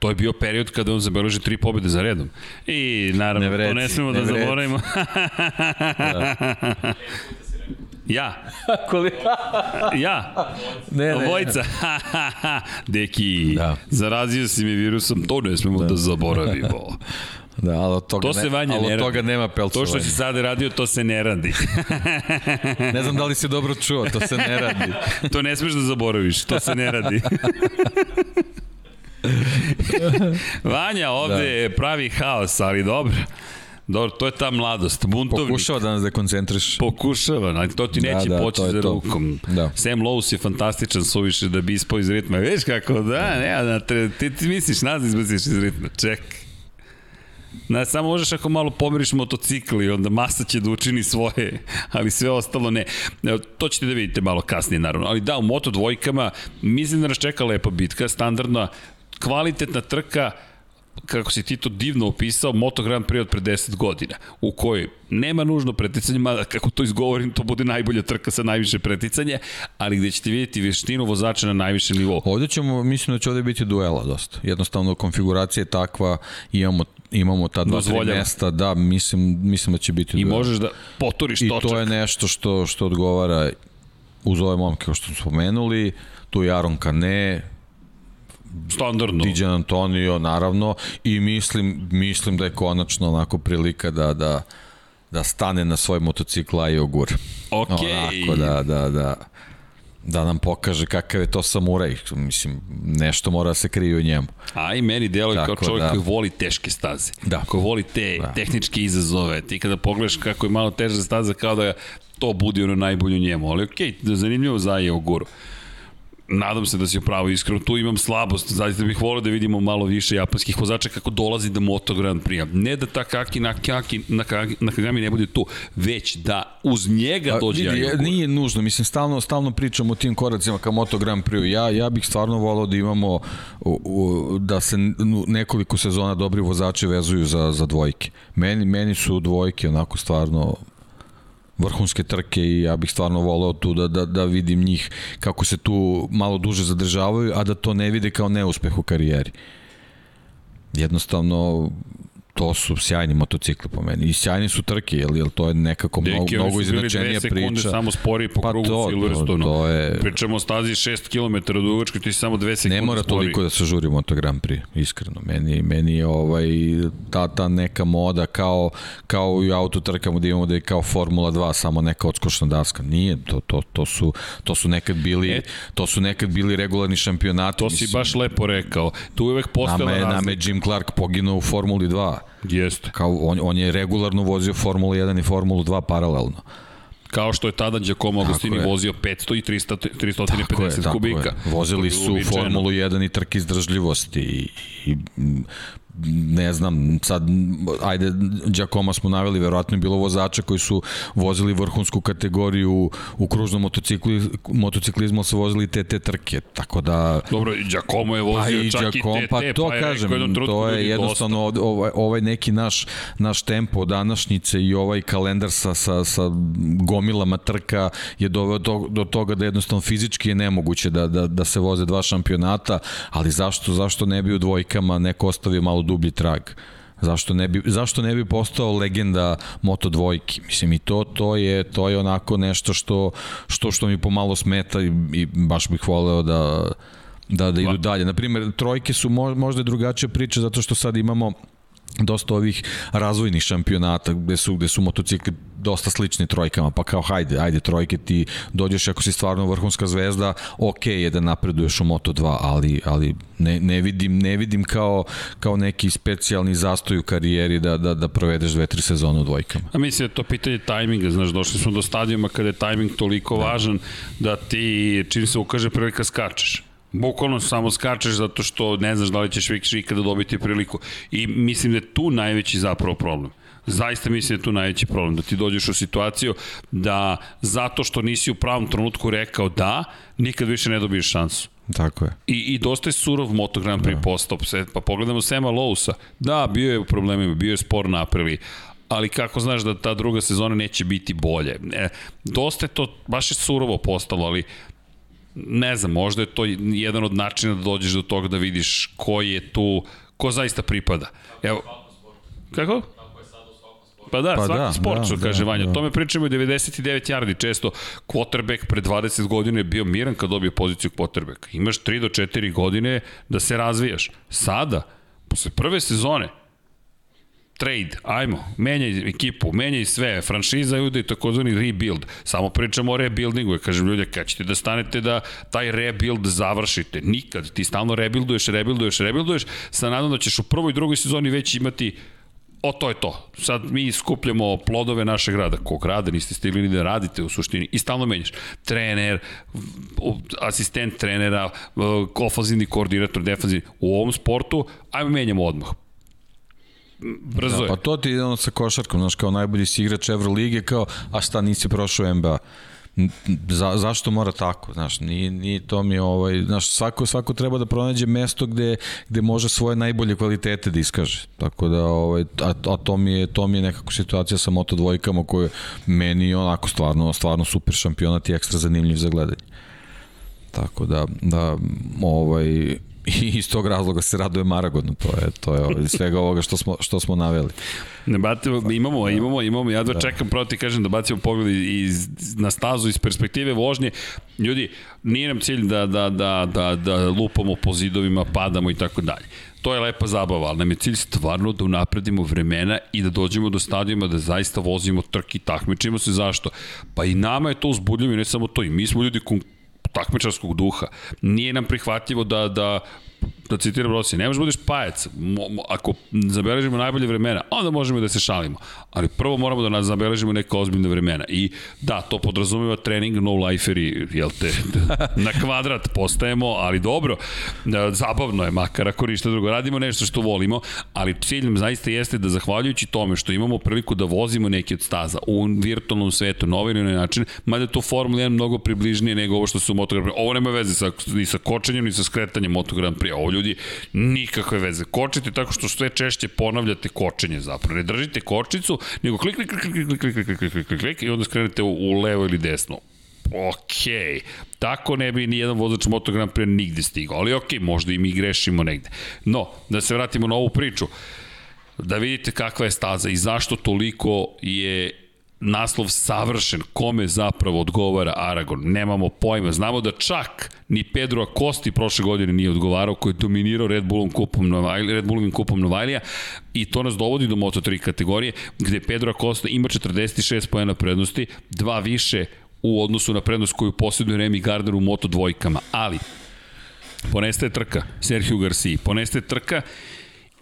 To je bio period kada on zabeleži tri pobjede za redom. I naravno, ne vreci, to ne smemo ne da vreci. zaboravimo. da. Ja. ja. Ne, ne. Vojca. Deki, da. zarazio si mi virusom, to ne smemo da, da zaboravimo. Da, ali od toga, to se vanje ali od toga nema pelcovanja. To što si sada radio, to se ne radi. ne znam da li si dobro čuo, to se ne radi. to ne smeš da zaboraviš, to se ne radi. Vanja ovde da. pravi haos, ali dobro. Dobro, to je ta mladost, buntovnik. Pokušava da nas dekoncentriš. Pokušava, ali to ti da, neće da, da, poći za to. rukom. Da. Sam Lowe's je fantastičan suviše da bi ispao iz ritma. Veš kako, da, ne, da, ti, ti misliš nas izbaciš iz ritma. Ček. Na, samo možeš ako malo pomeriš motocikl i onda masa će da učini svoje, ali sve ostalo ne. To ćete da vidite malo kasnije, naravno. Ali da, u Moto dvojkama, mislim da nas čeka lepa bitka, standardna, kvalitetna trka, kako si ti to divno opisao, Moto Grand Prix od pre 10 godina, u kojoj nema nužno preticanje, mada kako to izgovorim, to bude najbolja trka sa najviše preticanje, ali gde ćete vidjeti veštinu vozača na najvišem nivou. Ovde ćemo, mislim da će ovde biti duela dosta. Jednostavno, konfiguracija je takva, imamo imamo ta dva tri mesta, da, mislim, mislim da će biti I duela. možeš da poturiš točak. I to je nešto što, što odgovara uz ove momke kao što smo spomenuli, tu je Aron Kane, standardno. Diđan Antonio, naravno, i mislim, mislim da je konačno onako prilika da, da, da stane na svoj motocikl i ogur. Ok. Onako, da, da, da, da nam pokaže kakav je to samuraj. Mislim, nešto mora da se krije u njemu. A i meni deluje kao čovjek da. koji voli teške staze. Da. Koji voli te da. tehničke izazove. Ti kada pogledaš kako je malo teža staza, kao da to budi ono najbolje u njemu. Ali okej, okay, zanimljivo za je Oguru nadam se da si upravo iskreno, tu imam slabost, zaista bih volio da vidimo malo više japanskih vozača kako dolazi do Moto Grand Prix. Ne da Takaki Nakaki, Nakagi, Nakagami ne bude tu, već da uz njega dođe A, vidi, Nije nužno, mislim, stalno, stalno pričam o tim koracima ka Moto Grand Prix. Ja, ja bih stvarno volao da imamo u, u, da se nekoliko sezona dobri vozači vezuju za, za dvojke. Meni, meni su dvojke onako stvarno vrhunske trke i ja bih stvarno voleo tu da, da, da vidim njih kako se tu malo duže zadržavaju, a da to ne vide kao neuspeh u karijeri. Jednostavno, to su sjajni motocikli po meni. I sjajni su trke, jel, jel to je nekako Deki, mnogo, mnogo iznačenija priča. samo spori po pa krugu to, Silverstone. To, to je... Pričamo stazi 6 km dugačke, ti samo 2 sekunde Ne mora spori. toliko da se žuri Moto Grand Prix, iskreno. Meni, meni je ovaj, ta, ta neka moda kao, kao i auto trkamo da imamo da je kao Formula 2, samo neka odskočna daska. Nije, to, to, to, su, to su nekad bili, e, to su nekad bili regularni šampionati. To mislim. si baš lepo rekao. Tu uvek postala razlika. Nama je Jim Clark poginuo u Formuli 2 Jeste. Kao on, on je regularno vozio Formulu 1 i Formulu 2 paralelno. Kao što je tada Giacomo Agostini vozio 500 i 300, 350 tako kubika. Je, tako Vozili su Formulu 1 i trke izdržljivosti i, i ne znam, sad, ajde, Đakoma smo naveli, verovatno je bilo vozača koji su vozili vrhunsku kategoriju u kružnom motocikli, motociklizmu, se vozili te te trke, tako da... Dobro, i Đakomo je vozio pa i čak Giacomo, i te, pa to pa kažem, to je jednostavno ovaj, ovaj neki naš, naš tempo današnjice i ovaj kalendar sa, sa, sa gomilama trka je doveo do, do toga da jednostavno fizički je nemoguće da, da, da se voze dva šampionata, ali zašto, zašto ne bi u dvojkama neko ostavio malo dublji trag? Zašto ne bi, zašto ne bi postao legenda Moto dvojki? Mislim, i to, to, je, to je onako nešto što, što, što mi pomalo smeta i, i baš bih voleo da, da, da idu dalje. Naprimer, trojke su možda drugačija priča zato što sad imamo dosta ovih razvojnih šampionata gde su, gde su motocikli dosta slični trojkama, pa kao hajde, ajde trojke ti dođeš ako si stvarno vrhunska zvezda, ok je da napreduješ u Moto2, ali, ali ne, ne, vidim, ne vidim kao, kao neki specijalni zastoj u karijeri da, da, da provedeš dve, tri sezone u dvojkama. A mislim da to pitanje tajminga, znaš, došli smo do stadijuma kada je tajming toliko da. važan da ti, čim se ukaže prilika, skačeš Bukvalno samo skačeš zato što ne znaš da li ćeš više ikada dobiti priliku. I mislim da je tu najveći zapravo problem. Zaista mislim da je tu najveći problem, da ti dođeš u situaciju da zato što nisi u pravom trenutku rekao da, nikad više ne dobiješ šansu. Tako je. I, i dosta je surov Moto Grand Prix da. postao. Pa pogledamo Sema Lousa. Da, bio je u problemima, bio je spor na aprili, ali kako znaš da ta druga sezona neće biti bolje. E, dosta je to, baš je surovo postalo, ali ne znam, možda je to jedan od načina da dođeš do toga da vidiš ko je tu, ko zaista pripada. Evo, kako? Pa da, pa svaki da, sport, da, što da, kaže Vanja. Da. tome pričamo i 99 yardi. Često quarterback pre 20 godina je bio miran kad dobije poziciju quarterbacka. Imaš 3 do 4 godine da se razvijaš. Sada, posle prve sezone, trade, ajmo, menjaj ekipu, menjaj sve, franšiza i takozvani rebuild. Samo pričamo o rebuildingu, ja kažem ljudi, kad ćete da stanete da taj rebuild završite? Nikad, ti stalno rebuilduješ, rebuilduješ, rebuilduješ, sa nadom da ćeš u prvoj i drugoj sezoni već imati o to je to. Sad mi skupljamo plodove našeg rada. Kog rada niste stigli ni da radite u suštini i stalno menjaš. Trener, asistent trenera, ofazivni koordinator, defazivni. U ovom sportu, ajmo menjamo odmah brzo da, je. Pa to ti je ono sa košarkom, znaš, kao najbolji si igrač Evrolige, kao, a šta nisi prošao NBA? Za, zašto mora tako, znaš, ni, ni to mi ovaj, znaš, svako, svako treba da pronađe mesto gde, gde može svoje najbolje kvalitete da iskaže, tako da, ovaj, a, a to, mi je, to mi je nekako situacija sa Moto dvojkama koje meni onako stvarno, stvarno super šampionat i ekstra zanimljiv za gledanje. Tako da, da ovaj, i iz tog razloga se raduje Maragonu, to je to je ovaj, svega ovoga što smo što smo naveli. Ne batimo, imamo, imamo, imamo, ja da, da. čekam proti kažem da bacimo pogled iz, na stazu iz perspektive vožnje. Ljudi, nije nam cilj da, da, da, da, da lupamo po zidovima, padamo i tako dalje. To je lepa zabava, ali nam je cilj stvarno da unapredimo vremena i da dođemo do stadijuma da zaista vozimo trki, takmičimo se zašto. Pa i nama je to uzbudljivo i ne samo to, i mi smo ljudi takmičarskog duha. Nije nam prihvatljivo da, da da citiram Rossi, ne možeš da budeš pajac. Mo, mo, ako zabeležimo najbolje vremena, onda možemo da se šalimo. Ali prvo moramo da nas zabeležimo neka ozbiljna vremena. I da, to podrazumeva trening no liferi, jel te, na kvadrat postajemo, ali dobro, zabavno je, makar ako ništa drugo. Radimo nešto što volimo, ali cilj nam zaista jeste da zahvaljujući tome što imamo priliku da vozimo neke od staza u virtualnom svetu, na ovaj način, mada je to Formula 1 mnogo približnije nego ovo što su Moto Grand Prix. Ovo nema veze sa, ni sa kočenjem, ni sa skretanjem Moto Grand. Ovo ljudi, nikakve veze. Kočite tako što sve češće ponavljate kočenje zapravo. Ne držite kočnicu, nego klik, klik, klik, klik, klik, klik, klik, klik, klik, i onda skrenete u, u levo ili desno. Ok, tako ne bi ni jedan vozač Moto Grand Prix nigde stigao, ali ok, možda i mi grešimo negde. No, da se vratimo na ovu priču, da vidite kakva je staza i zašto toliko je naslov savršen, kome zapravo odgovara Aragon, nemamo pojma. Znamo da čak ni Pedro Acosti prošle godine nije odgovarao, koji je dominirao Red Bullom kupom Novajlija, Red Bullovim kupom Novajlija i to nas dovodi do Moto3 kategorije, gde Pedro Acosta ima 46 pojena prednosti, dva više u odnosu na prednost koju posjeduje Remy Gardner u Moto dvojkama, ali ponestaje trka Sergio Garcia, ponestaje trka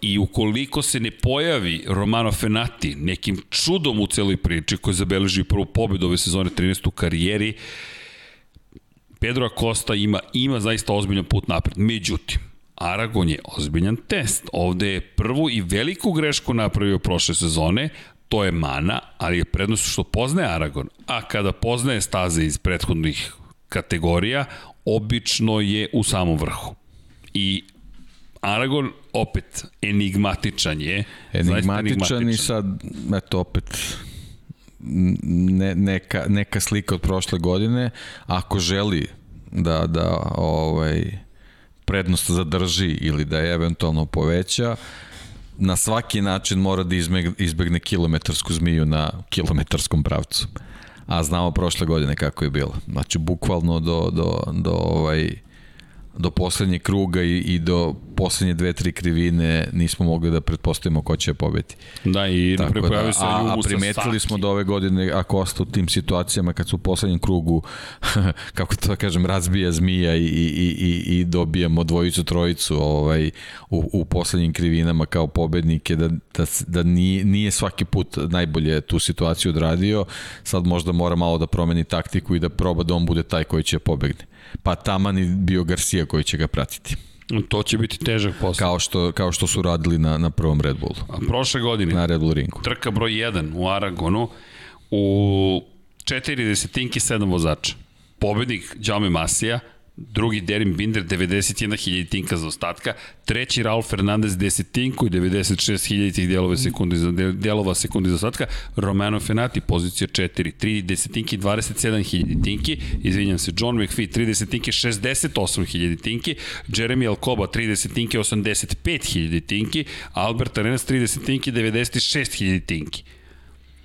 I ukoliko se ne pojavi Romano Fenati nekim čudom u celoj priči koji zabeleži prvu pobedu ove sezone 13 u karijeri, Pedro Acosta ima, ima zaista ozbiljan put napred. Međutim, Aragon je ozbiljan test. Ovde je prvu i veliku grešku napravio prošle sezone, to je mana, ali je prednost što poznaje Aragon. A kada poznaje staze iz prethodnih kategorija, obično je u samom vrhu. I Aragon opet enigmatičan je. Enigmatičan, enigmatičan. i sad, eto opet ne, neka, neka slika od prošle godine, ako želi da, da ovaj, prednost zadrži ili da je eventualno poveća, na svaki način mora da izbegne kilometarsku zmiju na kilometarskom pravcu. A znamo prošle godine kako je bilo. Znači, bukvalno do, do, do ovaj, do poslednjeg kruga i, i do poslednje dve, tri krivine nismo mogli da pretpostavimo ko će pobeti. Da, i Tako da, a, a primetili smo da ove godine, ako osta u tim situacijama kad su u poslednjem krugu, kako to da kažem, razbija zmija i, i, i, i dobijamo dvojicu, trojicu ovaj, u, u poslednjim krivinama kao pobednike, da, da, da nije, nije svaki put najbolje tu situaciju odradio, sad možda mora malo da promeni taktiku i da proba da on bude taj koji će pobegne pa taman i bio Garcia koji će ga pratiti. To će biti težak posao. Kao što, kao što su radili na, na prvom Red Bullu. A prošle godine. Na Red Bull ringu. Trka broj 1 u Aragonu u 4 desetinki 7 vozača. Pobednik Jaume Masija, drugi Derin Binder 91 hiljatinka za ostatka, treći Raul Fernandez desetinku i 96 hiljaditih delova sekundi za, delova sekundi za ostatka, Romano Fenati pozicija 4, 3 desetinki 27 hiljatinki, izvinjam se, John McPhee 3 desetinki 68 hiljatinki, Jeremy Alcoba 3 desetinki 85 hiljatinki, Albert Arenas 3 desetinki 96 hiljatinki.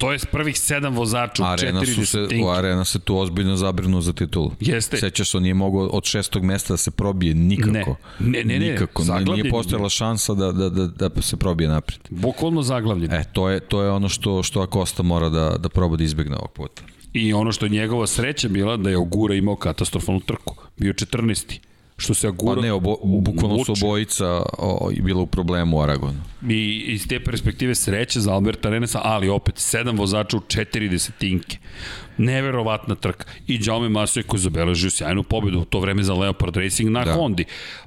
To je prvih sedam vozača u arena četiri su se, U Arena se tu ozbiljno zabrinu za titulu. Jeste. Sećaš se, on nije mogao od šestog mesta da se probije nikako. Ne, ne, ne. Nikako. Ne, nije postojala šansa da, da, da, da se probije napred. Bukvalno zaglavljen. E, to je, to je ono što, što Akosta mora da, da proba da izbegne ovog puta. I ono što je njegova sreća bila da je Ogura imao katastrofalnu trku. Bio 14 što se Agura... Pa ne, obo, bukvalno su obojica o, bila u problemu u Aragonu. I iz te perspektive sreće za Alberta Renesa, ali opet, sedam vozača u četiri desetinke. Neverovatna trka. I Jaume Maso je koji zabeležio sjajnu pobedu u to vreme za Leopard Racing na da. Hondi.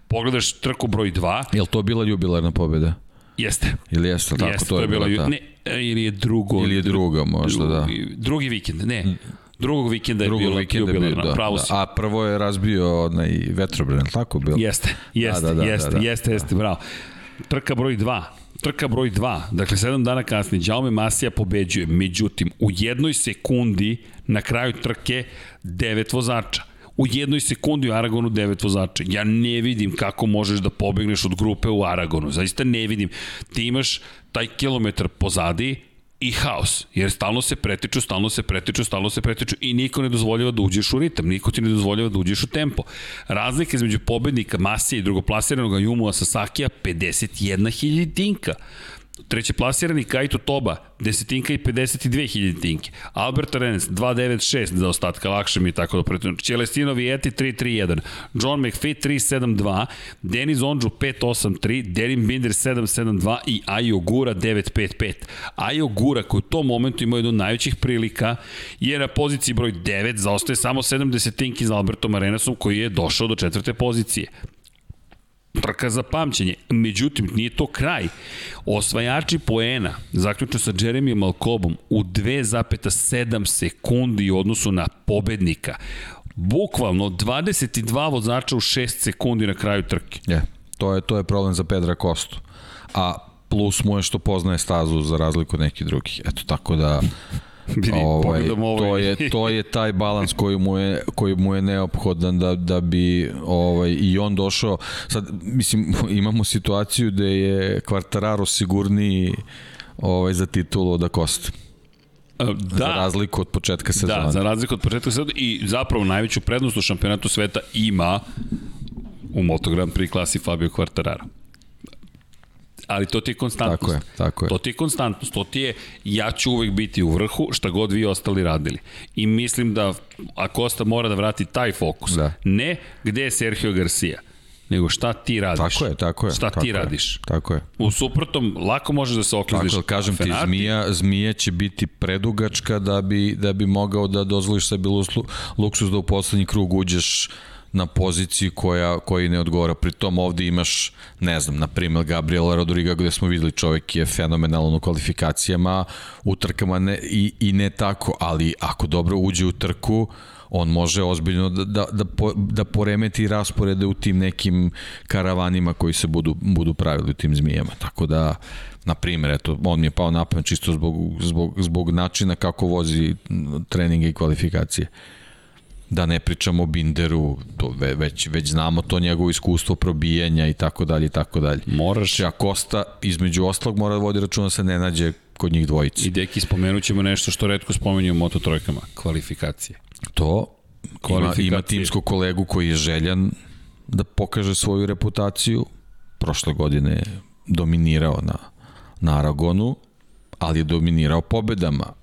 Pogledaš trku broj 2. Je li to bila jubilarna pobeda? Jeste. Ili jeste, tako jeste, to je, to je bila, bila Ne, ili je drugo. Ili je druga možda, drugi, da. Drugi vikend, ne. Drugog vikenda je bilo vikenda je bilo, da, pravo da. A prvo je razbio onaj vetrobran, tako bilo? Jeste, jeste, da, da, da, jeste, da, da, jeste, jeste, bravo. Trka broj 2, trka broj 2, dakle 7 dana kasnije, Jaume Masija pobeđuje, međutim, u jednoj sekundi na kraju trke devet vozača u jednoj sekundi u Aragonu devet vozača. Ja ne vidim kako možeš da pobegneš od grupe u Aragonu. Zaista ne vidim. Ti imaš taj kilometar pozadi, i haos, jer stalno se pretiču, stalno se pretiču, stalno se pretiču i niko ne dozvoljava da uđeš u ritam, niko ti ne dozvoljava da uđeš u tempo. Razlika između pobednika Masija i drugoplasiranog Jumua Sasakija 51 hiljitinka. Treće plasirani Kaito Toba, desetinka i 52 hiljitinke. Albert Arenas, 296 za ostatka, lakše mi je tako da pretinu. Celestino Vieti, 331. John McPhee, 372. Denis Onđu, 583. Derin Binder, 772. I Ayo Gura, 955. Ayo Gura, koji u tom momentu ima jednu najvećih prilika, je na poziciji broj 9, zaostaje samo 70 za Albertom Arenasom, koji je došao do četvrte pozicije trka za pamćenje. Međutim, nije to kraj. Osvajači poena, zaključno sa Jeremy Malkobom, u 2,7 sekundi u odnosu na pobednika. Bukvalno 22 vozača u 6 sekundi na kraju trke. Je, to je, to je problem za Pedra Kostu. A plus mu je što poznaje stazu za razliku od nekih drugih. Eto, tako da Vidi, ovaj, ovaj. To, je, to je taj balans koji mu je, koji mu je neophodan da, da bi ovaj, i on došao. Sad, mislim, imamo situaciju da je Quartararo sigurniji ovaj, za titulu od Acosta. E, da. Za razliku od početka sezona. Da, za razliku od početka sezona i zapravo najveću prednost u šampionatu sveta ima u Moto Grand Prix klasi Fabio Quartararo ali to ti je konstantnost. Tako je, tako je. To ti je konstantnost, to ti je ja ću uvek biti u vrhu šta god vi ostali radili. I mislim da Acosta mora da vrati taj fokus. Da. Ne gde je Sergio Garcia nego šta ti radiš. Tako je, tako je. Šta tako ti je, radiš. Tako je. U suprotnom, lako možeš da se okliziš. Tako, kažem ti, zmija, zmija će biti predugačka da bi, da bi mogao da dozvoliš sebi luksuz da u poslednji krug uđeš na poziciji koja, koji ne odgovara. Pri tom ovde imaš, ne znam, na primjer Gabriela Rodriga gde smo videli čovjek je fenomenalan u kvalifikacijama, u trkama ne, i, i ne tako, ali ako dobro uđe u trku, on može ozbiljno da, da, da, po, da poremeti rasporede u tim nekim karavanima koji se budu, budu pravili u tim zmijama. Tako da, na primjer, eto, on mi je pao napamet čisto zbog, zbog, zbog načina kako vozi treninge i kvalifikacije da ne pričamo o Binderu, to već, već znamo to njegovo iskustvo probijanja i tako dalje i tako dalje. Moraš. A Kosta, između ostalog, mora da vodi računa da se ne nađe kod njih dvojice. I deki, spomenut ćemo nešto što redko spomenju u mototrojkama, kvalifikacije. To, ima, ima timsku kolegu koji je željan da pokaže svoju reputaciju. Prošle godine je dominirao na, na Aragonu, ali je dominirao pobedama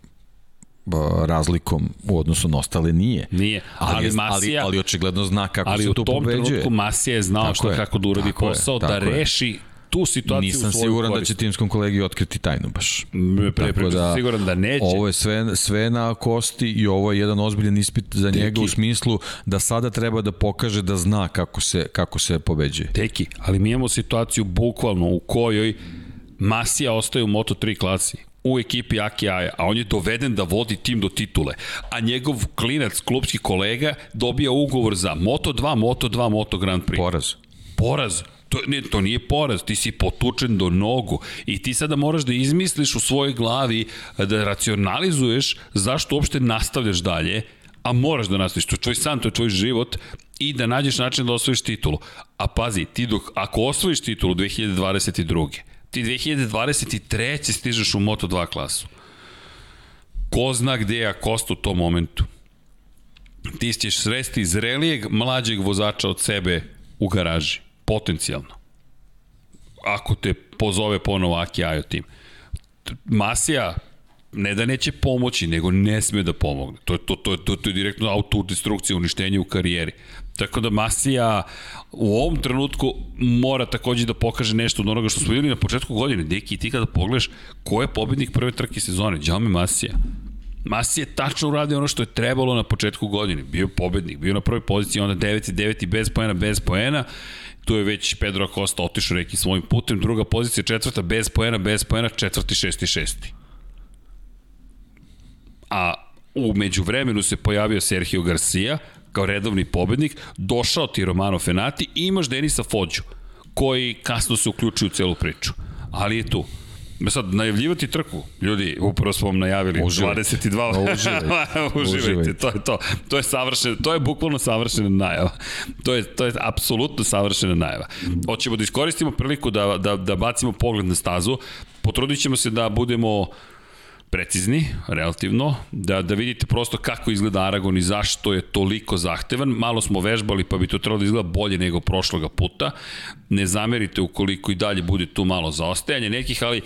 razlikom u odnosu na ostale nije. Nije, ali, ali, Masija, ali, ali očigledno zna kako ali se to pobeđuje. Ali u tom trenutku Masija je znao tako što je, kako da uradi posao, da reši tu situaciju Nisam siguran korist. da će timskom kolegi otkriti tajnu baš. Pre, pre, da, siguran da neće. Ovo je sve, sve na kosti i ovo je jedan ozbiljan ispit za Teki. njega u smislu da sada treba da pokaže da zna kako se, kako se pobeđuje. Teki, ali mi imamo situaciju bukvalno u kojoj Masija ostaje u Moto3 klasi u ekipi Aki Aja, a on je doveden da vodi tim do titule, a njegov klinac, klubski kolega, dobija ugovor za Moto2, Moto2, Moto Grand Prix. Poraz. Poraz. To, ne, to nije poraz, ti si potučen do nogu i ti sada moraš da izmisliš u svojoj glavi, da racionalizuješ zašto uopšte nastavljaš dalje, a moraš da nastaviš, to je tvoj san, to je tvoj život i da nađeš način da osvojiš titulu. A pazi, ti dok, ako osvojiš titulu 2022 ti 2023. stižeš u Moto2 klasu. Ko zna gde je Akosta u tom momentu? Ti ćeš sresti zrelijeg, mlađeg vozača od sebe u garaži. Potencijalno. Ako te pozove ponovo Aki Ajo tim. Masija ne da neće pomoći, nego ne sme da pomogne. To je, to, to, to, to je direktno autodestrukcija, uništenje u karijeri. Tako da Masija u ovom trenutku mora takođe da pokaže nešto od onoga što smo videli na početku godine. Deki, ti kada pogledaš ko je pobednik prve trke sezone, Đaume Masija. Masi je tačno uradio ono što je trebalo na početku godine. Bio pobednik, bio na prvoj poziciji, onda 9 i 9 i bez poena, bez poena. Tu je već Pedro Acosta otišao neki svojim putem. Druga pozicija, četvrta, bez poena, bez poena, četvrti, šesti, šesti. A u međuvremenu se pojavio Sergio Garcia, kao redovni pobednik, došao ti Romano Fenati i imaš Denisa Fođu, koji kasno se uključuje u celu priču. Ali je tu. Sad, najavljivati trku, ljudi, upravo smo vam najavili, uživajte. 22. uživajte. uživajte, to je to. To je savršeno, to je bukvalno savršena najava. To je, to je apsolutno savršena najava. Hoćemo da iskoristimo priliku da, da, da bacimo pogled na stazu, potrudit ćemo se da budemo precizni, relativno, da, da vidite prosto kako izgleda Aragon i zašto je toliko zahtevan. Malo smo vežbali pa bi to trebalo da izgleda bolje nego prošloga puta. Ne zamerite ukoliko i dalje bude tu malo zaostajanje nekih, ali e,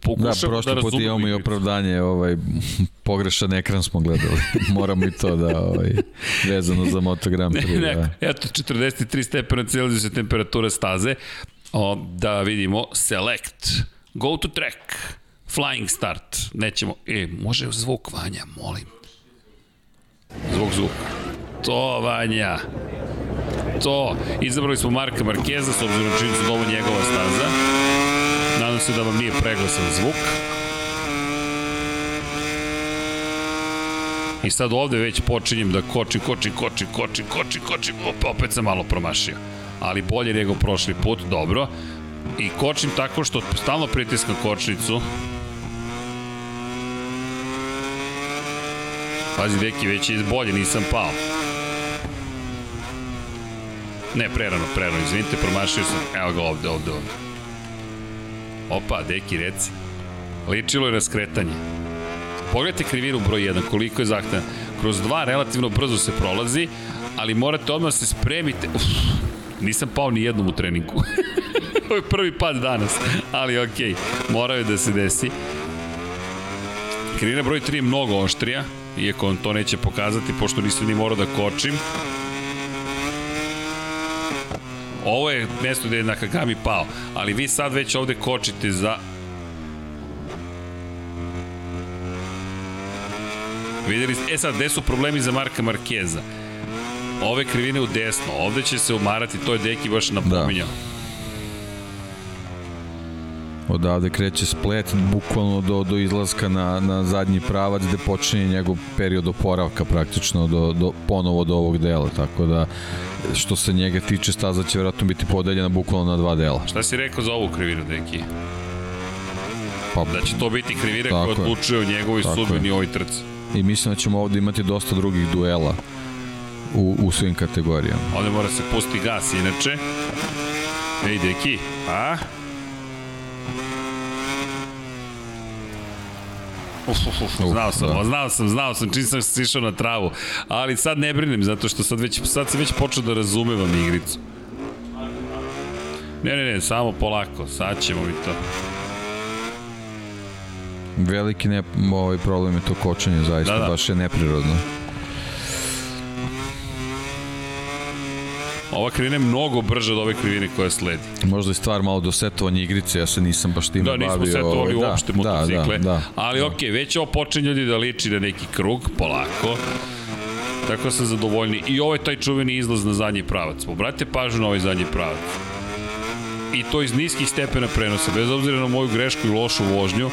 pokušam da, prošli da put imamo i opravdanje, ovaj, pogrešan ekran smo gledali. Moramo i to da, ovaj, vezano za motogram. Ne, ne, da. eto, 43 stepena Celsijusa temperatura staze. O, da vidimo, select, go to track. Flying start. Nećemo. E, može zvuk Vanja, molim. Zvuk zvuk. To, Vanja. To. Izabrali smo Marka Markeza, s obzirom se da ovo njegova staza. Nadam se da vam nije preglasan zvuk. I sad ovde već počinjem da kočim, kočim, kočim, kočim, kočim, kočim, opa, opet sam malo promašio. Ali bolje nego prošli put, dobro. I kočim tako što stalno pritiskam kočnicu, Pazi, deki, već je bolje, nisam pao. Ne, prerano, prerano, izvinite, promašio sam. Evo ga ovde, ovde, ovde. Opa, deki, reci. Ličilo je na skretanje. Pogledajte krivinu broj 1, koliko je zahtevna. Kroz dva relativno brzo se prolazi, ali morate odmah da se spremite. Uf, nisam pao ni jednom u treningu. Ovo je prvi pad danas, ali okej, okay, morao je da se desi. Krivina broj 3 je mnogo oštrija, iako on to neće pokazati, pošto nisam ni morao da kočim. Ovo je mesto gde je Nakagami pao, ali vi sad već ovde kočite za... Videli ste, e sad, gde su problemi za Marka Markeza? ove krivine u desno, ovde će se umarati, to je Deki baš napominjao. Da. Odavde kreće splet, bukvalno do, do izlaska na, na zadnji pravac gde počinje njegov period oporavka praktično do, do, ponovo do ovog dela, tako da što se njega tiče staza će vjerojatno biti podeljena bukvalno na dva dela. Šta si rekao za ovu krivinu, Deki? Pa, da će to biti krivina koja odlučuje o njegovoj sudbini ovoj trci. I mislim da ćemo ovde imati dosta drugih duela u, u svim kategorijama. Ovde mora se pusti gas, inače. Ej, Deki, a? Uf, uf, uf, znao sam, da. znao sam, znao sam, čim sam sišao na travu. Ali sad ne brinem, zato što sad, već, sad sam već počeo da razumevam igricu. Ne, ne, ne, samo polako, sad ćemo mi to. Veliki ne, ovaj problem je to kočenje, zaista, da, da. baš je neprirodno. Ova krivina je mnogo brža od ove krivine koja sledi. Možda je stvar malo do setovanja igrice, ja se nisam baš tim da, bavio. Da, nismo setovali ovaj, uopšte da, motocikle. Da, da, da, ali da. okej, okay, već ovo počinje ljudi da liči na neki krug, polako. Tako sam zadovoljni. I ovo je taj čuveni izlaz na zadnji pravac. Obratite pažnju na ovaj zadnji pravac. I to iz niskih stepena prenosa, bez obzira na moju grešku i lošu vožnju.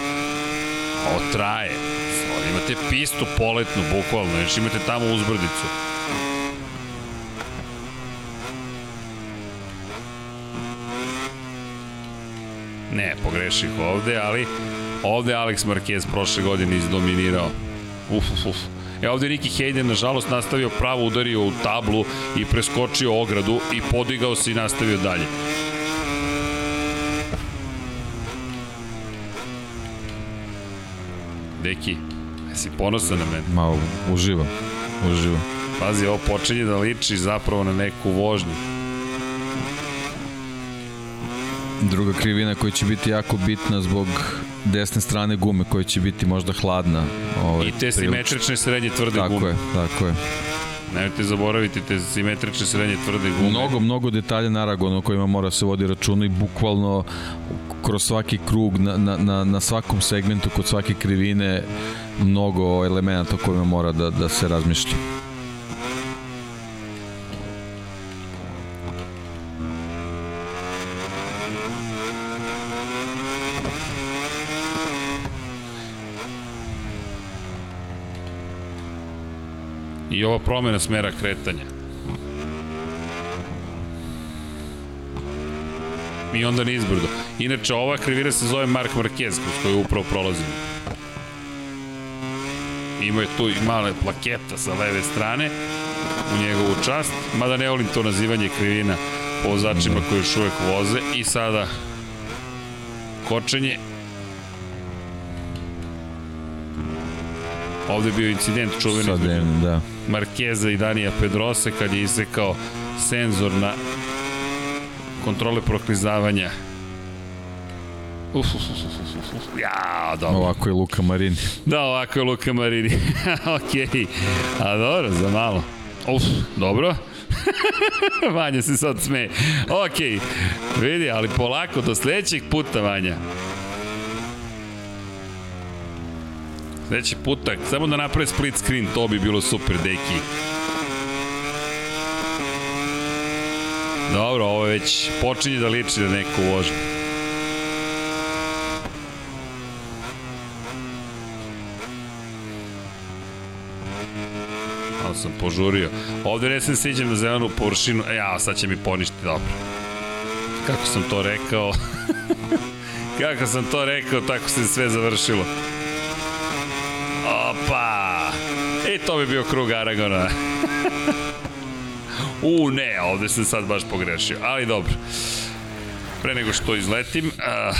Ovo traje. Imate pistu poletnu, bukvalno, znači imate tamo uzbrdicu. Ne, pogreših ovde, ali ovde Alex Marquez prošle godine izdominirao. Uf, uf, uf. E ovde Ricky Hayden nažalost nastavio pravo udario u tablu i preskočio ogradu i podigao se i nastavio dalje. Deki, jesi ponosan na mene? Ma, uživam, uživam. Pazi, ovo počinje da liči zapravo na neku vožnju. Druga krivina koja će biti jako bitna zbog desne strane gume koja će biti možda hladna. Ovaj, I te simetrične srednje tvrde tako gume. Tako je, tako je. Nemojte zaboraviti te simetrične srednje tvrde gume. Mnogo, mnogo detalja na Aragonu o kojima mora se vodi računa i bukvalno kroz svaki krug, na, na, na, na svakom segmentu, kod svake krivine, mnogo elemenata o kojima mora da, da se razmišlja. I ova promena smera kretanja. I onda nizbrdo. Inače, ova krivina se zove Mark Marquez, kroz koju upravo prolazimo. Ima je tu i male plaketa sa leve strane u njegovu čast, mada ne volim to nazivanje krivina po vozačima koji još uvek voze. I sada kočenje Ovde je bio incident čuveni Sad je, da. Markeza i Danija Pedrose kad je isekao senzor na kontrole proklizavanja. Uf, uf, uf, uf, uf. Ja, dobro. Ovako je Luka Marini. Da, ovako je Luka Marini. Okay. A dobro, za malo. Uf, dobro. Vanja se sad sme. Okej, vidi, ali polako do sledećeg puta, Vanja. Sledeći putak, samo da naprave split screen, to bi bilo super, deki. Dobro, ovo već počinje da liči na neku vožnju. Malo sam požurio. Ovde ne sam siđem na zelenu površinu. E, ja, sad će mi poništi dobro. Kako sam to rekao? Kako sam to rekao, tako se sve završilo. Opa! I to bi bio krug Aragona. U, ne, ovde sam sad baš pogrešio, ali dobro. Pre nego što izletim, uh,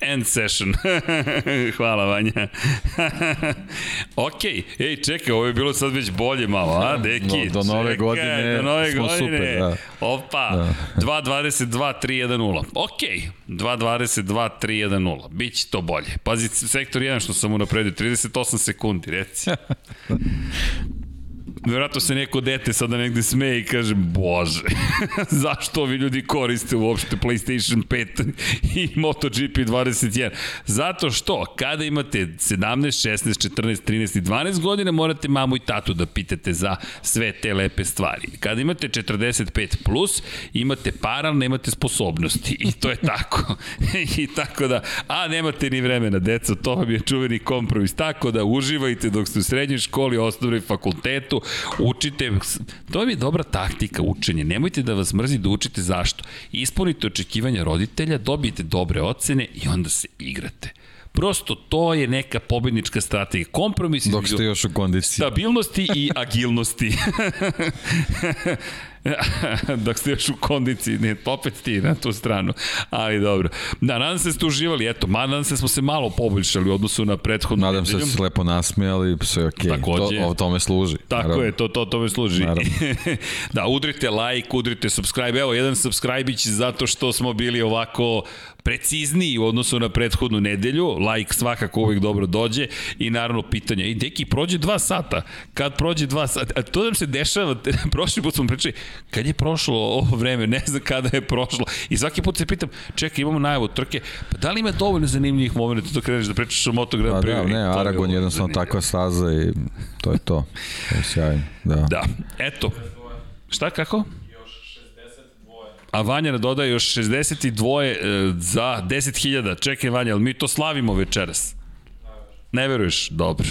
end session. Hvala, Vanja. ok, ej, čekaj, ovo je bilo sad već bolje malo, a, deki? No, do nove čekaj, godine do nove smo godine. super, da. Opa, da. 2.22, 3.1.0. Ok, 2.22, 3.1.0. Biće to bolje. Pazi, sektor 1 što sam unapredio, 38 sekundi, reci. Vjerojatno se neko dete sada negde smeje i kaže, bože, zašto ovi ljudi koriste uopšte PlayStation 5 i MotoGP 21? Zato što, kada imate 17, 16, 14, 13 i 12 godina, morate mamu i tatu da pitate za sve te lepe stvari. Kada imate 45 plus, imate para, nemate sposobnosti. I to je tako. I tako da, a nemate ni vremena, deca, to vam je čuveni kompromis. Tako da uživajte dok ste u srednjoj školi, osnovnoj fakultetu, učite, to je dobra taktika učenja, nemojte da vas mrzi da učite zašto. Ispunite očekivanja roditelja, dobijete dobre ocene i onda se igrate. Prosto to je neka pobednička strategija. Kompromis Dok ste još u kondiciji. Stabilnosti i agilnosti. dok ste još u kondiciji, ne, opet ti na tu stranu, ali dobro. Da, nadam se da ste uživali, eto, nadam se da smo se malo poboljšali u odnosu na prethodnu Nadam se da ste lepo nasmijali, sve je okej, okay. to, o tome služi. Tako naravno. je, to, to tome služi. da, udrite like, udrite subscribe, evo, jedan subscribe zato što smo bili ovako precizniji u odnosu na prethodnu nedelju, like svakako uvijek dobro dođe. I naravno pitanje, i deki, prođe dva sata, kad prođe dva sata, a to nam se dešava, prošli put smo pričali, kad je prošlo ovo vreme, ne znam kada je prošlo, i svaki put se pitam, čekaj, imamo najavu trke, pa da li ima dovoljno zanimljivih momenta da kreneš da pričaš o Moto Grand Prix? Pa da, ne, Aragon je jednostavno takva staza i to je to, to je sjajno, da. Da, eto, šta, kako? A Vanja dodaje još 62 e, za 10.000. Čekaj Vanja, ali mi to slavimo večeras? Ne veruješ? Dobro.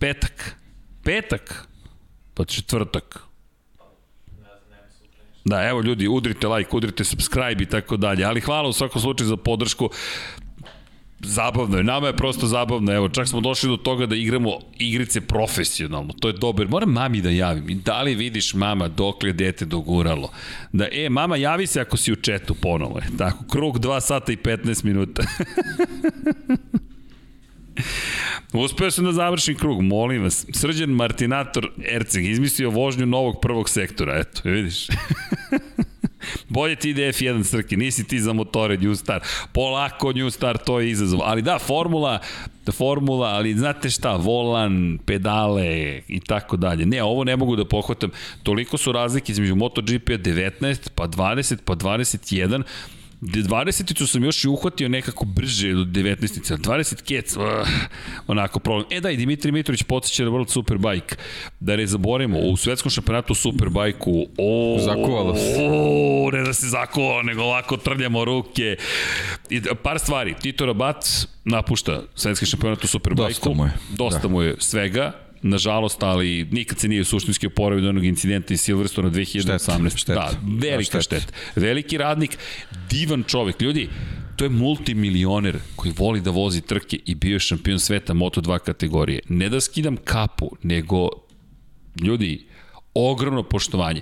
Petak. Petak? Pa četvrtak. Da, evo ljudi, udrite like, udrite subscribe i tako dalje. Ali hvala u svakom slučaju za podršku zabavno je, nama je prosto zabavno, evo, čak smo došli do toga da igramo igrice profesionalno, to je dobro, moram mami da javim, da li vidiš mama dok je dete doguralo, da, e, mama javi se ako si u četu ponovo, je, tako, krug 2 sata i 15 minuta. Uspeo sam da završim krug, molim vas. Srđan Martinator Erceg izmislio vožnju novog prvog sektora, eto, vidiš. Bolje ti ide F1 Srki, nisi ti za motore New Star. Polako New Star, to je izazov. Ali da, formula, formula, ali znate šta, volan, pedale i tako dalje. Ne, ovo ne mogu da pohvatam. Toliko su razlike između MotoGP 19, pa 20, pa 21 20-icu sam još i uhvatio nekako brže od 19-ice, 20 kec, uh, onako problem. E da, i Dimitri Mitrović podsjeća na World Superbike. Da ne zaborimo, u svetskom šampionatu Superbajku, o, Zakuvala se. O, ne da se zakuvala, nego ovako trljamo ruke. I, par stvari, Tito Rabat napušta svetski šampionat u Superbajku. Dosta mu je. Dosta da. mu je svega nažalost, ali nikad se nije suštinski oporavio do onog incidenta iz Silverstona 2018. Štet, štet. Da, velika da, štet. štet. Veliki radnik, divan čovek. Ljudi, to je multimilioner koji voli da vozi trke i bio je šampion sveta Moto2 kategorije. Ne da skidam kapu, nego ljudi, ogromno poštovanje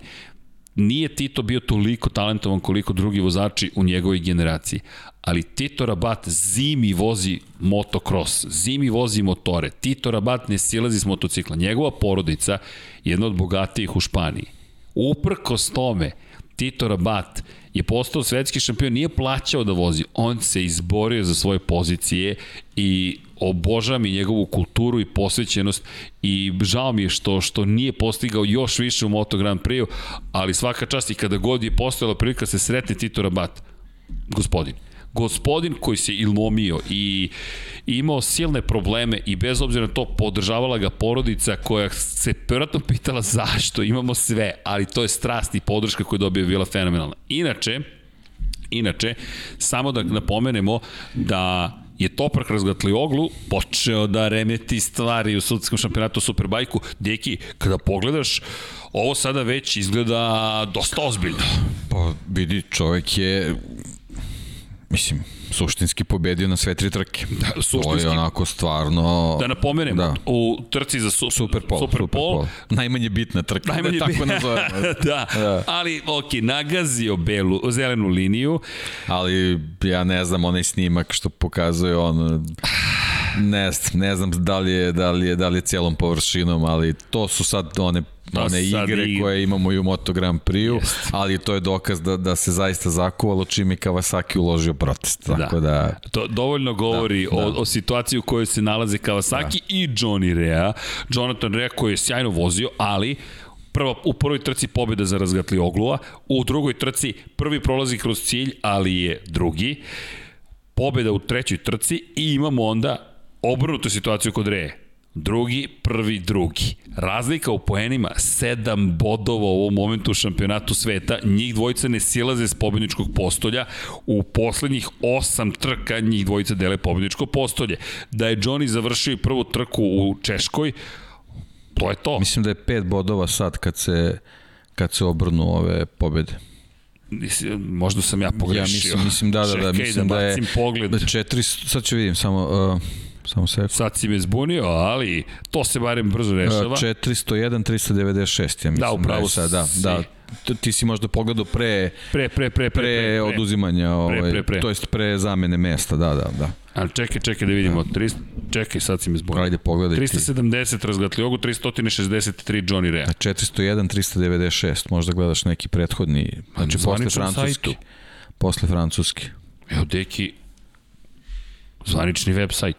nije Tito bio toliko talentovan koliko drugi vozači u njegovoj generaciji, ali Tito Rabat zimi vozi motocross, zimi vozi motore, Tito Rabat ne silazi s motocikla, njegova porodica je jedna od bogatijih u Španiji. Uprkos tome, Tito Rabat je postao svetski šampion, nije plaćao da vozi, on se izborio za svoje pozicije i obožavam i njegovu kulturu i posvećenost i žao mi je što što nije postigao još više u Moto Grand Prix, ali svaka čast i kada god je postojala prilika da se sretne Tito Rabat, gospodin gospodin koji se ilmomio i imao silne probleme i bez obzira na to podržavala ga porodica koja se vjerojatno pitala zašto, imamo sve, ali to je strast i podrška koju dobio bila fenomenalna. Inače, inače, samo da napomenemo da je Toprak Razgatlioglu počeo da remeti stvari u sudskom šampionatu Superbajku. Deki, kada pogledaš, ovo sada već izgleda dosta ozbiljno. Pa vidi, čovek je mislim, suštinski pobedio na sve tri trke. Da, suštinski. To je onako stvarno... Da napomenem, da. u trci za su, Superpol, Superpol, Superpol. najmanje bitna trka, najmanje da tako nazovemo. da, da, ali ok, nagazio belu, zelenu liniju. Ali ja ne znam, onaj snimak što pokazuje on Ne ne znam da li je, da li je, da li je cijelom površinom, ali to su sad one to one igre i... koje imamo i u Moto Grand Prix, ali to je dokaz da, da se zaista zakuvalo čim je Kawasaki uložio protest. Tako da, da to dovoljno govori da, o, da. o situaciji u kojoj se nalaze Kawasaki da. i Johnny Rea. Jonathan Rea koji je sjajno vozio, ali prva, u prvoj trci pobjeda za razgatli oglua, u drugoj trci prvi prolazi kroz cilj, ali je drugi. Pobjeda u trećoj trci i imamo onda obrnutu situaciju kod Reje. Drugi, prvi, drugi. Razlika u poenima, 7 bodova u ovom momentu u šampionatu sveta. Njih dvojica ne silaze s pobjedničkog postolja. U poslednjih 8 trka njih dvojica dele pobjedničko postolje. Da je Johnny završio prvu trku u Češkoj, to je to. Mislim da je 5 bodova sad kad se, kad se obrnu ove pobjede. Možda sam ja pogrešio. Ja mislim, mislim da, da, da, mislim da, da je pogled. da četiri, sad ću vidim samo, uh, samo sekund. Sad si me zbunio, ali to se barem brzo rešava. 401, 396, ja mislim. Da, upravo da, sad, da, da, ti si možda pogledao pre pre pre pre pre, pre, pre oduzimanja ovaj pre, pre, pre. to jest pre zamene mesta da da da Ali čekaj, čekaj da vidimo. 300, čekaj, sad si me zbunio. Ajde, pogledaj 370 razgatliogu, 363 Johnny Rea. 401, 396. Možda gledaš neki prethodni, znači posle francuski. Posle francuski. Evo, deki, zvanični web sajt.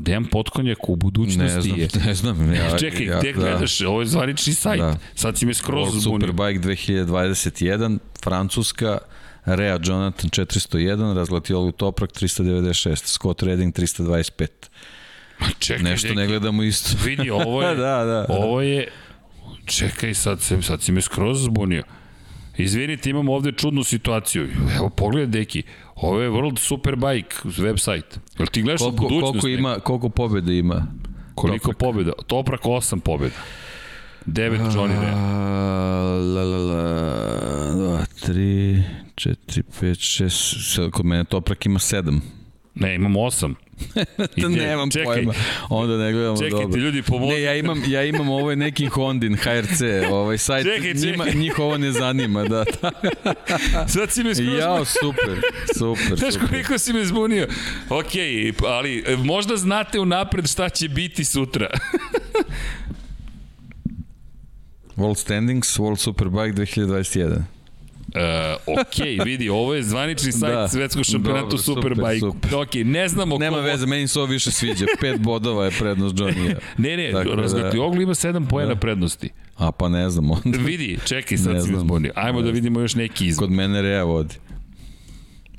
Dejan Potkonjak u budućnosti ne znam, je... Ne znam, ja, Čekaj, ja, gde da. gledaš? Ovo je zvanični sajt. Da. Sad si me skroz World zbunio. Superbike 2021, Francuska, Rea Jonathan 401, Razglatiolu Toprak 396, Scott Redding 325. Ma čekaj, Nešto čekaj. ne gledamo isto. Vidi, ovo je... da, da. Ovo je... Čekaj, sad, se, sad si me skroz zbunio. Izvinite, imamo ovde čudnu situaciju. Evo, pogledaj, deki, ovo je World Superbike website. Jel ti gledaš koliko, budućnost? Koliko, ima, koliko pobjede ima? Koliko Toprak. pobjeda? Toprak 8 pobjeda. 9 Johnny Rea. La, la, la, 2, 3, 4, 5, 6, kod mene Toprak ima 7. Ne, imam 8. to nemam čekaj, pojma. Onda ne gledamo čekajte, dobro. Čekajte, ljudi, pomoći. Ne, ja imam, ja imam ovaj neki Hondin, HRC, ovaj sajt, čekaj, čekaj. Njima, njih ovo ne zanima, da. Sad si me skroz... Jao, super, super, Znaš koliko si me zbunio? Ok, ali e, možda znate unapred šta će biti sutra. World Standings, World Superbike 2021. Uh, ok, vidi, ovo je zvanični sajt da, svetskog šampionatu Superbike. Super. Ok, ne znamo Nema ko... veze, meni se ovo više sviđa. Pet bodova je prednost Johnny. ne, ne, dakle, razgati da... Oglu ima sedam pojena da. prednosti. A pa ne znam onda. vidi, čekaj, sad si izbunio. Ajmo da vidimo još neki izbor. Kod mene Rea vodi.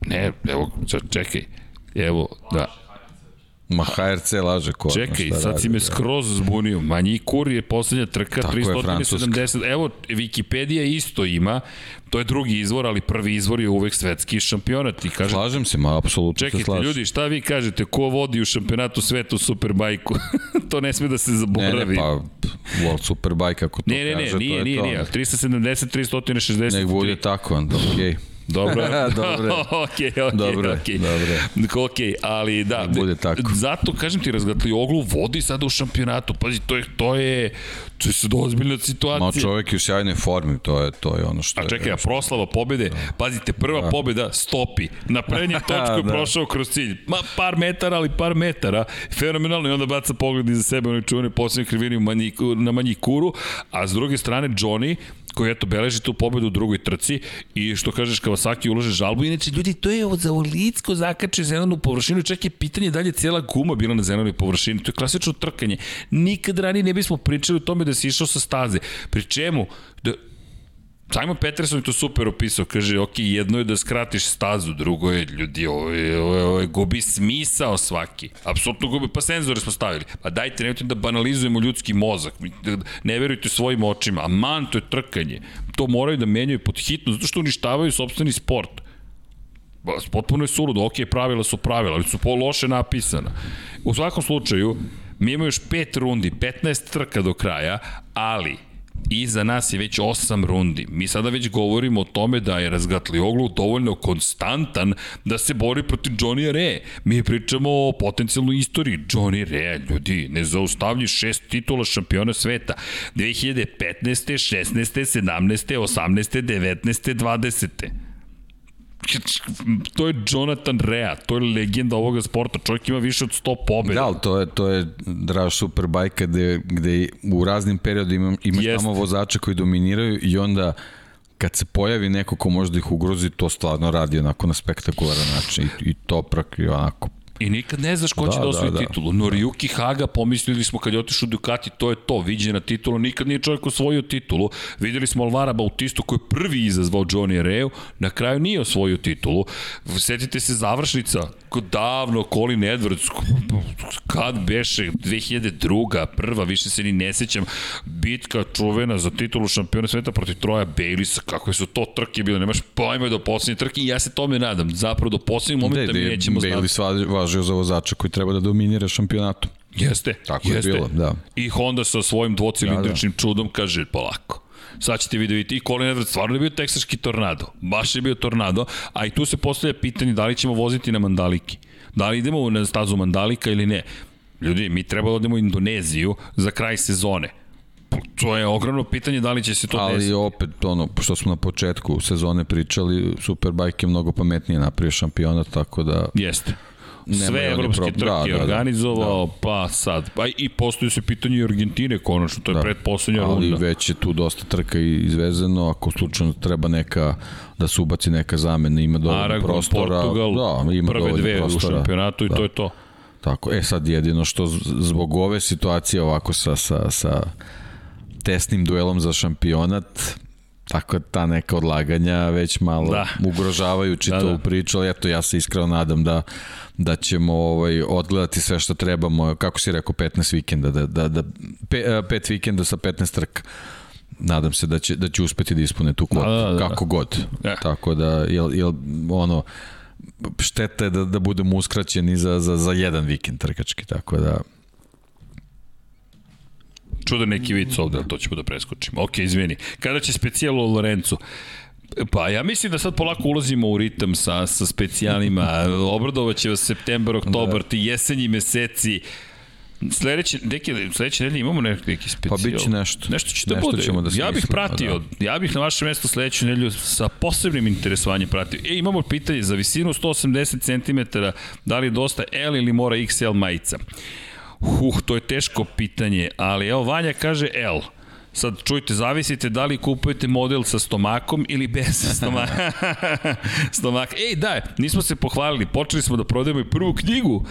Ne, evo, čekaj. Evo, da. Ma HRC laže ko. Čekaj, sad radi, si me skroz zbunio. Manji kur je poslednja trka, Tako 370. Evo, Wikipedia isto ima, to je drugi izvor, ali prvi izvor je uvek svetski šampionat. I kaže, Slažem se, ma apsolutno Čekajte, se slažem. ljudi, šta vi kažete, ko vodi u šampionatu sveta u Superbajku? to ne sme da se zaboravi. Ne, ne, pa World Superbike, ako to ne, ne, ne, kaže, nije, to je nije, to. Nije, 370, 360. Nek bude tako, onda, okej. Okay. Dobro. dobro. okej, okej, dobro, okej. Dobro. Okej, ali da. Ne bude tako. Zato, kažem ti, razgatli oglu vodi sada u šampionatu. Pazi, to je, to je, to je sad ozbiljna situacija. Ma čovjek je u sjajnoj formi, to je, to je ono što A čekaj, je, a proslava pobede, da. pazite, prva da. pobeda stopi. Na prednjem točku da. prošao kroz cilj. Ma, par metara, ali par metara. Fenomenalno i onda baca pogled iza sebe, onaj čuvene posljednje krivini na manji kuru, a s druge strane Johnny, koji eto beleži tu pobedu u drugoj trci i što kažeš Kawasaki ulože žalbu, inače ljudi to je za ulicko zakače zelenu površinu, čak je pitanje da li je cijela guma bila na zelenoj površini, to je klasično trkanje. Nikad ranije ne bismo pričali o tome da si išao sa staze. Pri čemu? Da, Simon Peterson je to super opisao, kaže, ok, jedno je da skratiš stazu, drugo je, ljudi, ovo je, ovo je, ovo gubi smisao svaki. Apsolutno gubi, pa senzore smo stavili. Pa dajte, nemojte da banalizujemo ljudski mozak, ne verujte svojim očima, a man, to je trkanje. To moraju da menjaju pod hitno, zato što uništavaju sobstveni sport. Potpuno je suludo, ok, pravila su pravila, ali su po loše napisana. U svakom slučaju, mi imamo još pet rundi, 15 trka do kraja, ali i za nas je već 8 rundi. Mi sada već govorimo o tome da je Razgatlioglu dovoljno konstantan da se bori protiv Johnny Re. Mi pričamo o potencijalnoj istoriji Johnny Re, ljudi, nezaustavlji šest titula šampiona sveta. 2015. 16. 17. 18. 19. 20. to je Jonathan Rea, to je legenda ovoga sporta, čovjek ima više od 100 pobjeda. Da, ali to je, to je draž superbajka gde, gde u raznim periodima imaš Jest. tamo vozača koji dominiraju i onda kad se pojavi neko ko može da ih ugrozi, to stvarno radi onako na spektakularan način i, i Toprak i onako I nikad ne znaš ko će da, da osvoji da, da. titulu. Noriyuki Haga, pomislili smo kad je otišao Ducati, to je to, viđena titula, nikad nije čovjek osvojio titulu. Videli smo Alvara Bautistu koji je prvi izazvao Johnny Reu, na kraju nije osvojio titulu. Setite se završnica, davno Colin Edwards, kad beše, 2002. prva, više se ni ne sećam, bitka čuvena za titulu šampiona sveta protiv Troja Baileysa, kakve su to trke bile, nemaš pojma do poslednje trke i ja se tome nadam, zapravo do poslednjeg momenta mi nećemo znati. Bailey važio za vozača koji treba da dominira šampionatu. Jeste, Tako jeste. je bilo, da. I Honda sa svojim dvocilindričnim da, da. čudom kaže polako. Sad ćete vi vidite i Colin Edwards stvarno je bio teksaški tornado. Baš je bio tornado, a i tu se postavlja pitanje da li ćemo voziti na Mandaliki. Da li idemo na stazu Mandalika ili ne. Ljudi, mi treba da odemo u Indoneziju za kraj sezone. To je ogromno pitanje da li će se to Ali desiti. Ali opet, ono, što smo na početku sezone pričali, Superbike je mnogo pametnije napravio šampionat, tako da... Jeste sve evropske trke da, da, da, organizovao, da. pa sad. Pa i postoji se pitanje i Argentine, konačno, to je da. predposlednja runda. Ali već je tu dosta trka izvezeno, ako slučajno treba neka da se ubaci neka zamena, ima dovoljno Aragon, prostora. Portugal, da, ima prve dve prostora. u šampionatu i da. to je to. Tako, e sad jedino što zbog ove situacije ovako sa, sa, sa tesnim duelom za šampionat, Tako da ta neka odlaganja već malo da. ugrožavaju čitavu da, da. priču, ali eto ja se iskreno nadam da da ćemo ovaj odgledati sve što trebamo, kako si rekao 15 vikenda, da, da, da pe, pet vikenda sa 15 trka nadam se da će, da će uspeti da ispune tu kvotu, da, da, da, da. kako god. Ja. Tako da, jel, jel, ono, šteta je da, da budemo uskraćeni za, za, za jedan vikend trkački, tako da čudan neki vic ovde, to ćemo da preskočimo. Ok, izvini. Kada će specijalo Lorenzo? Pa ja mislim da sad polako ulazimo u ritam sa, sa specijalima. Obradovaće vas september, oktobar, da. ti jesenji meseci. Sledeće, neke, sledeće nedelje imamo neki, neki specijal. Pa bit će nešto. Nešto će da nešto bude. Ćemo da ja bih pratio, da. ja bih na vaše mesto sledeću nedelju sa posebnim interesovanjem pratio. E, imamo pitanje za visinu 180 cm, da li je dosta L ili mora XL majica? Huh, to je teško pitanje, ali evo Vanja kaže L. Sad čujte, zavisite da li kupujete model sa stomakom ili bez stomaka. stomaka. Ej, da, nismo se pohvalili, počeli smo da prodajemo i prvu knjigu.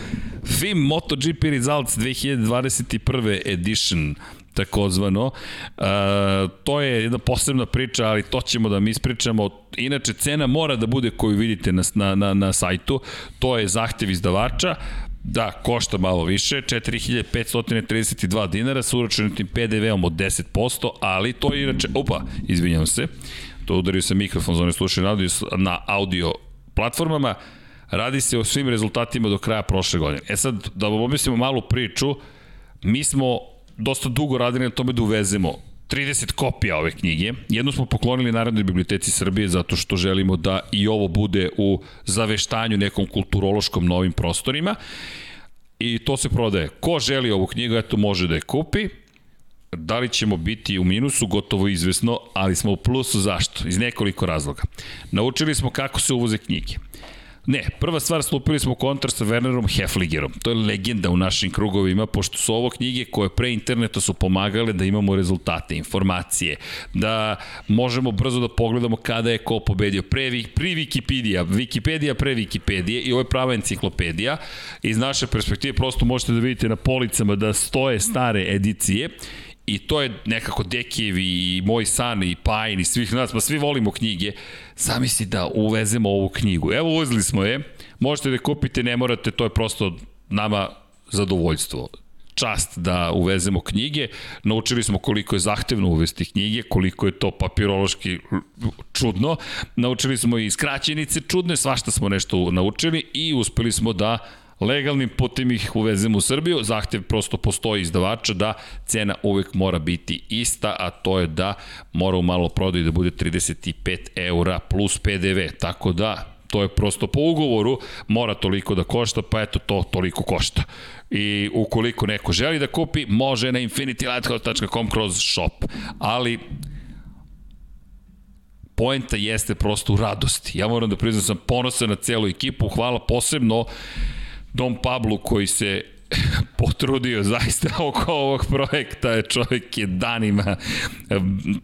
FIM MotoGP Results 2021. edition takozvano. Uh, to je jedna posebna priča, ali to ćemo da mi ispričamo. Inače, cena mora da bude koju vidite na, na, na, na sajtu. To je zahtev izdavača. Da, košta malo više, 4532 dinara sa uračunatim PDV-om od 10%, ali to je inače, opa, izvinjam se, to udario sam mikrofon za one slušaju na audio, na audio platformama, radi se o svim rezultatima do kraja prošle godine. E sad, da vam objasnimo malu priču, mi smo dosta dugo radili na tome da uvezemo 30 kopija ove knjige. Jednu smo poklonili Narodnoj biblioteci Srbije zato što želimo da i ovo bude u zaveštanju nekom kulturološkom novim prostorima. I to se prodaje. Ko želi ovu knjigu, eto može da je kupi. Da li ćemo biti u minusu, gotovo izvesno, ali smo u plusu zašto? Iz nekoliko razloga. Naučili smo kako se uvoze knjige. Ne, prva stvar, stupili smo kontrast sa Wernerom Hefligerom. To je legenda u našim krugovima, pošto su ovo knjige koje pre interneta su pomagale da imamo rezultate, informacije, da možemo brzo da pogledamo kada je ko pobedio. Pre, pri Wikipedia, Wikipedia pre Wikipedije i ovo je prava enciklopedija. Iz naše perspektive prosto možete da vidite na policama da stoje stare edicije I to je nekako Dekijev i moj san i Pajin i svih nas, pa svi volimo knjige. Zamisli da uvezemo ovu knjigu. Evo uvezli smo je, možete da kupite, ne morate, to je prosto nama zadovoljstvo čast da uvezemo knjige. Naučili smo koliko je zahtevno uvesti knjige, koliko je to papirološki čudno. Naučili smo i skraćenice čudne, svašta smo nešto naučili i uspeli smo da legalnim putem ih uvezemo u Srbiju, zahtev prosto postoji izdavača da cena uvek mora biti ista, a to je da mora u malo prodaju da bude 35 eura plus PDV, tako da to je prosto po ugovoru, mora toliko da košta, pa eto to toliko košta. I ukoliko neko želi da kupi, može na infinitylighthouse.com kroz shop. Ali poenta jeste prosto u radosti. Ja moram da priznam da sam ponosan na celu ekipu, hvala posebno Dom Pablu koji se potrudio zaista oko ovog projekta, je čovjek je danima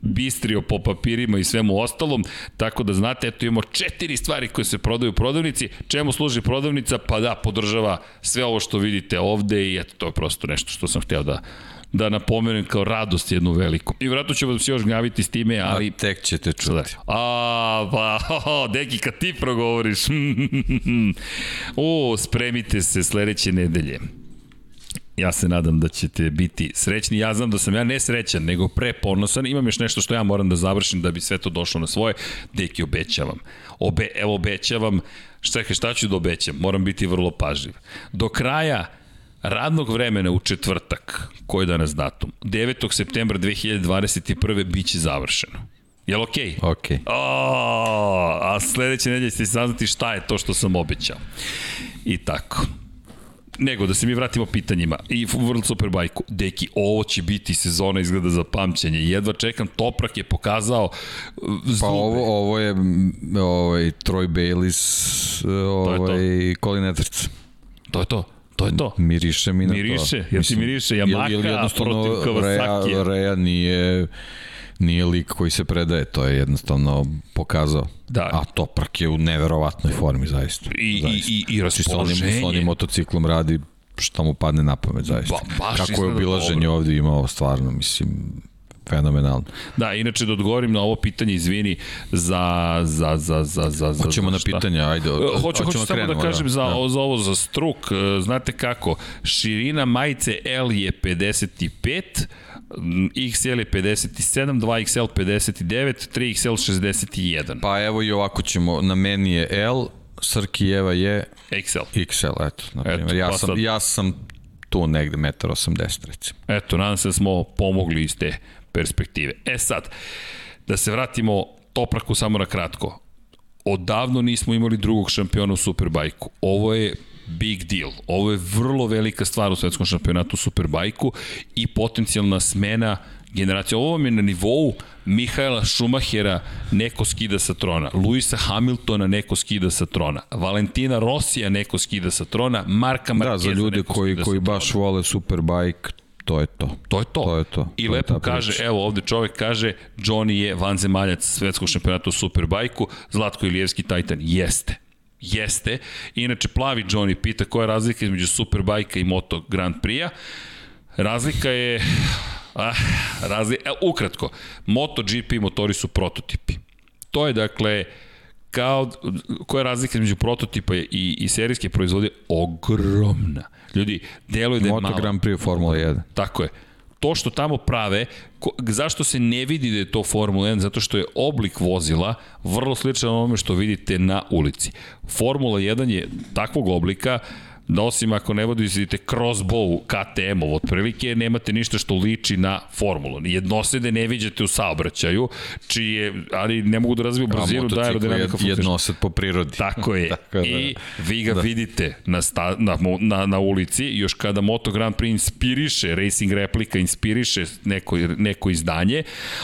bistrio po papirima i svemu ostalom, tako da znate, eto imamo četiri stvari koje se prodaju u prodavnici, čemu služi prodavnica? Pa da, podržava sve ovo što vidite ovde i eto, to je prosto nešto što sam hteo da da napomenem kao radost jednu veliku. I vratno ćemo se još gnjaviti s time, ali... A tek ćete čuti. A, pa, oh, deki, kad ti progovoriš. o, spremite se sledeće nedelje. Ja se nadam da ćete biti srećni. Ja znam da sam ja ne srećan, nego preponosan. Imam još nešto što ja moram da završim da bi sve to došlo na svoje. Deki, obećavam. Obe, evo, obećavam. Šta, šta ću da obećam? Moram biti vrlo pažljiv. Do kraja radnog vremena u četvrtak, koji je danas datum, 9. septembra 2021. biće završeno. Jel okej? Okay? Okej. Okay. A sledeće nedelje ćete saznati šta je to što sam obećao. I tako nego da se mi vratimo pitanjima i World Superbike-u. Deki, ovo će biti sezona izgleda za pamćenje. Jedva čekam, Toprak je pokazao uh, zube. Pa ovo, ovo je ovaj, Troy Bayliss, ovaj, Colin Edwards. To je to. To je to. Miriše mi na miriše, to. Miriše, jel ti miriše Yamaha ili, ili protiv Kawasaki? Rea, Rea nije nije lik koji se predaje, to je jednostavno pokazao. Da. A Toprak je u neverovatnoj formi, zaista. I, zaista. i, i, i raspoloženje. Znači, s onim, s onim motociklom radi šta mu padne na pamet, zaista. Ba, Kako je obilaženje ovde imao, stvarno, mislim, fenomenalno. Da, inače da odgovorim na ovo pitanje, izvini, za... za, za, za, za, za Hoćemo na pitanje, ajde. Hoću, hoću, hoću da samo da kažem da, za, da. za ovo, za struk. E, znate kako, širina majice L je 55, XL je 57, 2XL 59, 3XL 61. Pa evo i ovako ćemo, na meni je L, Srkijeva je XL. XL, eto, na primjer. Eto, ja, pa sam, sad... ja sam tu negde 1,80 m recimo. Eto, nadam se da smo pomogli iz te perspektive. E sad, da se vratimo Topraku samo na kratko. Odavno nismo imali drugog šampiona u Superbajku. Ovo je big deal. Ovo je vrlo velika stvar u svetskom šampionatu u Superbajku i potencijalna smena generacije. Ovo vam je na nivou Mihaela Schumachera neko skida sa trona, Luisa Hamiltona neko skida sa trona, Valentina Rosija neko skida sa trona, Marka Markeza Da, za ljude koji, koji baš vole Superbike, to je to. To je to. to, je to. I to lepo kaže, priča. evo ovde čovek kaže, Johnny je vanzemaljac svetskog šampionata u Superbajku, Zlatko Ilijevski Titan. Jeste. Jeste. Inače, plavi Johnny pita koja je razlika između Superbajka i Moto Grand Prix-a. Razlika je... Ah, razli, e, ukratko, MotoGP motori su prototipi. To je dakle kao, koja je razlika između prototipa i, i serijske proizvode? Ogromna. Ljudi, deluje da je Moto malo. Moto Grand Prix Formula 1. Tako je. To što tamo prave, ko, zašto se ne vidi da je to Formula 1? Zato što je oblik vozila vrlo sličan onome što vidite na ulici. Formula 1 je takvog oblika da osim ako ne vodite crossbow KTM-ov otprilike, nemate ništa što liči na formulu. Jednosede ne viđate u saobraćaju, čije, ali ne mogu da razviju brzinu da aerodinamika funkcioniše. Jednosed po prirodi. Tako je. Tako da, I vi ga da. vidite na, sta, na, na, na ulici, još kada Moto Grand Prix inspiriše, Racing Replika inspiriše neko, neko izdanje,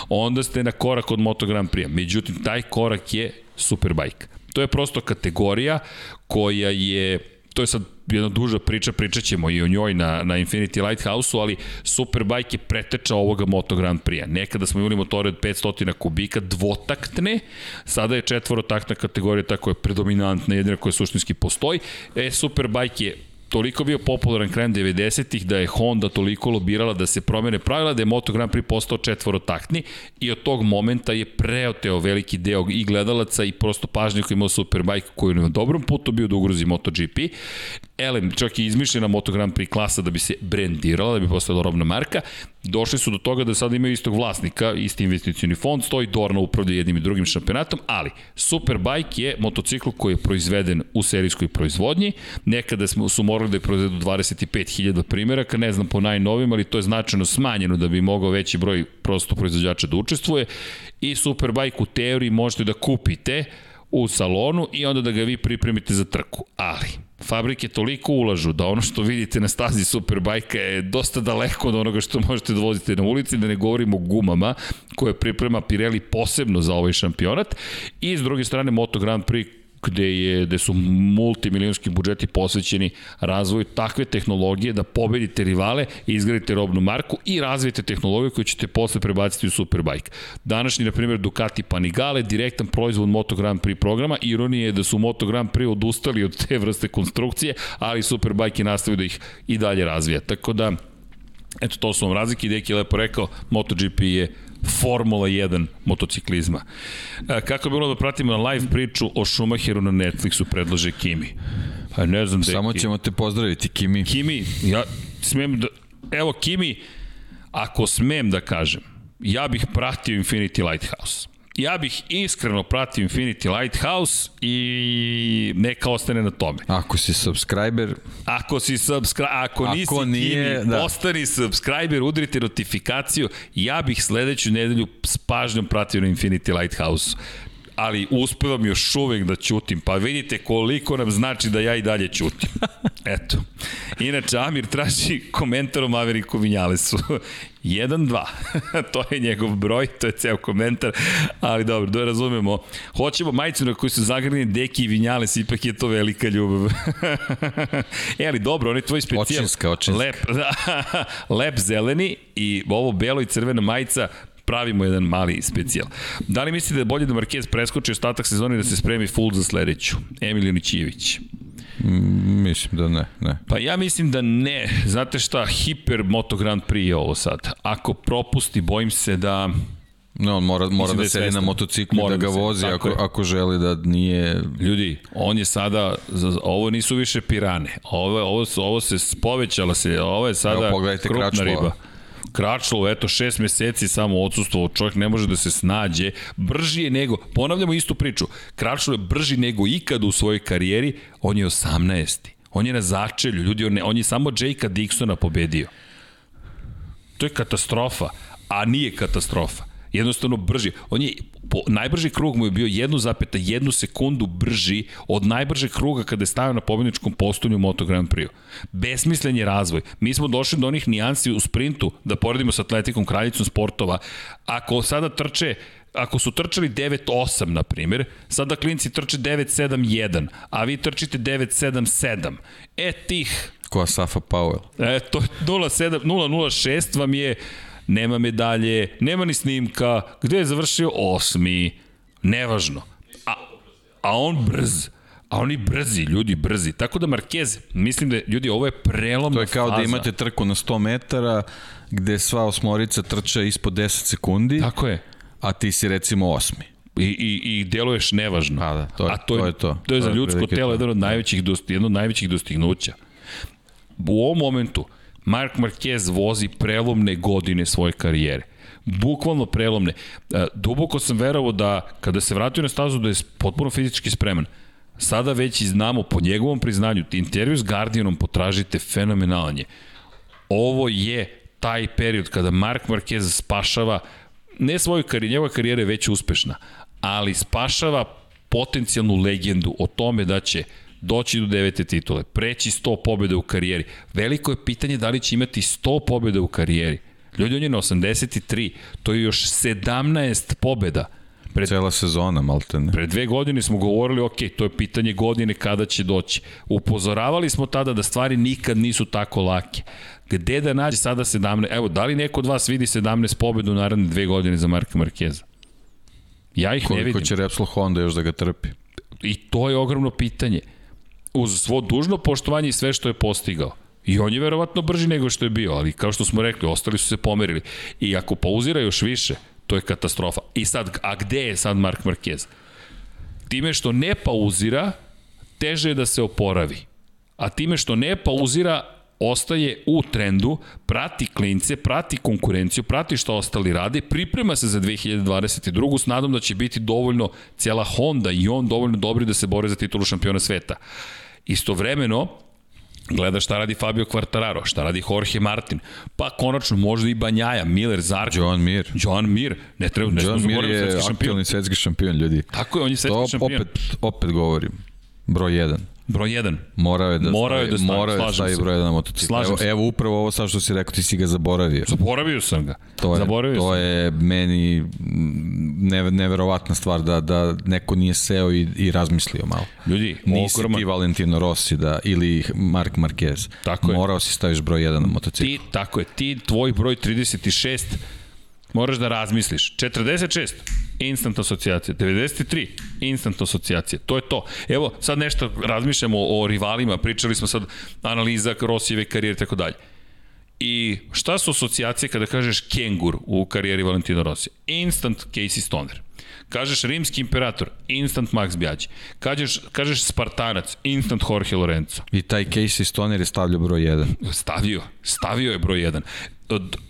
onda ste na korak od Moto Grand Prix. Međutim, taj korak je Superbike. To je prosto kategorija koja je to je sad jedna duža priča, pričat ćemo i o njoj na, na Infinity Lighthouse-u, ali Superbike je preteča ovoga Moto Grand Prix-a. Nekada smo imali motore od 500 kubika, dvotaktne, sada je četvorotaktna kategorija, tako je predominantna, jedina koja suštinski postoji. E, Superbike je toliko bio popularan krajem 90-ih da je Honda toliko lobirala da se promene pravila, da je Moto Grand Prix postao četvorotaktni i od tog momenta je preoteo veliki deo i gledalaca i prosto pažnje koji imao Superbike koji je na dobrom putu bio da ugrozi MotoGP. Elem, čak i izmišljena Moto Grand Prix klasa da bi se brendirala, da bi postala robna marka. Došli su do toga da sada imaju istog vlasnika, isti investicioni fond, stoji Dorna upravlja jednim i drugim šampionatom, ali Superbike je motocikl koji je proizveden u serijskoj proizvodnji. Nekada smo, su morali da je proizvedu 25.000 primjeraka, ne znam po najnovim, ali to je značajno smanjeno da bi mogao veći broj prosto proizvođača da učestvuje. I Superbike u teoriji možete da kupite u salonu i onda da ga vi pripremite za trku. Ali, fabrike toliko ulažu da ono što vidite na stazi Superbajka je dosta daleko od onoga što možete da vozite na ulici, da ne govorimo o gumama koje priprema Pirelli posebno za ovaj šampionat. I s druge strane Moto Grand Prix gde, je, gde su multimilijonski budžeti posvećeni razvoju takve tehnologije da pobedite rivale izgradite robnu marku i razvijete tehnologiju koju ćete posle prebaciti u Superbike. Današnji, na primjer, Ducati Panigale, direktan proizvod Moto Grand Prix programa. Ironija je da su Moto Grand Prix odustali od te vrste konstrukcije, ali Superbike je nastavio da ih i dalje razvija. Tako da, eto, to su vam razlike. Deki je lepo rekao, MotoGP je Formula 1 motociklizma. E, kako bi bilo da pratimo na live priču o Schumacheru na Netflixu, predlaže Kimi. Pa ne znam, Deki. Samo ćemo te pozdraviti, Kimi. Kimi, ja smem da... Evo, Kimi, ako smem da kažem, ja bih pratio Infinity Lighthouse ja bih iskreno pratio Infinity Lighthouse i neka ostane na tome. Ako si subscriber... Ako si subscriber, ako, ako nisi nije, kimi, da. ostani subscriber, udrite notifikaciju, ja bih sledeću nedelju s pažnjom pratio na Infinity Lighthouse ali uspevam još uvek da ćutim. Pa vidite koliko nam znači da ja i dalje ćutim. Eto. Inače, Amir traži komentar o Maveriku Vinjalesu. 1-2. to je njegov broj, to je ceo komentar, ali dobro, da razumemo. Hoćemo majicu na koju su zagrani Deki i Vinjales, ipak je to velika ljubav. e, ali dobro, on je tvoj specijal. Očinska, očinska. Lep, lep zeleni i ovo belo i crvena majica pravimo jedan mali specijal. Da li mislite da je bolje da Marquez preskoči ostatak sezone da se spremi full za sledeću? Emilio Ničijević. Mm, mislim da ne, ne. Pa ja mislim da ne. Znate šta, hiper Moto Grand Prix je ovo sad. Ako propusti, bojim se da... No, on mora, mora da, da sedi na motociklu da ga da vozi ako, je. ako želi da nije... Ljudi, on je sada, ovo nisu više pirane, ovo, ovo, ovo se povećala se, ovo je sada Evo, krupna riba. Kračlo, eto, šest meseci samo odsustvo, čovjek ne može da se snađe, brži je nego, ponavljamo istu priču, Kračlo je brži nego ikada u svojoj karijeri, on je 18. On je na začelju, ljudi, on, je, on je samo Jakea Dixona pobedio. To je katastrofa, a nije katastrofa jednostavno brži. On je, po, najbrži krug mu je bio 1,1 sekundu brži od najbržeg kruga kada je stavio na pobjedničkom postolju u Moto Grand Prix. Besmislen je razvoj. Mi smo došli do onih nijansi u sprintu, da poredimo sa atletikom kraljicom sportova. Ako sada trče ako su trčali 9-8, na primjer, sada klinci trče 9-7-1, a vi trčite 9-7-7. E tih... Koja Safa Powell. E, to 0-0-6 vam je nema medalje, nema ni snimka, gde je završio osmi, nevažno. A, a on brz, a oni brzi, ljudi brzi. Tako da Marquez, mislim da ljudi ovo je prelomna faza. To je kao faza. da imate trku na 100 metara gde sva osmorica trče ispod 10 sekundi. Tako je. A ti si recimo osmi. I, i, i deluješ nevažno. A, da, to je, a to, je, to je to. To je za ljudsko telo jedan od najvećih, jedno od najvećih dostignuća. U ovom momentu, Mark Marquez vozi prelomne godine svoje karijere. Bukvalno prelomne. E, duboko sam verovao da kada se vratio na stazu da je potpuno fizički spreman. Sada već i znamo, po njegovom priznanju, intervju s Guardianom potražite fenomenalan je. Ovo je taj period kada Mark Marquez spašava ne svoju karijeru, njegova karijera je već uspešna, ali spašava potencijalnu legendu o tome da će doći do devete titule, preći 100 pobjede u karijeri. Veliko je pitanje da li će imati 100 pobjede u karijeri. Ljudi, on je na 83, to je još 17 pobjeda. Pred, Cela sezona, malte ne. Pre dve godine smo govorili, ok, to je pitanje godine kada će doći. Upozoravali smo tada da stvari nikad nisu tako lake. Gde da nađe sada 17? Evo, da li neko od vas vidi 17 pobjeda u naredne dve godine za Marka Markeza? Ja ih Koliko ne vidim. Koliko će Repsol Honda još da ga trpi? I to je ogromno pitanje uz svo dužno poštovanje i sve što je postigao. I on je verovatno brži nego što je bio, ali kao što smo rekli, ostali su se pomerili. I ako pauzira još više, to je katastrofa. I sad, a gde je sad Mark Marquez? Time što ne pauzira, teže je da se oporavi. A time što ne pauzira, ostaje u trendu, prati klince, prati konkurenciju, prati što ostali rade, priprema se za 2022. s nadom da će biti dovoljno cijela Honda i on dovoljno dobri da se bore za titulu šampiona sveta. Istovremeno, gleda šta radi Fabio Quartararo, šta radi Jorge Martin, pa konačno možda i Banjaja, Miller, Zarko. John Mir. John Mir, ne treba, ne John Mir je aktualni svetski šampion, ljudi. Tako je, on je svetski šampion. Opet, opet govorim, broj 1. Broj 1. Morao je da morao stavi, je da stavi, morao je da stavi broj 1 na motocikl. Evo, se. evo upravo ovo sad što si rekao, ti si ga zaboravio. Zaboravio sam ga. To je, zaboravio to sam. je meni ne, neverovatna stvar da, da neko nije seo i, i razmislio malo. Ljudi, Nisi ogroman... ti Valentino Rossi da, ili Mark Marquez. Tako je. Morao si staviš broj 1 na motocikl. Ti, tako je, ti tvoj broj 36 moraš da razmisliš. 46, instant asocijacija. 93, instant asocijacija. To je to. Evo, sad nešto razmišljamo o, o rivalima, pričali smo sad analiza Rosijeve karijere i tako dalje. I šta su asocijacije kada kažeš kengur u karijeri Valentino Rossi? Instant Casey Stoner. Kažeš rimski imperator, instant Max Bjađi. Kažeš, kažeš Spartanac, instant Jorge Lorenzo. I taj Casey Stoner je stavljao broj 1. Stavio, stavio je broj 1.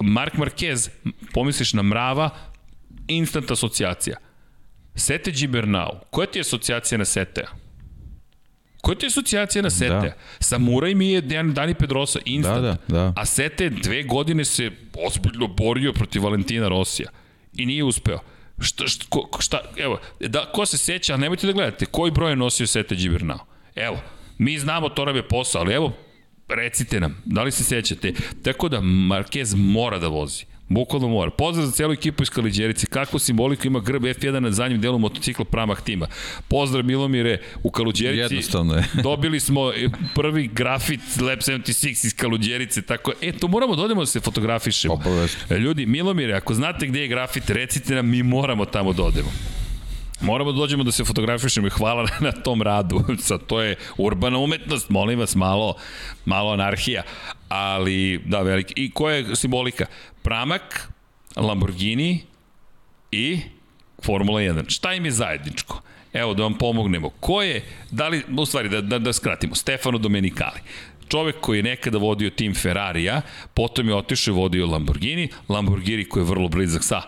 Mark Marquez, pomisliš na mrava, instant asocijacija. Sete Gibernau, koja ti je asocijacija na Setea? Koja ti je asocijacija na Sete? Da. Samuraj mi je Dani Pedrosa, instant. Da, da, da. A Sete dve godine se ozbiljno borio protiv Valentina Rosija i nije uspeo. Šta, šta, ko, šta, evo, da, ko se seća, nemojte da gledate, koji broj je nosio Sete Gibernau? Evo, mi znamo, to nam je posao, ali evo, recite nam, da li se sećate? Tako da Marquez mora da vozi. Bukvalno mora. Pozdrav za celu ekipu iz Kaluđerice. Kakvu simboliku ima grb F1 na zadnjem delu motocikla Pramah tima. Pozdrav Milomire u Kaluđerici. Jednostavno je. dobili smo prvi grafit Lab 76 iz Kaluđerice. Tako, e, to moramo da odemo da se fotografišemo. Obavezno. Ljudi, Milomire, ako znate gde je grafit, recite nam, mi moramo tamo da odemo. Moramo da dođemo da se fotografišemo i hvala na tom radu. Sad, to je urbana umetnost, molim vas, malo, malo anarhija. Ali, da, veliki. I koja je simbolika? Pramak, Lamborghini i Formula 1. Šta im je zajedničko? Evo, da vam pomognemo. Ko je, da li, u stvari, da, da, da skratimo, Stefano Domenicali čovek koji je nekada vodio tim Ferrarija, potom je otišao i vodio Lamborghini, Lamborghini koji je vrlo blizak sa,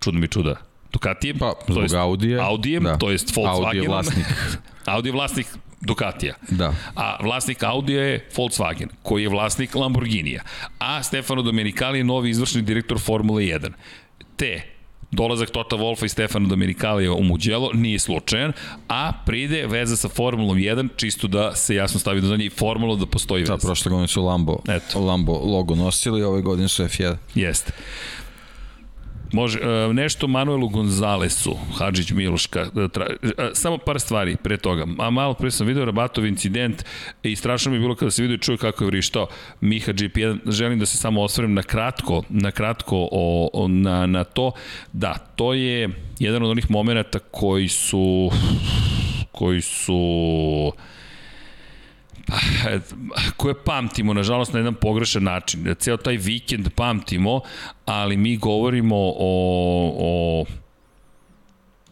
čudno mi čuda, Ducatijem, pa, to jest Audije, Audijem, da. to jest Volkswagen. Audi je vlasnik. Audi je vlasnik Ducatija. Da. A vlasnik Audija je Volkswagen, koji je vlasnik Lamborghinija. A Stefano Domenicali je novi izvršni direktor Formule 1. Te dolazak Tota Wolfa i Stefano Domenikalija u Mugello nije slučajan, a pride veza sa Formulom 1, čisto da se jasno stavi do znanja i formulu da postoji da, veza. Da, prošle godine su Lambo, Eto. Lambo logo nosili, ove godine su F1. Jeste. Može, uh, nešto Manuelu Gonzalesu, Hadžić Miloška, uh, tra, uh, samo par stvari pre toga. A malo pre sam video Rabatov incident i strašno mi je bilo kada se vidio i čuje kako je vrištao Miha GP1. Želim da se samo osvrem na kratko, na kratko o, o, na, na to. Da, to je jedan od onih momenta koji su koji su koje pamtimo, nažalost, na jedan pogrešan način. Ceo taj vikend pamtimo, ali mi govorimo o, o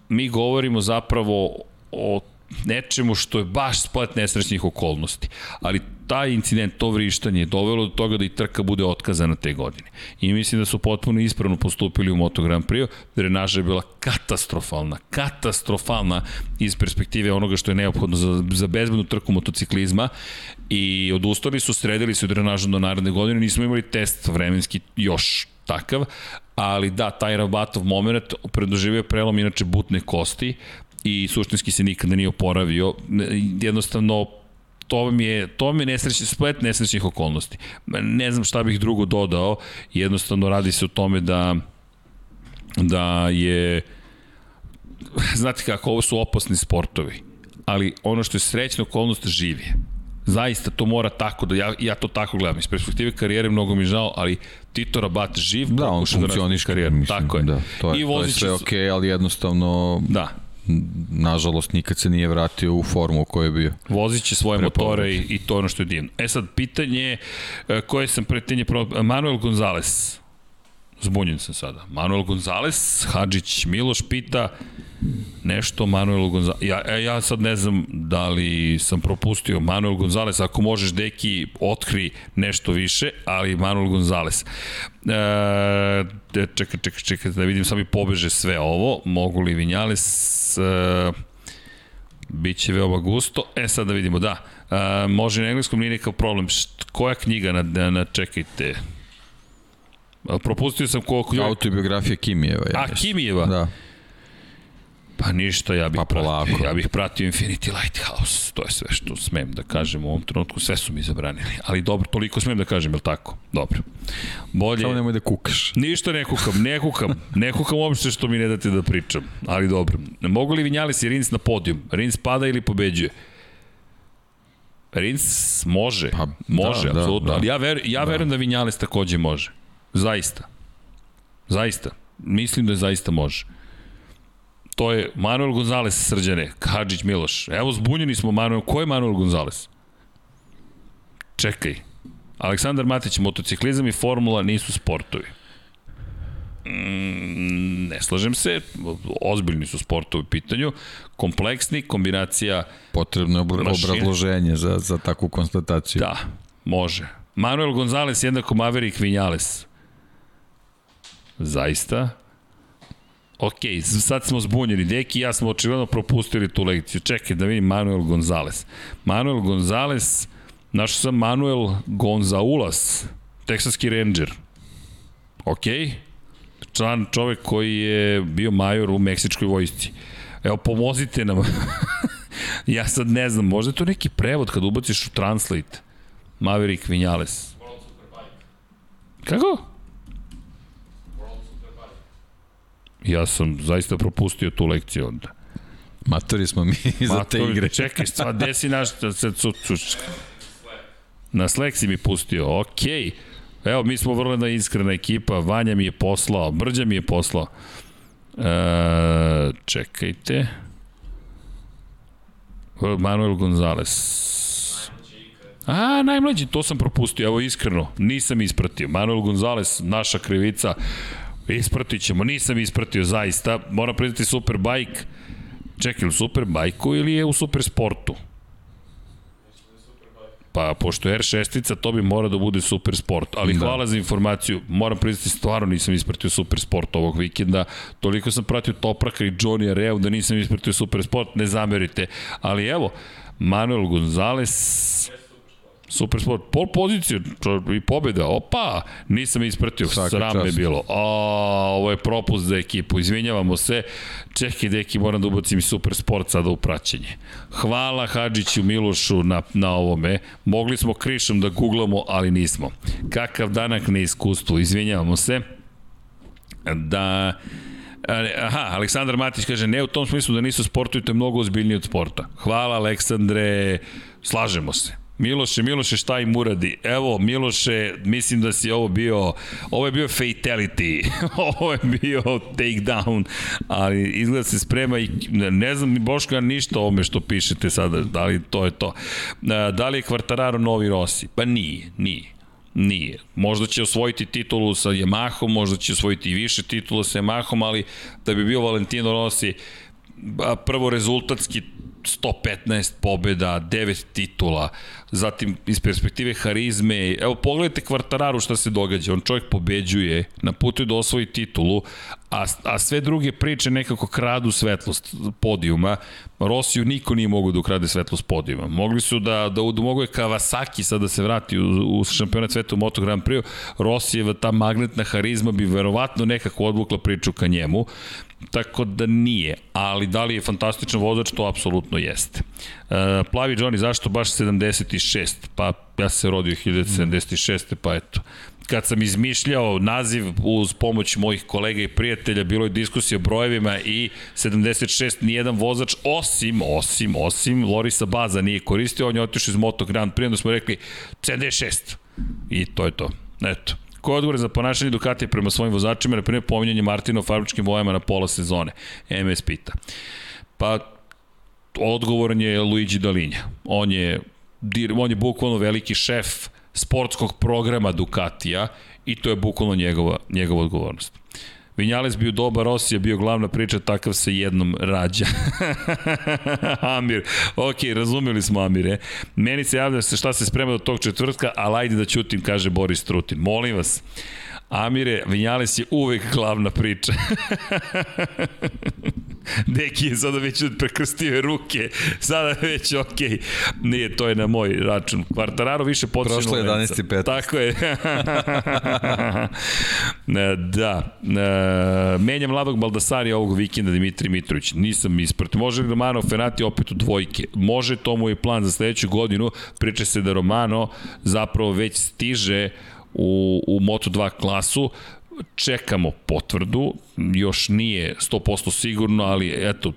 mi govorimo zapravo o nečemu što je baš splet nesrećnih okolnosti. Ali taj incident, to vrištanje je dovelo do toga da i trka bude otkazana te godine. I mislim da su potpuno ispravno postupili u Moto Grand Prix. Drenaža je bila katastrofalna, katastrofalna iz perspektive onoga što je neophodno za, za bezbednu trku motociklizma i odustali su, sredili su drenažu do naredne godine, nismo imali test vremenski još takav, ali da, taj Rabatov moment predoživio prelom inače butne kosti, i suštinski se nikada nije oporavio. Jednostavno, to mi je, to mi je nesrećni, splet nesrećnih okolnosti. Ne znam šta bih drugo dodao, jednostavno radi se o tome da da je znate kako, ovo su opasni sportovi, ali ono što je srećna okolnost živi Zaista to mora tako da ja ja to tako gledam iz perspektive karijere mnogo mi žao, ali Tito Rabat živ da on da funkcioniše karijeru. Mislim, tako je. Da, to je, I to je sve okej, okay, ali jednostavno da nažalost nikad se nije vratio u formu u kojoj je bio. Vozit će svoje motore i, i to je ono što je divno. E sad, pitanje e, koje sam pretenje pro... Manuel Gonzalez. Zbunjen sam sada. Manuel Gonzalez, Hadžić Miloš pita nešto Manuel Gonzalez. Ja, e, ja sad ne znam da li sam propustio Manuel Gonzalez, ako možeš deki otkri nešto više, ali Manuel Gonzalez. E, čekaj, čekaj, čekaj, da vidim sami pobeže sve ovo. Mogu li Vinjales... E, Biće veoma gusto. E sad da vidimo, da. E, može na engleskom, nije nekav problem. Št, koja knjiga na, na, na čekajte? Propustio sam koliko... Autobiografija Kimijeva. Ja A, Kimijeva? Da. Pa ništa, ja bih, pa pratio, ja bih pratio Infinity Lighthouse. To je sve što smem da kažem u ovom trenutku. Sve su mi zabranili. Ali dobro, toliko smem da kažem, je li tako? Dobro. Bolje... Samo nemoj da kukaš. Ništa ne kukam, ne kukam. Ne kukam uopšte što mi ne date da pričam. Ali dobro. Mogu li Vinjales i Rins na podijum? Rins pada ili pobeđuje? Rins može, pa, može, da, da apsolutno. Da, da. Ali ja, ver, ja da. verujem da Vinjales takođe može. Zaista. Zaista. Mislim da zaista može. To je Manuel Gonzalez srđane, Hadžić Miloš. Evo zbunjeni smo Manuel. Ko je Manuel Gonzalez? Čekaj. Aleksandar Matić, motociklizam i formula nisu sportovi. Mm, ne slažem se, ozbiljni su sportovi u pitanju, kompleksni, kombinacija... Potrebno je obrazloženje za, za takvu konstataciju. Da, može. Manuel Gonzalez jednako Maverick Vinales. Zaista? Ok, sad smo zbunjeni. Deki i ja smo očigledno propustili tu lekciju. Čekaj da vidim Manuel Gonzalez. Manuel Gonzalez, našao sam Manuel Gonzaulas, teksaski ranger. Ok, član čovek koji je bio major u meksičkoj vojsci. Evo, pomozite nam. ja sad ne znam, možda je to neki prevod kad ubaciš u Translate. Maverick Vinales. Kako? Ja sam zaista propustio tu lekciju onda. Matori smo mi za Matori, te igre. Čekaj, sva desi naš... Na Slack si mi pustio, okej. Okay. Evo, mi smo vrlo jedna iskrena ekipa, Vanja mi je poslao, Brđa mi je poslao. E, čekajte. Manuel Gonzalez. A, najmlađi, to sam propustio, evo iskreno, nisam ispratio. Manuel Gonzalez, naša krivica, ispratit ćemo, nisam ispratio zaista, moram priznati Superbike, čekaj, u Superbajku ili je u Supersportu? Pa, pošto je R6-ica, to bi mora da bude super sport. Ali da. hvala za informaciju. Moram priznati, stvarno nisam ispratio super sport ovog vikenda. Toliko sam pratio Topraka i Johnny Areu da nisam ispratio super sport. Ne zamerite. Ali evo, Manuel Gonzalez Super sport, pol poziciju i pobjeda, opa, nisam ispratio, Svaki sram me bilo. A, ovo je propust za ekipu, izvinjavamo se. Čekaj, deki, moram da ubacim i super sport sada u praćenje. Hvala Hadžiću Milošu na, na ovome. Mogli smo krišom da googlamo, ali nismo. Kakav danak na iskustvu, izvinjavamo se. Da... Aha, Aleksandar Matić kaže, ne u tom smislu da nisu je mnogo ozbiljnije od sporta. Hvala Aleksandre, slažemo se. Miloše, Miloše, šta im uradi? Evo, Miloše, mislim da si ovo bio, ovo je bio fatality, ovo je bio takedown, ali izgleda se sprema i ne znam Boška ništa o ome što pišete sada, da li to je to. Da li je Kvartararo novi Rossi? Pa nije, nije. Nije. Možda će osvojiti titulu sa Yamahom, možda će osvojiti i više titula sa Yamahom, ali da bi bio Valentino Rossi prvo rezultatski 115 pobjeda, 9 titula, zatim iz perspektive harizme, evo pogledajte Kvartararu šta se događa, on čovjek pobeđuje, na putu je da osvoji titulu, a, a sve druge priče nekako kradu svetlost podijuma, Rosiju niko nije mogu da ukrade svetlost podijuma. Mogli su da, da, mogu je Kawasaki sad da se vrati u, u šampionat sveta u Moto Grand Prix, Rosijeva ta magnetna harizma bi verovatno nekako odvukla priču ka njemu, tako da nije, ali da li je fantastičan vozač, to apsolutno jeste. E, plavi Johnny, zašto baš 76? Pa ja sam se rodio 1076. pa eto. Kad sam izmišljao naziv uz pomoć mojih kolega i prijatelja, bilo je diskusija o brojevima i 76 nijedan vozač, osim, osim, osim, Lorisa Baza nije koristio, on je otišao iz Moto Grand Prix, onda smo rekli 76. I to je to. Eto. Ko je odgovor za ponašanje Ducatija prema svojim vozačima, na primjer pominjanje Martina u fabričkim bojama na pola sezone? MS pita. Pa, odgovoran je Luigi Dalinja. On je, on je bukvalno veliki šef sportskog programa Ducatija i to je bukvalno njegova, njegova odgovornost. Vinjales bio dobar, Rosija bio glavna priča, takav se jednom rađa. Amir, ok, razumeli smo Amire. Meni se javlja se šta se sprema do tog četvrtka, ali ajde da ćutim, kaže Boris Trutin. Molim vas, Amire, Vinjales je uvek glavna priča. Deki je sada već prekrstio ruke, sada već ok. Nije, to je na moj račun. Kvartararo više počne Prošlo je 11.15. Tako je. da. E, menjam mladog Baldasarija ovog vikenda Dimitri Mitrović. Nisam isprat. Može li Romano Ferrati opet u dvojke? Može, to mu je plan za sledeću godinu. Priča se da Romano zapravo već stiže u, u Moto2 klasu čekamo potvrdu, još nije 100% sigurno, ali eto,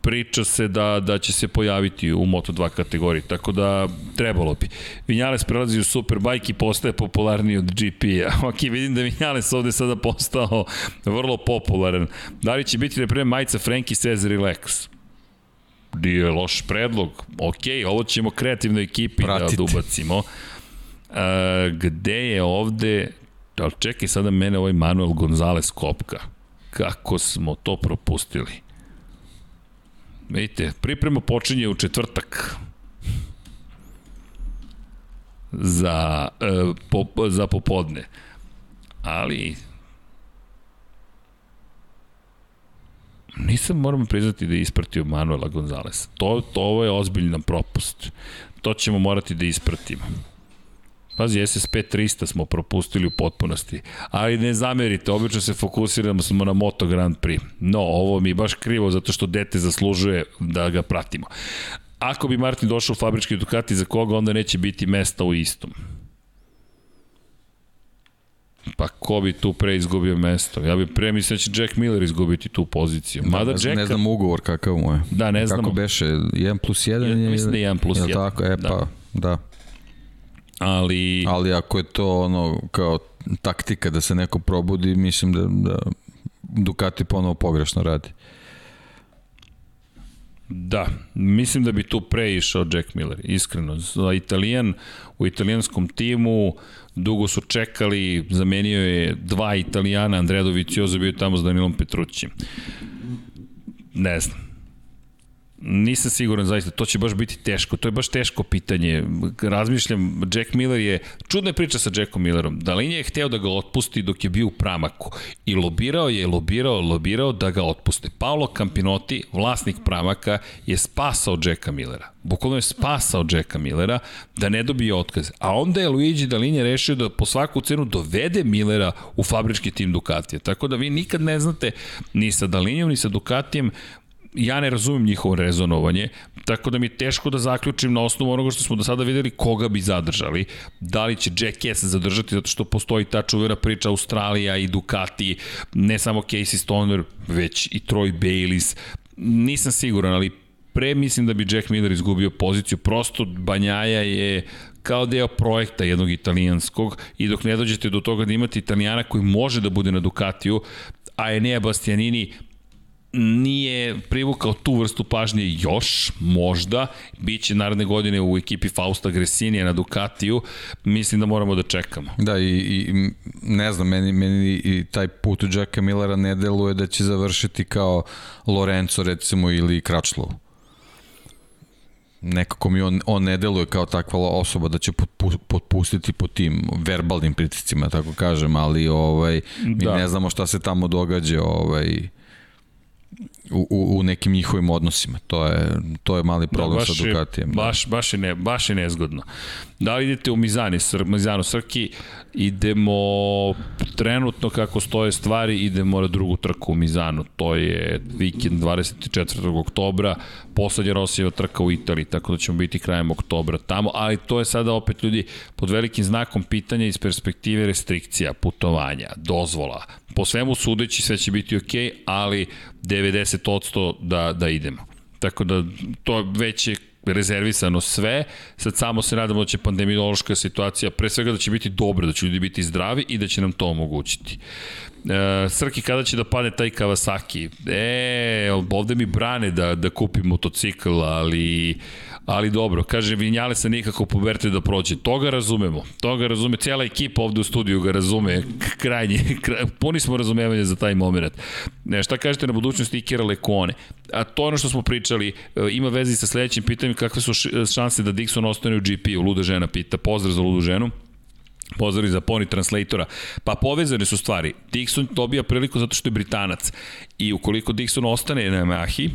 priča se da, da će se pojaviti u Moto2 kategoriji, tako da trebalo bi. Vinjales prelazi u Superbike i postaje popularniji od GP-a. Ok, vidim da Vinjales ovde sada postao vrlo popularan. Da li će biti, na primjer, majica Frankie says relax? Nije loš predlog. Ok, ovo ćemo kreativnoj ekipi da Pratite. da ubacimo. Uh, gde je ovde Ali čekaj sada mene ovaj Manuel Gonzalez kopka. Kako smo to propustili? Vidite, priprema počinje u četvrtak za, e, po, za popodne. Ali nisam, moram priznati da je ispratio Manuela Gonzalez. To, to ovo je ozbiljan propust. To ćemo morati da ispratimo. Pazi, SSP 300 smo propustili u potpunosti. Ali ne zamerite, obično se fokusiramo smo na Moto Grand Prix. No, ovo mi je baš krivo zato što dete zaslužuje da ga pratimo. Ako bi Martin došao u fabrički Ducati, za koga onda neće biti mesta u istom? Pa ko bi tu pre izgubio mesto? Ja bih pre mislio da će Jack Miller izgubiti tu poziciju. Da, Mada ne, Jacka... ne znam ugovor kakav mu je. Da, ne znam. Kako beše, 1 plus 1 je... Mislim da je 1 plus 1. tako? E da. pa, da ali... Ali ako je to ono kao taktika da se neko probudi, mislim da, da Ducati ponovo pogrešno radi. Da, mislim da bi tu pre išao Jack Miller, iskreno. Za Italijan, u italijanskom timu dugo su čekali, zamenio je dva Italijana, Andrea Dovizioso bio tamo s Danilom Petrućim. Ne znam Nisam siguran zaista, to će baš biti teško, to je baš teško pitanje. Razmišljam, Jack Miller je, čudna je priča sa Jackom Millerom, da li je hteo da ga otpusti dok je bio u Pramaku i lobirao je, lobirao, lobirao da ga otpuste. Paolo Campinotti, vlasnik Pramaka, je spasao Jacka Millera. Bukvalno je spasao Jacka Millera da ne dobije otkaz. A onda je Luigi Dalinja rešio da po svaku cenu dovede Millera u fabrički tim Ducatija. Tako da vi nikad ne znate ni sa Dalinjom, ni sa Ducatijem ja ne razumem njihovo rezonovanje, tako da mi je teško da zaključim na osnovu onoga što smo do sada videli koga bi zadržali. Da li će Jack S zadržati zato što postoji ta čuvena priča Australija i Ducati, ne samo Casey Stoner, već i Troy Bayliss. Nisam siguran, ali pre mislim da bi Jack Miller izgubio poziciju. Prosto Banjaja je kao deo projekta jednog italijanskog i dok ne dođete do toga da imate italijana koji može da bude na Ducatiju, a Enea Bastianini nije privukao tu vrstu pažnje još, možda, bit će naredne godine u ekipi Fausta Gresinija na Ducatiju, mislim da moramo da čekamo. Da, i, i ne znam, meni, meni i taj put u Jacka Millera ne deluje da će završiti kao Lorenzo recimo ili Kračlov nekako mi on, on ne deluje kao takva osoba da će potpustiti po tim verbalnim pritiscima, tako kažem, ali ovaj, mi da. ne znamo šta se tamo događa ovaj, u, u, u nekim njihovim odnosima. To je, to je mali da, problem da, sa Ducatijem. Da. Baš, baš, je ne, baš je nezgodno. Da li idete u Mizani, Sr, Mizano Srki, idemo trenutno kako stoje stvari, idemo na drugu trku u Mizanu. To je vikend 24. oktobra, poslednja Rosijeva trka u Italiji, tako da ćemo biti krajem oktobra tamo, ali to je sada opet ljudi pod velikim znakom pitanja iz perspektive restrikcija, putovanja, dozvola. Po svemu sudeći sve će biti ok, ali 90% da, da idemo. Tako da to već je rezervisano sve, sad samo se nadamo da će pandemiološka situacija, pre svega da će biti dobra, da će ljudi biti zdravi i da će nam to omogućiti. E, Srki, kada će da padne taj Kawasaki? E, ovde mi brane da, da kupim motocikl, ali ali dobro, kaže Vinjale se nikako poberte da prođe. To ga razumemo, to ga razume, cijela ekipa ovde u studiju ga razume, krajnje, kraj, puni smo razumevanja za taj moment. Ne, šta kažete na budućnosti Ikera Lekone? A to ono što smo pričali, e, ima vezi sa sledećim pitanjem, kakve su šanse da Dixon ostane u GP, u Luda žena pita, pozdrav za Ludu ženu. Pozdrav za Pony Translatora. Pa povezane su stvari. Dixon dobija priliku zato što je Britanac. I ukoliko Dixon ostane na Yamahi,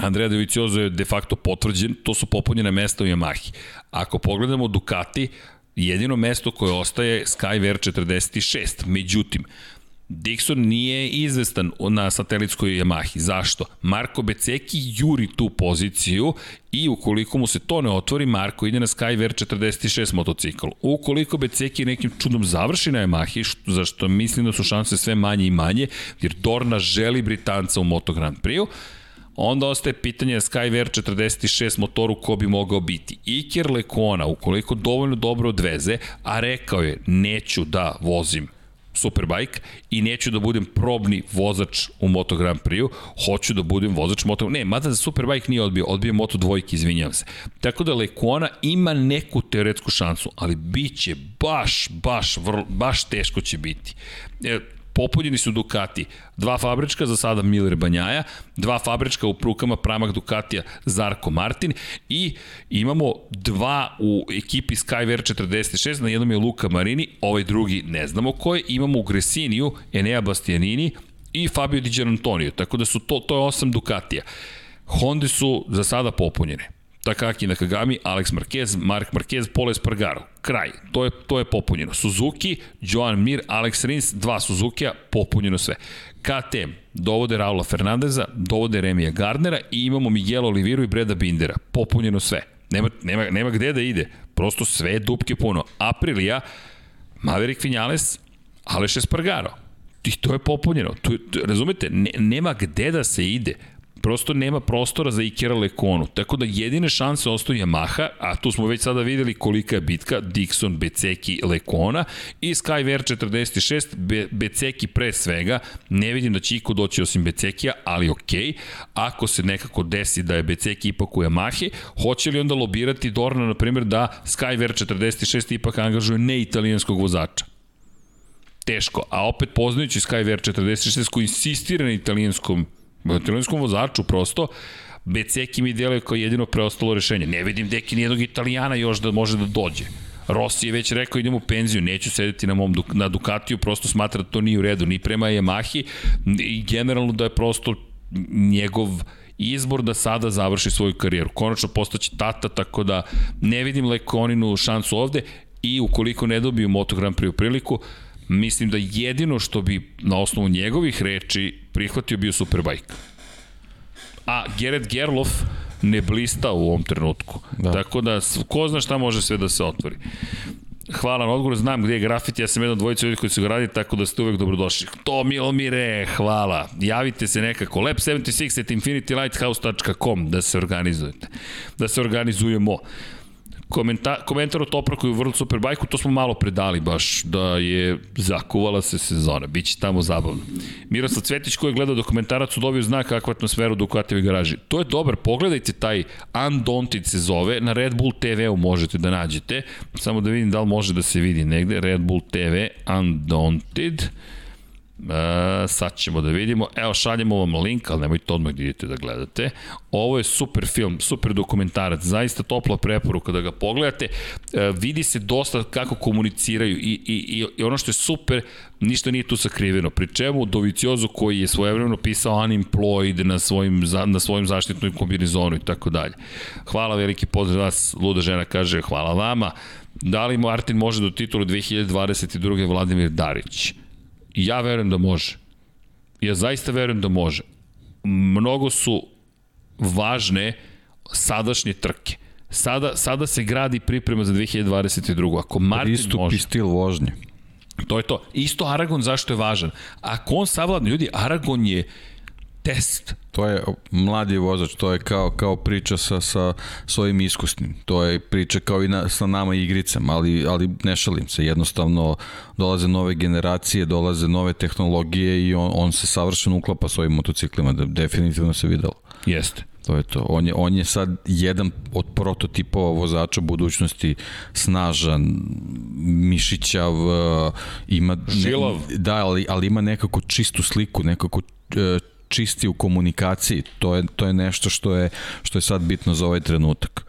Andrea Dovizioso je de facto potvrđen, to su popunjene mesta u Yamahi. Ako pogledamo Ducati, jedino mesto koje ostaje Skyver 46. Međutim, Dixon nije izvestan na satelitskoj Yamahi. Zašto? Marko Beceki juri tu poziciju i ukoliko mu se to ne otvori, Marko ide na Skyver 46 motocikl. Ukoliko Beceki nekim čudom završi na Yamahi, što, zašto mislim da su šanse sve manje i manje, jer Dorna želi Britanca u Moto Grand Prix-u, onda ostaje pitanje Skyver 46 motoru ko bi mogao biti. Iker Lekona, ukoliko dovoljno dobro odveze, a rekao je neću da vozim Superbike i neću da budem probni vozač u Moto Grand Prix-u, hoću da budem vozač Moto... Ne, mada za Superbike nije odbio, odbio Moto dvojke, izvinjavam se. Tako da Lekona ima neku teoretsku šansu, ali bit će baš, baš, vrlo, baš teško će biti. E, popunjeni su Ducati. Dva fabrička za sada Miller Banjaja, dva fabrička u prukama Pramak Ducatija Zarko Martin i imamo dva u ekipi Skyver 46, na jednom je Luka Marini, ovaj drugi ne znamo ko je, imamo u Gresiniju Enea Bastianini i Fabio Di Antonio, tako da su to, to je osam Ducatija. Honda su za sada popunjene. Takaki Nakagami, Alex Marquez, Mark Marquez, Pole Espargaro. Kraj. To je, to je popunjeno. Suzuki, Joan Mir, Alex Rins, dva Suzuki-a, popunjeno sve. KTM dovode Raula Fernandeza, dovode Remija Gardnera i imamo Miguel Oliviru i Breda Bindera. Popunjeno sve. Nema, nema, nema gde da ide. Prosto sve dupke puno. Aprilia, Maverick Vinales, Aleš Espargaro. I to je popunjeno. To, to, razumete, ne, nema gde da se ide prosto nema prostora za Ikera Lekonu. Tako da jedine šanse ostaju Yamaha, a tu smo već sada videli kolika je bitka, Dixon, Beceki, Lekona i Skyver 46, Be Beceki pre svega, ne vidim da će iko doći osim Becekija, ali ok, ako se nekako desi da je Beceki ipak u Yamahe, hoće li onda lobirati Dorna, na primjer, da Skyver 46 ipak angažuje neitalijanskog vozača? teško, a opet poznajući Skyver 46 koji insistira na italijanskom italijanskom vozaču prosto, Beceki mi djeluje kao jedino preostalo rešenje. Ne vidim deki nijednog italijana još da može da dođe. Rossi je već rekao idem u penziju, neću sedeti na mom na Ducatiju, prosto smatra da to nije u redu, ni prema Yamahi i generalno da je prosto njegov izbor da sada završi svoju karijeru. Konačno postaće tata, tako da ne vidim Lekoninu šansu ovde i ukoliko ne dobiju Moto Grand Prix u priliku, mislim da jedino što bi na osnovu njegovih reči prihvatio bio Superbike. A Gerrit Gerlof ne blista u ovom trenutku. Da. Tako da, ko zna šta može sve da se otvori. Hvala na odgovor, znam gde je grafit, ja sam jedan od dvojica ljudi koji su ga radili, tako da ste uvek dobrodošli. To Milomire, hvala. Javite se nekako, lab76 at infinitylighthouse.com da se organizujete. Da se organizujemo. Komenta, komentar o Topraku i World Superbike-u, to smo malo predali baš, da je zakuvala se sezona, bit će tamo zabavno. Miroslav Cvetić koji je gledao dokumentarac u dobio zna kakvu atmosferu Ducatijevi garaži. To je dobar, pogledajte taj Undaunted se zove, na Red Bull TV-u možete da nađete, samo da vidim da li može da se vidi negde, Red Bull TV Undaunted, E, sad ćemo da vidimo. Evo, šaljemo vam link, ali nemojte odmah da idete da gledate. Ovo je super film, super dokumentarac, zaista topla preporuka da ga pogledate. E, vidi se dosta kako komuniciraju i, i, i ono što je super, ništa nije tu sakriveno. Pri čemu Doviciozo koji je svojevremeno pisao unemployed na svojim, na svojim zaštitnom kombinizonu i tako dalje. Hvala, veliki pozdrav vas, Luda žena kaže hvala vama. Da li Martin može do titula 2022. Vladimir Darić? Ja verujem da može. Ja zaista verujem da može. Mnogo su važne sadašnje trke. Sada, sada se gradi priprema za 2022. Ako Martin Pristup može... i stil vožnje. To je to. Isto Aragon zašto je važan. Ako on savladne, ljudi, Aragon je test. To je mladi vozač, to je kao, kao priča sa, sa svojim iskusnim. To je priča kao i na, sa nama igricama, ali, ali ne šalim se. Jednostavno dolaze nove generacije, dolaze nove tehnologije i on, on se savršeno uklapa s ovim motociklima. Da, definitivno se videlo. Jeste. To je to. On je, on je sad jedan od prototipova vozača budućnosti, snažan, mišićav, ima... Žilav. Ne, da, ali, ali ima nekako čistu sliku, nekako e, čisti u komunikaciji. To je, to je nešto što je, što je sad bitno za ovaj trenutak.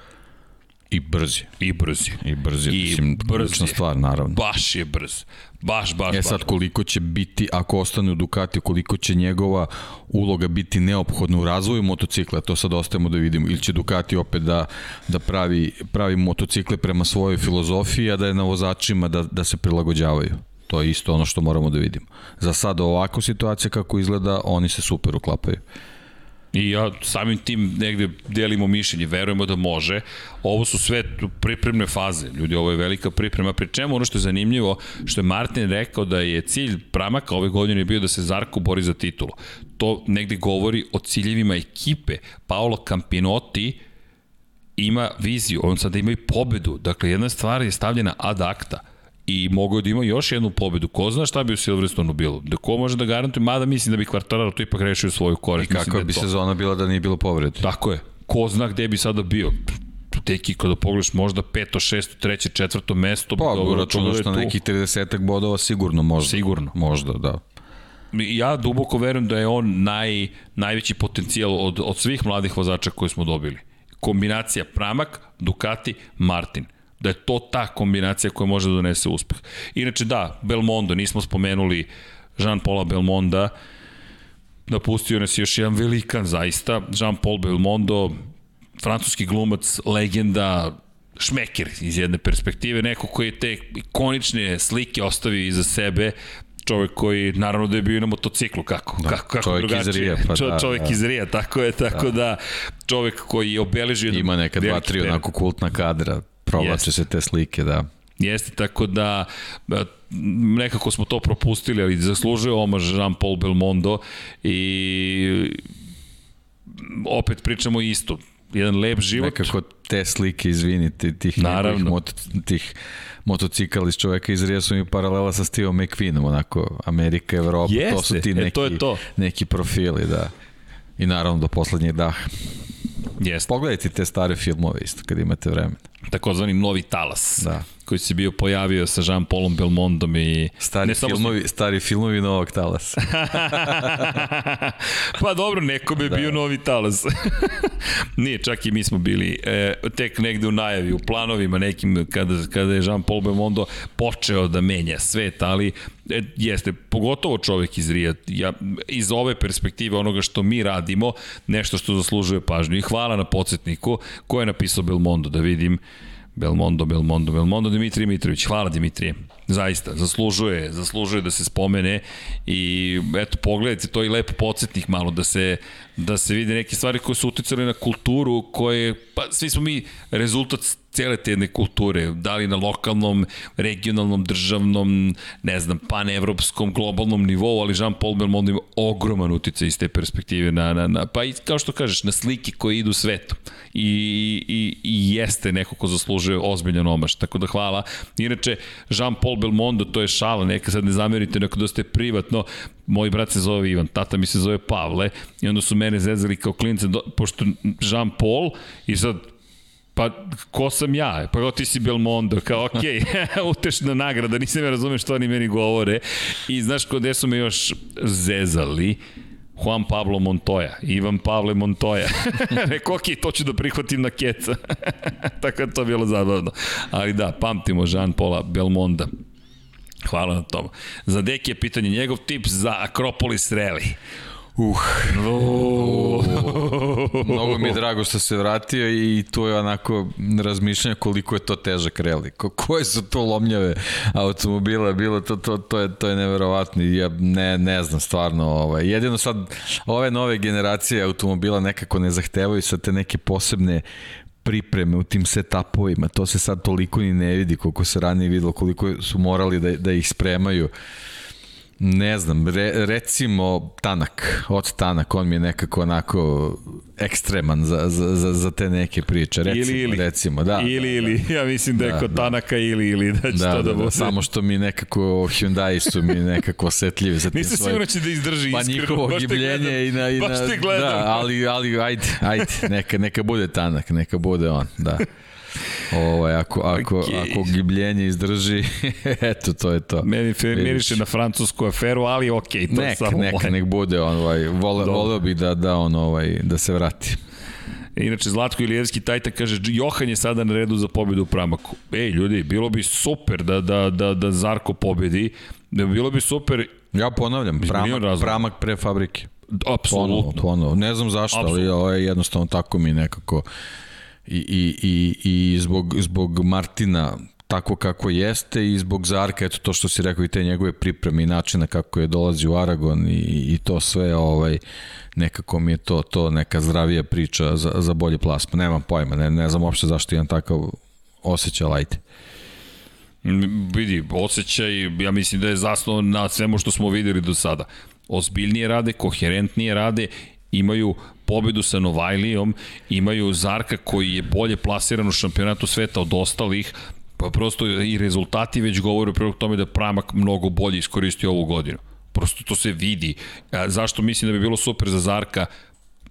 I brzi. I brzi. I brzi, I mislim, brzi. stvar, naravno. Baš je brz. Baš, baš, E sad, koliko će biti, ako ostane u Ducati, koliko će njegova uloga biti neophodna u razvoju motocikla, to sad ostajemo da vidimo. Ili će Ducati opet da, da pravi, pravi motocikle prema svojoj filozofiji, a da je na vozačima da, da se prilagođavaju. To je isto ono što moramo da vidimo. Za sada ovako situacija kako izgleda, oni se super uklapaju. I ja samim tim negde delimo mišljenje, verujemo da može. Ovo su sve pripremne faze. Ljudi, ovo je velika priprema. Pri čemu ono što je zanimljivo, što je Martin rekao da je cilj Pramaka ove godine bio da se Zarko bori za titulu. To negde govori o ciljevima ekipe. Paolo Campinotti ima viziju, on sada ima i pobedu. Dakle, jedna stvar je stavljena ad acta i mogao da ima još jednu pobedu. Ko zna šta bi u Silverstonu bilo? Da ko može da garantuje, mada mislim da bi Quartararo to ipak rešio svoju korist. I kakva da bi to. sezona bila da nije bilo povrede? Tako je. Ko zna gde bi sada bio? teki kada pogledaš možda peto, šesto, treće, četvrto mesto. Pa, dobro, računaš na nekih 30 bodova sigurno možda. Sigurno. Možda, da. Ja duboko verujem da je on naj, najveći potencijal od, od svih mladih vozača koje smo dobili. Kombinacija Pramak, Ducati, Martin da je to ta kombinacija koja može da donese uspeh. Inače da, Belmondo, nismo spomenuli Jean-Paula Belmonda, napustio nas još jedan velikan zaista, Jean-Paul Belmondo, francuski glumac, legenda, šmeker iz jedne perspektive, neko koji je te ikonične slike ostavio iza sebe, čovek koji naravno da je bio na motociklu. Kako da, kako kako čovek drugačije. iz Rija pa Čo, da, čovek da. iz Rija tako je tako da, da. Čovek koji je obeležio ima neka dva tri onako kultna kadra Provlače se te slike, da. Jeste, tako da nekako smo to propustili, ali zaslužuje omaž Jean-Paul Belmondo i opet pričamo isto jedan lep život. Nekako te slike, izvinite, tih Naravno. Moto, tih motocikala iz čoveka iz Rija su mi paralela sa Steve McQueenom, onako, Amerika, Evropa, Jeste, to su ti neki, e, to je to. neki profili, da. I naravno do poslednjeg daha. Jeste. Pogledajte te stare filmove isto, kad imate vremena takozvani novi talas. Da koji se bio pojavio sa Jean-Paulom Belmondom i... Stari, ne filmovi, s... stari filmovi novog talasa. pa dobro, neko bi da. bio novi talas. Nije, čak i mi smo bili e, tek negde u najavi, u planovima nekim, kada, kada je Jean-Paul Belmondo počeo da menja svet, ali e, jeste, pogotovo čovek iz Rija, ja, iz ove perspektive onoga što mi radimo, nešto što zaslužuje pažnju. I hvala na podsjetniku ko je napisao Belmondo, da vidim Belmondo, Belmondo, Belmondo, Dimitrij Mitrović. Hvala Dimitrije. Zaista, zaslužuje, zaslužuje da se spomene i eto, pogledajte, to je i lepo podsjetnik malo da se, da se vide neke stvari koje su uticale na kulturu, koje, pa svi smo mi rezultat cele te jedne kulture, da li na lokalnom, regionalnom, državnom, ne znam, panevropskom, globalnom nivou, ali Jean-Paul Belmondo ima ogroman uticaj iz te perspektive na, na, na, pa i kao što kažeš, na slike koje idu svetu i, i, i jeste neko ko zaslužuje ozbiljan omaš, tako da hvala. Inače, Jean-Paul Belmondo, to je šala, neka sad ne zamerite, neko da ste privatno, moj brat se zove Ivan, tata mi se zove Pavle i onda su mene zezali kao klince, do, pošto Jean-Paul i sad Pa, ko sam ja? Pa, ti si Belmondo, kao, okej, okay, utešna nagrada, nisam ja razumem što oni meni govore. I znaš gde su me još zezali? Juan Pablo Montoya, Ivan Pavle Montoya. Rekao, ok, to ću da prihvatim na keca. Tako je to bilo zabavno. Ali da, pamtimo Jean Paula Belmonda. Hvala na tom. Za Deki je pitanje njegov tip za Akropolis Rally. Uh. Uh. Mnogo mi je drago što se vratio i tu je onako razmišljanje koliko je to težak reli. Ko, koje su to lomljave automobila bilo, to, to, to, je, to je neverovatno. Ja ne, ne znam stvarno. Ovaj. Jedino sad ove nove generacije automobila nekako ne zahtevaju sa te neke posebne pripreme u tim setupovima. To se sad toliko ni ne vidi koliko se ranije videlo, koliko su morali da, da ih spremaju. Uh, Ne znam, re, recimo Tanak, od Tanak, on mi je nekako onako ekstreman za, za, za, za te neke priče, recimo, ili, ili. recimo, da. Ili, da, ili, da. ja mislim da je da, kod da. Tanaka ili, ili, da će da, to da, da, da bude. Da, samo što mi nekako Hyundai su mi nekako osetljivi za tim Nisam sigurno će da izdrži pa iskreno. Pa njihovo gibljenje i na, i na, baš te gledam. Da, ali, ali, ajde, ajde, neka, neka bude Tanak, neka bude on, da. Ovaj, ako, ako, okay. ako gibljenje izdrži, eto, to je to. Meni miriše na francusku aferu, ali ok, to nek, samo nek, nek bude, on, ovaj, vole, voleo bih da, da, on, ovaj, da se vrati. Inače, Zlatko Ilijevski Tajta kaže, Johan je sada na redu za pobedu u Pramaku. Ej, ljudi, bilo bi super da, da, da, da Zarko pobedi. Da bilo bi super... Ja ponavljam, pramak, pramak pre fabrike. Apsolutno. Ponovo, ponovo. Ne znam zašto, Absolutno. ali ovo je jednostavno tako mi nekako i, i, i, i zbog, zbog Martina tako kako jeste i zbog Zarka, eto to što si rekao i te njegove pripreme i načina kako je dolazi u Aragon i, i to sve, ovaj, nekako mi je to, to neka zdravija priča za, za bolje plasma. Nemam pojma, ne, ne znam uopšte zašto imam takav osjećaj, lajte. Vidi, osjećaj, ja mislim da je zasnovan na svemu što smo videli do sada. Ozbiljnije rade, koherentnije rade, imaju pobedu sa Novajlijom, imaju Zarka koji je bolje plasiran u šampionatu sveta od ostalih, pa prosto i rezultati već govore prilog tome da Pramak mnogo bolje iskoristio ovu godinu. Prosto to se vidi. A, zašto mislim da bi bilo super za Zarka?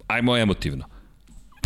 Ajmo emotivno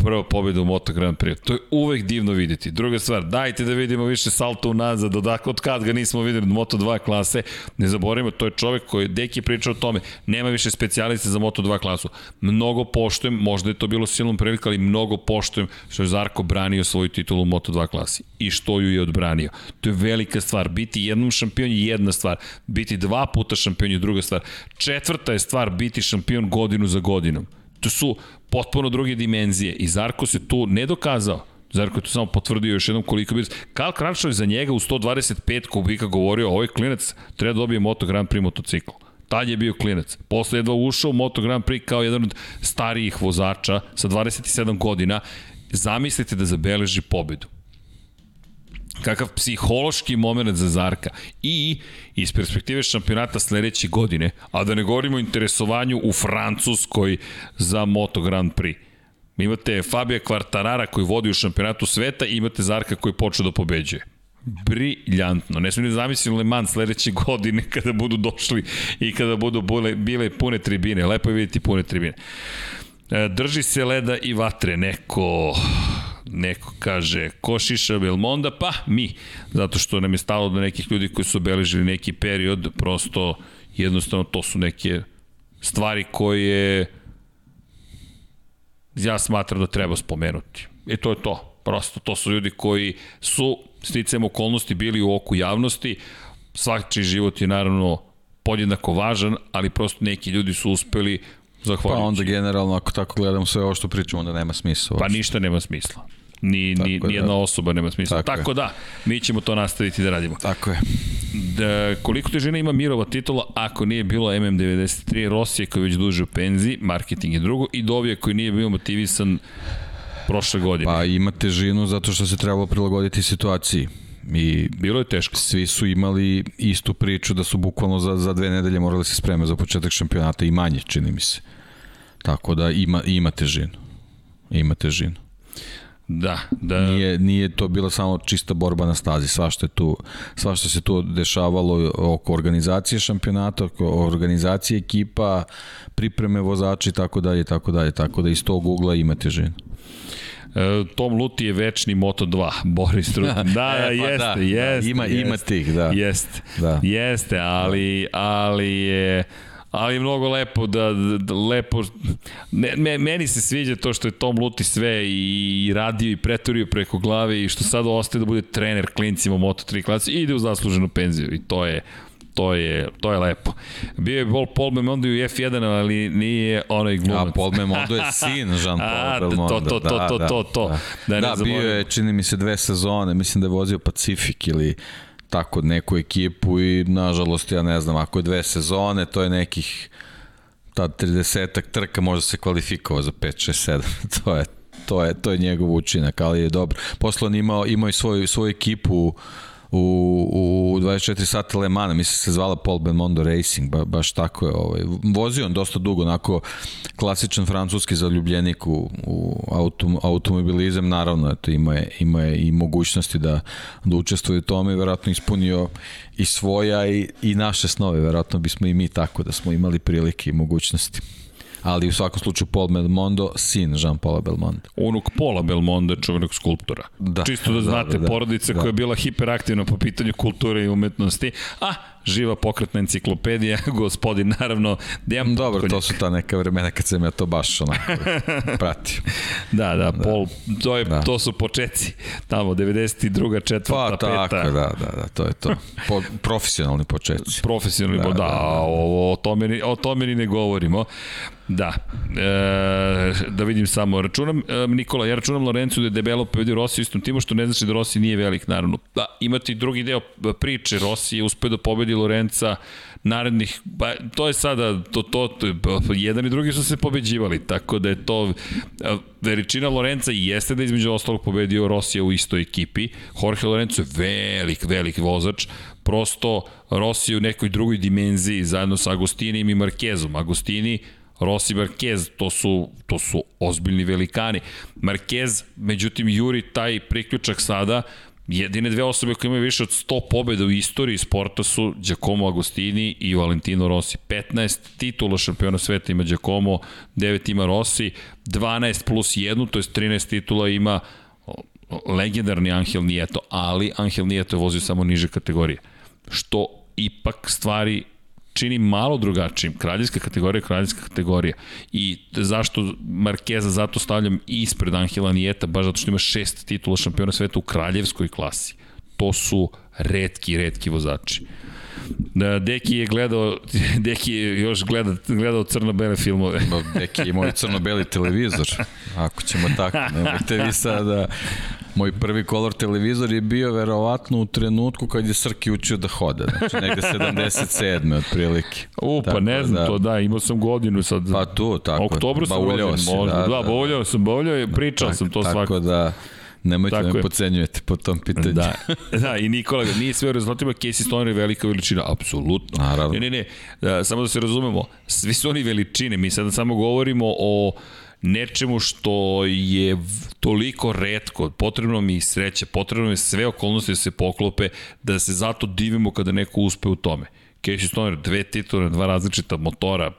prva pobjeda u Moto Grand Prix. To je uvek divno videti. Druga stvar, dajte da vidimo više salta unazad, odakle, od kad ga nismo videli u Moto 2 klase. Ne zaboravimo, to je čovek koji, Deki priča o tome, nema više specijaliste za Moto 2 klasu. Mnogo poštujem, možda je to bilo silnom prilika, ali mnogo poštujem što je Zarko branio svoju titulu u Moto 2 klasi i što ju je odbranio. To je velika stvar. Biti jednom šampion je jedna stvar. Biti dva puta šampion je druga stvar. Četvrta je stvar biti šampion godinu za godinom. To su potpuno druge dimenzije i Zarko se tu ne dokazao. Zarko je tu samo potvrdio još jednom koliko bi... Karl Kravčov je za njega u 125 kubika govorio, ovaj klinac treba da dobije Moto Grand Prix motocikl. Tad je bio klinac. Posle jedva ušao u Moto Grand Prix kao jedan od starijih vozača sa 27 godina. Zamislite da zabeleži pobedu kakav psihološki moment za Zarka i iz perspektive šampionata sledeće godine, a da ne govorimo o interesovanju u Francuskoj za Moto Grand Prix. Imate Fabija Kvartarara koji vodi u šampionatu sveta i imate Zarka koji počeo da pobeđuje. Briljantno. Ne smijem da zamislim Le Mans sledeće godine kada budu došli i kada budu bile, bile pune tribine. Lepo je vidjeti pune tribine. E, drži se leda i vatre. Neko Neko kaže, ko šiša Belmonda? Pa, mi. Zato što nam je stalo do nekih ljudi koji su obeležili neki period, prosto jednostavno to su neke stvari koje ja smatram da treba spomenuti. I to je to. Prosto to su ljudi koji su sticam okolnosti bili u oku javnosti. Svaki život je naravno podjednako važan, ali prosto neki ljudi su uspeli Zahvaljujući. Pa onda generalno, ako tako gledamo sve ovo što pričamo, onda nema smisla. Pa ništa nema smisla. Ni, ni, ni jedna da. osoba nema smisla. Tako, Tako da, mi ćemo to nastaviti da radimo. Tako je. Da, koliko težina ima Mirova titula ako nije bilo MM93, Rosije koji je već duže u penziji, marketing je drugo, i Dovija koji nije bio motivisan prošle godine. Pa ima težinu zato što se trebalo prilagoditi situaciji. I Bilo je teško. Svi su imali istu priču da su bukvalno za, za dve nedelje morali se spremati za početak šampionata i manje, čini mi se. Tako da ima, ima težinu. Ima težinu. Da, da. Nije, nije to bila samo čista borba na stazi, svašta, je tu, svašta se tu dešavalo oko organizacije šampionata, oko organizacije ekipa, pripreme vozača i tako dalje, tako dalje, tako da iz tog ugla ima težinu. E, Tom Luti je večni Moto2, Boris Trut. Da, da, e, pa jeste, da, jeste. Da, ima, jeste, ima tih, da. Jeste, da. jeste, ali, ali je ali mnogo lepo da, da lepo ne, me, meni se sviđa to što je Tom Luti sve i, i radio i pretorio preko glave i što sada ostaje da bude trener klincima Moto3 klasi i ide u zasluženu penziju i to je to je, to je lepo. Bio je Paul, Paul Memondo u F1, ali nije onaj glumac. A Paul Memondo je sin Jean-Paul Belmondo. To, to, to, to, da, to, to. Da, da, da bio je, čini mi se, dve sezone, mislim da je vozio Pacific ili tako neku ekipu i nažalost ja ne znam, ako je dve sezone, to je nekih ta 30-ak trka može se kvalifikovao za 5, 6, 7. to je to je to je njegov učinak, ali je dobro. Posle on imao imao i svoju svoju ekipu u, u 24 sata Le Mans, mislim se zvala Paul Belmondo Racing, ba, baš tako je. Ovaj. Vozio on dosta dugo, onako klasičan francuski zaljubljenik u, u autom, automobilizam, naravno, eto, ima, je, ima je i mogućnosti da, da učestvuje u tome verovatno ispunio i svoja i, i naše snove, verovatno bismo i mi tako da smo imali prilike i mogućnosti ali u svakom slučaju Paul Belmondo, sin Jean-Paul Belmondo. Unuk Paula Belmondo, čuvenog skulptora. Da, Čisto da, da znate, da, da, porodica da. koja je bila hiperaktivna po pitanju kulture i umetnosti. A, živa pokretna enciklopedija, gospodin naravno Dejan Dobro, Potkonjak. to su ta neka vremena kad sam ja to baš onako pratio. da, da, da, Pol, to, je, da. to su počeci, tamo 92. četvrta, pa, peta. tako, da, da, da, to je to. Po, profesionalni početci. Profesionalni, da, da, da, da. O, o, tome, o tome ni ne govorimo. Da, e, da vidim samo, računam, e, Nikola, ja računam Lorencu da je debelo pobedio Rossi u istom timu, što ne znači da Rossi nije velik, naravno. Da, imati drugi deo priče, Rossi je uspeo da pobedi Lorenca narednih, ba, to je sada, to, to, to, jedan i drugi su se pobeđivali, tako da je to, veličina i jeste da između ostalog pobedio Rosija u istoj ekipi, Jorge Lorenzo je velik, velik vozač, prosto Rossi u nekoj drugoj dimenziji zajedno sa Agostinim i Markezom. Agostini Rossi Marquez, to su, to su ozbiljni velikani. Marquez, međutim, juri taj priključak sada, jedine dve osobe koje imaju više od 100 pobjeda u istoriji sporta su Giacomo Agostini i Valentino Rossi. 15 titula šampiona sveta ima Giacomo, 9 ima Rossi, 12 plus 1, to je 13 titula ima legendarni Angel Nieto, ali Angel Nieto je vozio samo niže kategorije. Što ipak stvari čini malo drugačijim. Kraljevska kategorija je kraljevska kategorija. I zašto Markeza zato stavljam ispred Angela Nijeta, baš zato što ima šest titula šampiona sveta u kraljevskoj klasi. To su redki, redki vozači. Da, Deki je gledao, Deki je još gleda, gledao crno-bele filmove. Deki je moj crno-beli televizor, ako ćemo tako. Nemojte vi sada Moj prvi kolor televizor je bio verovatno u trenutku kad je Srki učio da hode, znači negde 77. otprilike. U, pa tako, ne znam da, to, da, imao sam godinu sad. Pa tu, tako. Oktobru sam rođen, možda. Da, da, da, bauljao sam, bauljao, pričao tak, sam to svako. Tako da, Nemojte Tako me je. pocenjujete po tom pitanju. Da, da i Nikola, nije sve u rezultatima, Casey Stoner je velika veličina, apsolutno. Naravno. Ne, ne, ne, da, samo da se razumemo, svi su oni veličine, mi sada samo govorimo o nečemu što je toliko redko, potrebno mi sreće, potrebno mi sve okolnosti da se poklope, da se zato divimo kada neko uspe u tome. Casey Stoner, dve titule, dva različita motora,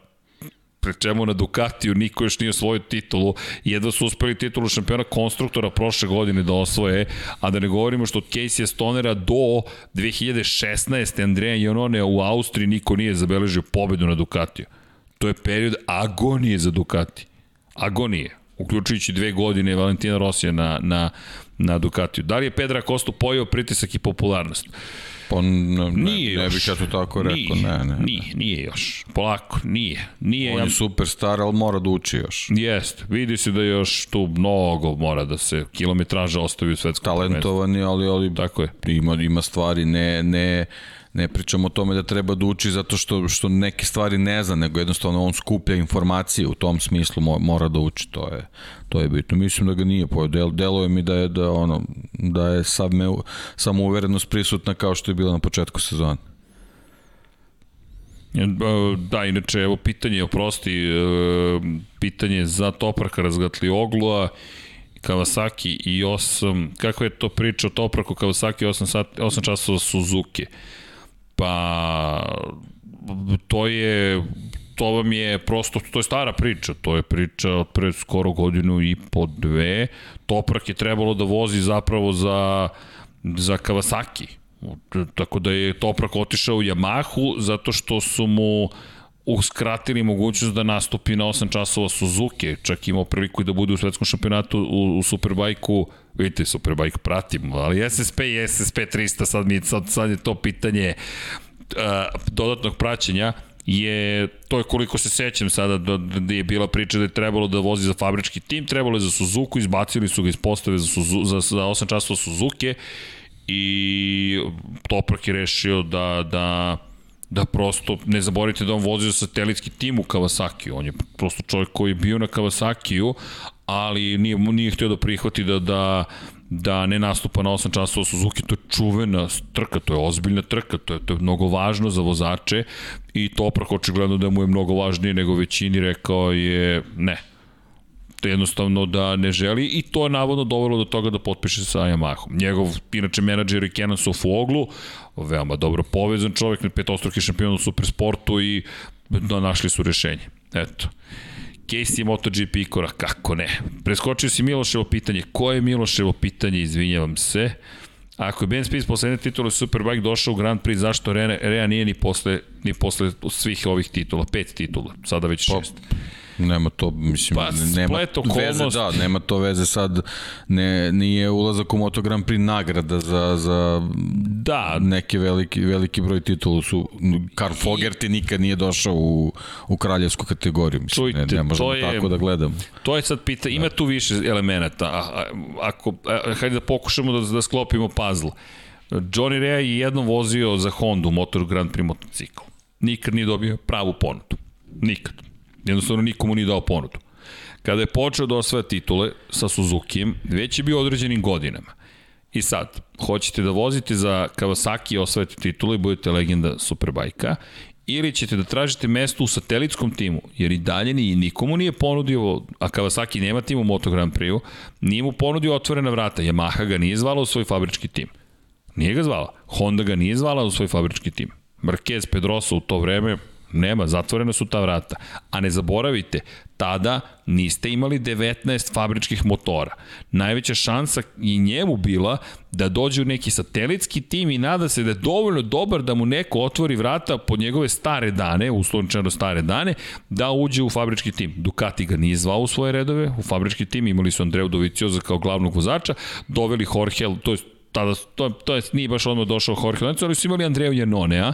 pre čemu na Ducatiju niko još nije osvojio titulu, jedva su uspeli titulu šampiona konstruktora prošle godine da osvoje, a da ne govorimo što od Casey Stonera do 2016. Andreja Janone u Austriji niko nije zabeležio pobedu na Ducatiju. To je period agonije za Ducati agonije, uključujući dve godine Valentina Rosija na, na, na Ducatiju. Da li je Pedra Kostu pojao pritisak i popularnost? Pa ne, nije ne, ne bih ja to tako rekao, nije, ne, ne. Nije, nije još. Polako, nije. nije On je ja... superstar, ali mora da uči još. Jeste, vidi se da još tu mnogo mora da se kilometraža ostavi u svetskom Talentovani, ali, ali tako je. Ima, ima stvari, ne, ne, ne pričamo o tome da treba da uči zato što, što neke stvari ne zna, nego jednostavno on skuplja informacije u tom smislu mora da uči, to je, to je bitno. Mislim da ga nije pojao, Del, deluje mi da je, da, ono, da je me, samouverenost prisutna kao što je bila na početku sezona. Da, inače, evo pitanje, oprosti, e, pitanje za Topraka razgatli Oglua, Kawasaki i 8, kako je to priča o Topraku Kawasaki 8, sat, 8 časova Suzuki? Pa to je to vam je prosto, to je stara priča, to je priča od pre skoro godinu i po dve. Toprak je trebalo da vozi zapravo za, za Kawasaki. Tako da je Toprak otišao u Yamahu zato što su mu uskratili mogućnost da nastupi na 8 časova Suzuki, čak imao priliku i da bude u svetskom šampionatu u, u Superbajku, vidite, Superbike pratimo, ali SSP i SSP 300, sad, mi, sad, sad je to pitanje uh, dodatnog praćenja, je, to je koliko se sećam sada da, da je bila priča da je trebalo da vozi za fabrički tim, trebalo je za Suzuku, izbacili su ga iz postave za, Suzu, za, za 8 časova Suzuki i Toprak je rešio da, da da prosto ne zaboravite da on vozi za satelitski tim u Kawasaki. On je prosto čovjek koji je bio na Kawasakiju, ali nije, nije htio da prihvati da, da, da ne nastupa na 8 časova Suzuki, to je čuvena trka, to je ozbiljna trka, to je, to je mnogo važno za vozače i Toprak očigledno da mu je mnogo važnije nego većini rekao je ne, jednostavno da ne želi i to je navodno dovelo do toga da potpiše sa Yamahom. Njegov, inače, menadžer je Kenan Sofuoglu, veoma dobro povezan čovjek, petostruki šampion u supersportu i da našli su rešenje. Eto. Casey MotoGP Ikora, kako ne? Preskočio si Miloševo pitanje. Ko je Miloševo pitanje, izvinjavam se. Ako je Ben Spies poslednje titule Superbike došao u Grand Prix, zašto Rea, Rea nije ni posle, ni posle svih ovih titula, pet titula, sada već pa, šest. Pa, Nema to, mislim, pa, nema veze, da, nema to veze sad, ne, nije ulazak u Moto Grand Prix nagrada za, za da. neke veliki, veliki broj titula su, Karl Fogerty nikad nije došao u, u kraljevsku kategoriju, mislim, Čujte, ne, ne možemo je, tako da gledamo. To je sad pita, ima tu više elemenata, ako, a, hajde da pokušamo da, da sklopimo puzzle. Johnny Rea je jednom vozio za Honda u Motor Grand Prix motocikl. Nikad nije dobio pravu ponudu. Nikad. Jednostavno nikomu nije dao ponudu. Kada je počeo da osvaja titule sa Suzukijem, već je bio određenim godinama. I sad, hoćete da vozite za Kawasaki i osvajate titule i budete legenda Superbajka, ili ćete da tražite mesto u satelitskom timu, jer i dalje ni nikomu nije ponudio, a Kawasaki nema tim u Moto Grand Prix-u, nije mu ponudio otvorena vrata. Yamaha ga nije zvala u svoj fabrički tim. Nije ga zvala. Honda ga nije zvala u svoj fabrički tim. Marquez Pedrosa u to vreme Nema, zatvorena su ta vrata. A ne zaboravite, tada niste imali 19 fabričkih motora. Najveća šansa i njemu bila da dođe u neki satelitski tim i nada se da je dovoljno dobar da mu neko otvori vrata pod njegove stare dane, uslovničano stare dane, da uđe u fabrički tim. Ducati ga nije zvao u svoje redove, u fabrički tim, imali su Andreu Dovicioza kao glavnog vozača, doveli Jorge, to je tada, to, to je, nije baš odmah došao Jorge Lorenzo, ali su imali Andreju Janonea,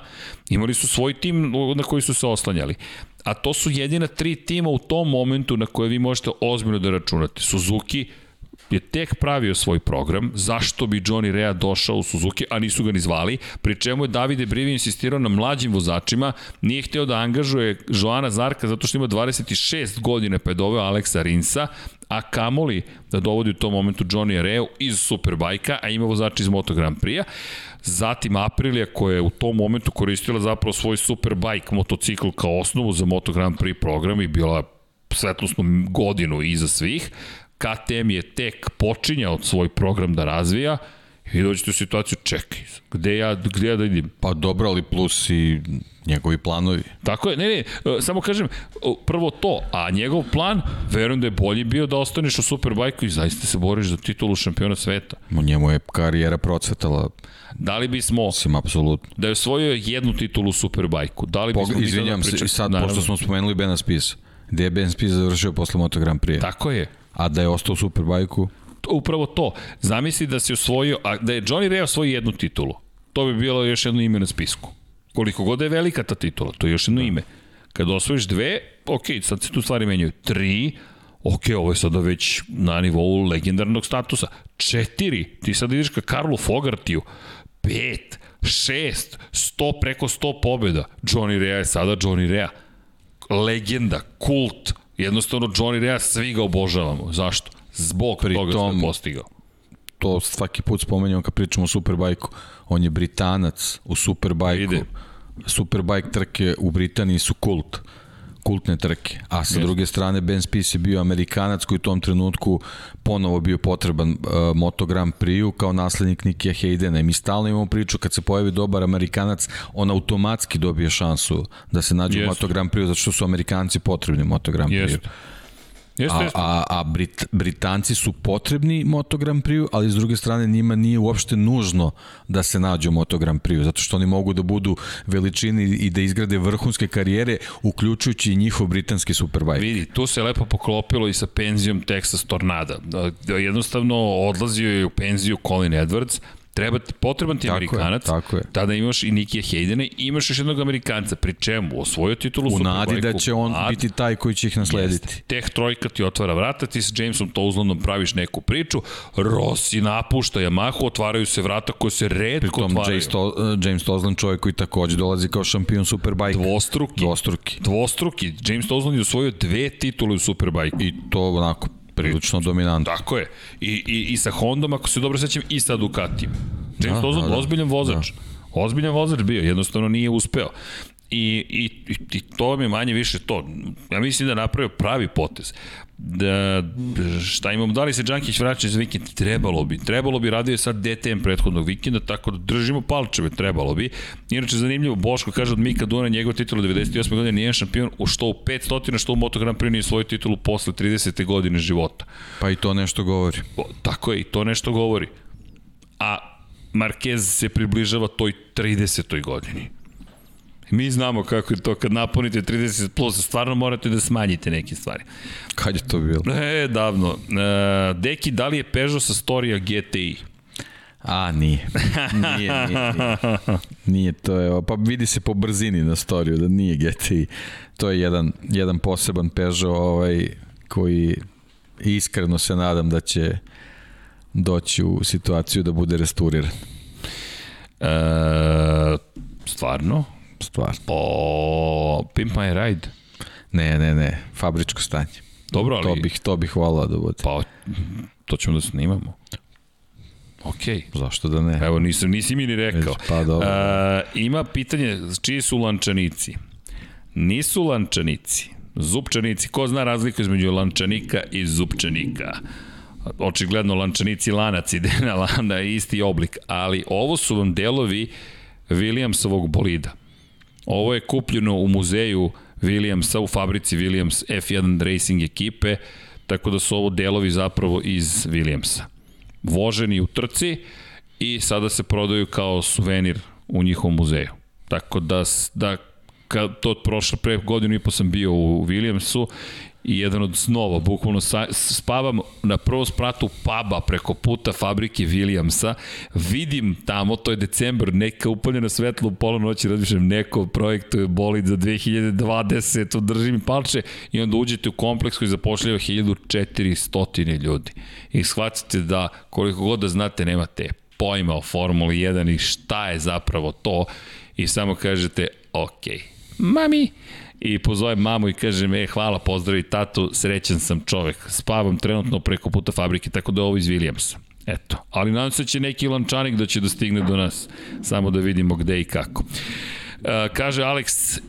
imali su svoj tim na koji su se oslanjali. A to su jedina tri tima u tom momentu na koje vi možete ozbiljno da računate. Suzuki, je tek pravio svoj program, zašto bi Johnny Rea došao u Suzuki, a nisu ga ni zvali, pri čemu je Davide Brivi insistirao na mlađim vozačima, nije hteo da angažuje Joana Zarka zato što ima 26 godine pa je doveo Aleksa Rinsa, a kamoli da dovodi u tom momentu Johnny Reu iz Superbajka, a ima vozač iz Moto Grand Prix-a. Zatim Aprilia koja je u tom momentu koristila zapravo svoj Superbike motocikl kao osnovu za Moto Grand Prix program i bila svetlosnu godinu iza svih. KTM je tek počinjao svoj program da razvija i dođete u situaciju, čekaj, gde ja, gde ja da idem? Pa dobro, ali plus i njegovi planovi. Tako je, ne, ne, e, samo kažem, prvo to, a njegov plan, verujem da je bolji bio da ostaneš u Superbajku i zaista se boriš za titulu šampiona sveta. U njemu je karijera procvetala. Da li bismo... Sim, apsolutno. Da je osvojio jednu titulu u Superbajku. Da li bismo... Pog, izvinjam se, i sad, naravno. pošto smo spomenuli Bena Spisa, gde je Ben Spies završio posle Moto Grand Prix. Tako je. A da je ostao u Superbajku? Upravo to. Zamisli da se osvojio, a da je Johnny Rea osvojio jednu titulu. To bi bilo još jedno ime na spisku. Koliko god da je velika ta titula, to je još jedno da. ime. Kad osvojiš dve, ok, sad se tu stvari menjaju. Tri, ok, ovo je sada već na nivou legendarnog statusa. Četiri, ti sad ideš ka Karlu Fogartiju. Pet, šest, sto preko sto pobjeda. Johnny Rea je sada Johnny Rea. Legenda, kult, Jednostavno, Johnny Rea svi ga obožavamo. Zašto? Zbog Pri toga tom, što je postigao. To svaki put spomenjamo kad pričamo o Superbajku. On je Britanac u Superbajku. Superbike trke u Britaniji su kult kultne trke. A sa Jeste. druge strane Ben Spies je bio Amerikanac koji u tom trenutku ponovo bio potreban uh, Moto Grand Prix-u kao naslednik Nikija Haydena. I mi stalno imamo priču kad se pojavi dobar Amerikanac, on automatski dobije šansu da se nađe Jeste. u Moto Grand Prix-u zato što su Amerikanci potrebni Moto Grand Prix-u. Jeste, a, a, a Brit, Britanci su potrebni Moto Grand Prix, ali s druge strane njima nije uopšte nužno da se nađu u Moto Grand Prix, zato što oni mogu da budu veličini i da izgrade vrhunske karijere, uključujući i njihov britanski superbike. Vidi, tu se lepo poklopilo i sa penzijom Texas Tornada. Da, jednostavno odlazio je u penziju Colin Edwards, Treba ti, potreban ti tako Amerikanac, je, tako je. tada imaš i Nikija Haydena i imaš još jednog Amerikanca, pri čemu osvojio titulu U nadi da će on nadi, biti taj koji će ih naslediti. Jeste. Teh trojka ti otvara vrata, ti s Jamesom Touzlandom praviš neku priču, Rossi napušta Yamahu, otvaraju se vrata koje se redko Pritom, otvaraju. James, to, uh, James Touzland čovjek koji takođe dolazi kao šampion Superbike. Dvostruki. Dvostruki. Dvostruki. James Touzland je osvojio dve titule u Superbike. I to onako prilično dominantno. Tako je. I, i, i sa Hondom, ako se dobro sećam, i sa Ducatijem. James da, da, da. ozbiljan vozač. Da. Ozbiljan vozač bio, jednostavno nije uspeo. I, i, i to je manje više to. Ja mislim da napravio pravi potez. Da, šta imamo, da li se Đankić vraća za vikend? Trebalo bi. Trebalo bi, radio je sad DTM prethodnog vikenda, tako da držimo palčeve, trebalo bi. Inače, zanimljivo, Boško kaže od Mika Duna, njegov titul 98. godine, nijedan šampion u što u 500, što u Moto Grand Prix nije svoju titulu posle 30. godine života. Pa i to nešto govori. O, tako je, i to nešto govori. A Marquez se približava toj 30. godini. Mi znamo kako je to kad napunite 30 plus, stvarno morate da smanjite neke stvari. Kad je to bilo? E, davno. E, Deki, da li je Peugeot sa storija GTI? A, nije. Nije, nije, nije. Nije, to je, pa vidi se po brzini na storiju da nije GTI. To je jedan, jedan poseban Peugeot ovaj, koji iskreno se nadam da će doći u situaciju da bude restauriran. E, stvarno? Stvarno. O, Pimp My Ride? Ne, ne, ne, fabričko stanje. Dobro, ali... To bih, to bih volao da bude. Pa, to ćemo da snimamo. Ok. Zašto da ne? Evo, nisam, nisi mi ni rekao. Pa dobro. A, ima pitanje, čiji su lančanici? Nisu lančanici. Zupčanici. Ko zna razliku između lančanika i zupčanika? Očigledno lančanici lanac ide na lana isti oblik, ali ovo su vam delovi Williamsovog bolida. Ovo je kupljeno u muzeju Williamsa, u fabrici Williams F1 Racing ekipe, tako da su ovo delovi zapravo iz Williamsa. Voženi u trci i sada se prodaju kao suvenir u njihovom muzeju. Tako da, da kad to prošlo pre godinu i po sam bio u Williamsu i jedan od snova, bukvalno sa, spavam na prvom spratu puba preko puta fabrike Williamsa, vidim tamo, to je decembar, neka upaljena svetla u pola noći, razmišljam, neko projektuje bolid za 2020, držim mi palče. I onda uđete u kompleks koji zapošljava 1400 ljudi. I shvatite da koliko god da znate, nemate pojma o Formuli 1 i šta je zapravo to. I samo kažete, ok, mami, i pozovem mamu i kažem, e, hvala, pozdravi tatu, srećan sam čovek, spavam trenutno preko puta fabrike, tako da ovo iz Williamsa. Eto, ali nadam se da će neki lančanik da će da stigne do nas, samo da vidimo gde i kako. E, kaže Alex,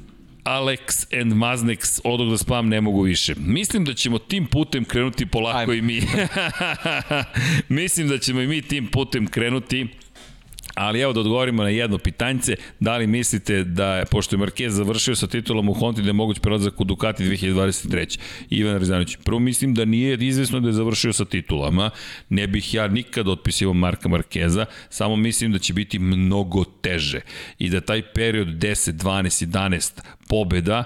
Alex and Maznex, odog da spavam ne mogu više. Mislim da ćemo tim putem krenuti polako Ajme. i mi. Mislim da ćemo i mi tim putem krenuti. Ali evo da odgovorimo na jedno pitanjce, da li mislite da pošto je Marquez završio sa titulom u Honti, da je moguć prelazak u Ducati 2023. Ivan Rizanović, prvo mislim da nije izvesno da je završio sa titulama, ne bih ja nikad otpisivao Marka Markeza, samo mislim da će biti mnogo teže. I da taj period 10, 12, 11 pobeda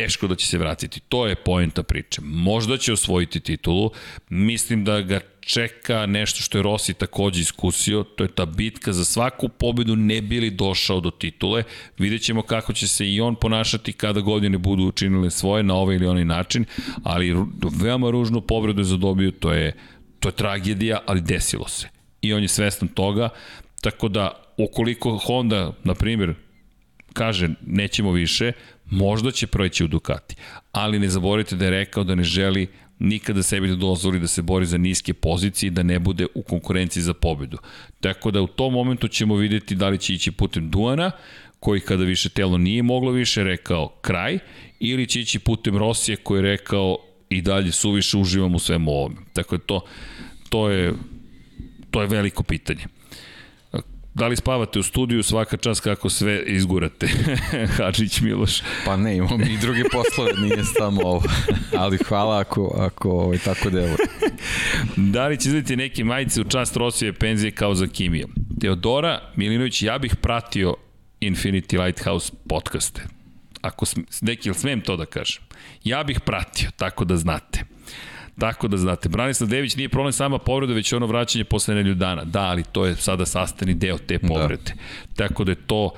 teško da će se vratiti. To je poenta priče. Možda će osvojiti titulu, mislim da ga čeka nešto što je Rossi takođe iskusio, to je ta bitka za svaku pobedu ne bili došao do titule. Vidjet ćemo kako će se i on ponašati kada godine budu učinile svoje na ovaj ili onaj način, ali veoma ružnu povredu je zadobio, to je, to je tragedija, ali desilo se. I on je svestan toga, tako da ukoliko Honda, na primjer, kaže nećemo više, možda će proći u Ducati. Ali ne zaboravite da je rekao da ne želi nikada sebi da dozvoli da se bori za niske pozicije i da ne bude u konkurenciji za pobedu. Tako da u tom momentu ćemo videti da li će ići putem Duana, koji kada više telo nije moglo više rekao kraj, ili će ići putem Rosije koji je rekao i dalje suviše uživam u svemu ovome. Tako da to, to je to je veliko pitanje. Da li spavate u studiju svaka čas kako sve izgurate? Hadžić Miloš. Pa ne, imamo i druge poslove, nije samo ovo. Ali hvala ako, ako ovaj, tako deluje. da li će izvediti neke majice u čast Rosije penzije kao za Kimija? Teodora Milinović, ja bih pratio Infinity Lighthouse podcaste. Ako neki, ili smem to da kažem? Ja bih pratio, tako da znate. Tako da znate, Branislav Dević nije problem sama povreda, već ono vraćanje posle nedelju dana. Da, ali to je sada sastavni deo te da. povrede. Da. Tako da je to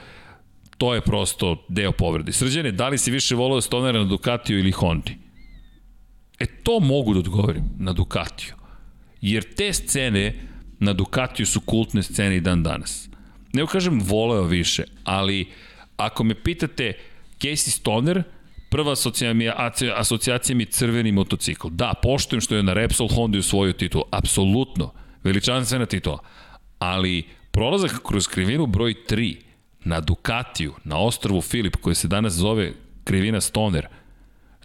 to je prosto deo povrede. Srđane, da li si više volao Stonera na Ducatiju ili Hondi? E, to mogu da odgovorim na Ducatiju. Jer te scene na Ducatiju su kultne scene i dan danas. Ne kažem voleo više, ali ako me pitate Casey Stoner, prva asocijacija, asocijacija mi crveni motocikl. Da, poštujem što je na Repsol Honda usvojio titul, apsolutno, veličanstvena titula, ali prolazak kroz krivinu broj 3 na Ducatiju, na ostrovu Filip, koji se danas zove krivina Stoner,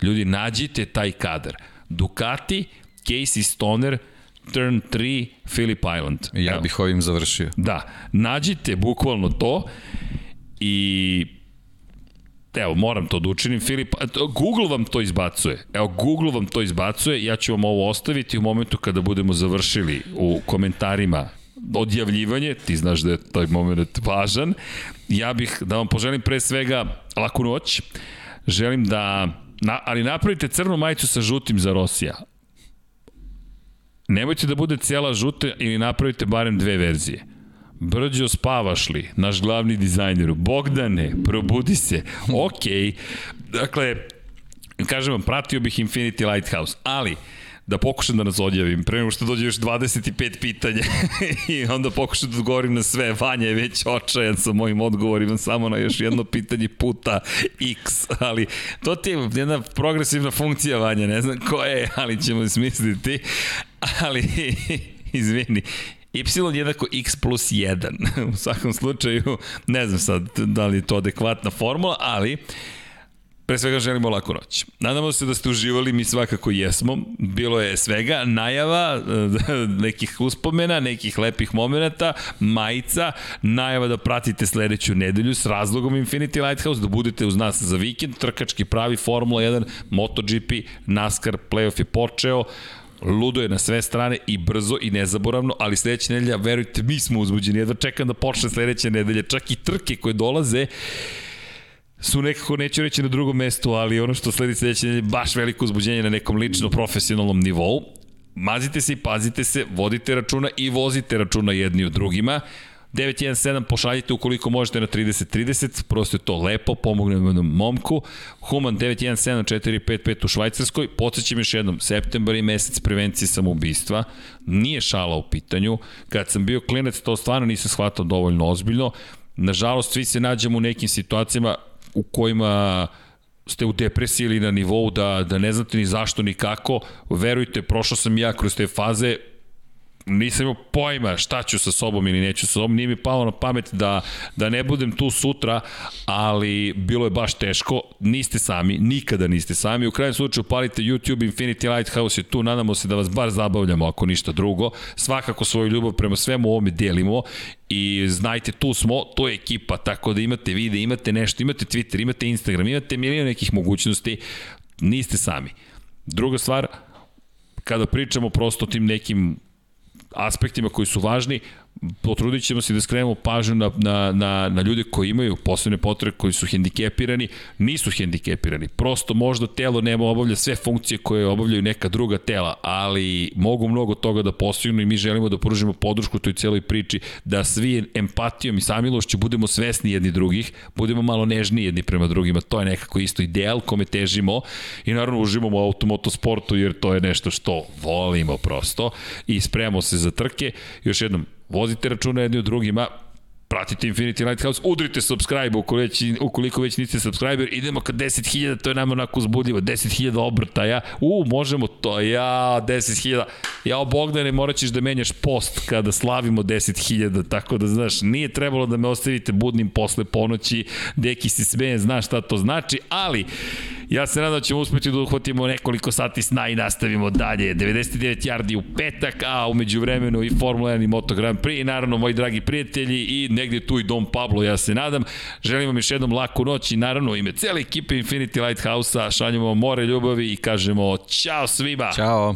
ljudi, nađite taj kadar. Ducati, Casey Stoner, Turn 3, Philip Island. Ja bih ovim završio. Da, nađite bukvalno to i evo, moram to da učinim, Filip, Google vam to izbacuje. Evo, Google vam to izbacuje, ja ću vam ovo ostaviti u momentu kada budemo završili u komentarima odjavljivanje, ti znaš da je taj moment važan. Ja bih da vam poželim pre svega laku noć. Želim da, na, ali napravite crnu majicu sa žutim za Rosija. Nemojte da bude cijela žuta ili napravite barem dve verzije. Brđo, spavaš li? Naš glavni dizajner. Bogdane, probudi se. Okej. Dakle, kažem vam, pratio bih Infinity Lighthouse, ali da pokušam da nas odjavim, pre nego što dođe još 25 pitanja i onda pokušam da odgovorim na sve. Vanja je već očajan sa mojim odgovorima samo na još jedno pitanje puta x, ali to ti je jedna progresivna funkcija Vanja, ne znam ko je, ali ćemo smisliti, ali izvini, y jednako x plus 1. U svakom slučaju, ne znam sad da li je to adekvatna formula, ali Pre svega želimo laku noć. Nadamo se da ste uživali, mi svakako jesmo. Bilo je svega, najava, nekih uspomena, nekih lepih momenta, majica, najava da pratite sledeću nedelju s razlogom Infinity Lighthouse, da budete uz nas za vikend, trkački pravi Formula 1, MotoGP, NASCAR, playoff je počeo, ludo je na sve strane i brzo i nezaboravno, ali sledeća nedelja, verujte, mi smo uzbuđeni, jedva čekam da počne sledeća nedelja, čak i trke koje dolaze, su nekako, neću reći na drugom mestu, ali ono što sledi sledeće je baš veliko uzbuđenje na nekom lično profesionalnom nivou. Mazite se i pazite se, vodite računa i vozite računa jedni u drugima. 917 pošaljite ukoliko možete na 30-30, prosto je to lepo, pomognemo jednom momku. Human 917-455 u Švajcarskoj, podsjećam još jednom, septembar i mesec prevencije samoubistva, nije šala u pitanju. Kad sam bio klinac, to stvarno nisam shvatao dovoljno ozbiljno. Nažalost, svi se nađemo u nekim situacijama u kojima ste u depresiji ili na nivou da, da ne znate ni zašto ni kako, verujte, prošao sam ja kroz te faze, nisam imao pojma šta ću sa sobom ili neću sa sobom, nije mi palo na pamet da, da ne budem tu sutra, ali bilo je baš teško, niste sami, nikada niste sami, u krajem slučaju palite YouTube, Infinity Lighthouse je tu, nadamo se da vas bar zabavljamo ako ništa drugo, svakako svoju ljubav prema svemu ovome delimo i znajte, tu smo, to je ekipa, tako da imate vide, imate nešto, imate Twitter, imate Instagram, imate milijon nekih mogućnosti, niste sami. Druga stvar, kada pričamo prosto o tim nekim aspektima koji su važni, potrudit ćemo se da skrenemo pažnju na, na, na, na ljude koji imaju posebne potrebe, koji su hendikepirani, nisu hendikepirani. Prosto možda telo nema obavlja sve funkcije koje obavljaju neka druga tela, ali mogu mnogo toga da postignu i mi želimo da pružimo podršku toj celoj priči, da svi empatijom i samilošću budemo svesni jedni drugih, budemo malo nežni jedni prema drugima. To je nekako isto ideal kome težimo i naravno uživamo u automotosportu jer to je nešto što volimo prosto i spremamo se za trke. Još jednom, Vozite računa jedni u drugima, pratite Infinity Lighthouse, udrite subscribe ukoliko već, ukoliko već niste subscriber, idemo ka 10.000, to je nam onako uzbudljivo, 10.000 obrtaja, u, možemo to, ja, 10.000, ja, Bogdane, morat ćeš da menjaš post kada slavimo 10.000, tako da, znaš, nije trebalo da me ostavite budnim posle ponoći, deki se smeje, znaš šta to znači, ali, Ja se nadam da ćemo uspeti da uhvatimo nekoliko sati sna i nastavimo dalje. 99 yardi u petak, a umeđu vremenu i Formula 1 i Moto Grand Prix i naravno moji dragi prijatelji i negde tu i Dom Pablo, ja se nadam. Želim vam još jednom laku noć i naravno ime cele ekipe Infinity Lighthouse-a šaljemo more ljubavi i kažemo ćao svima. Ćao.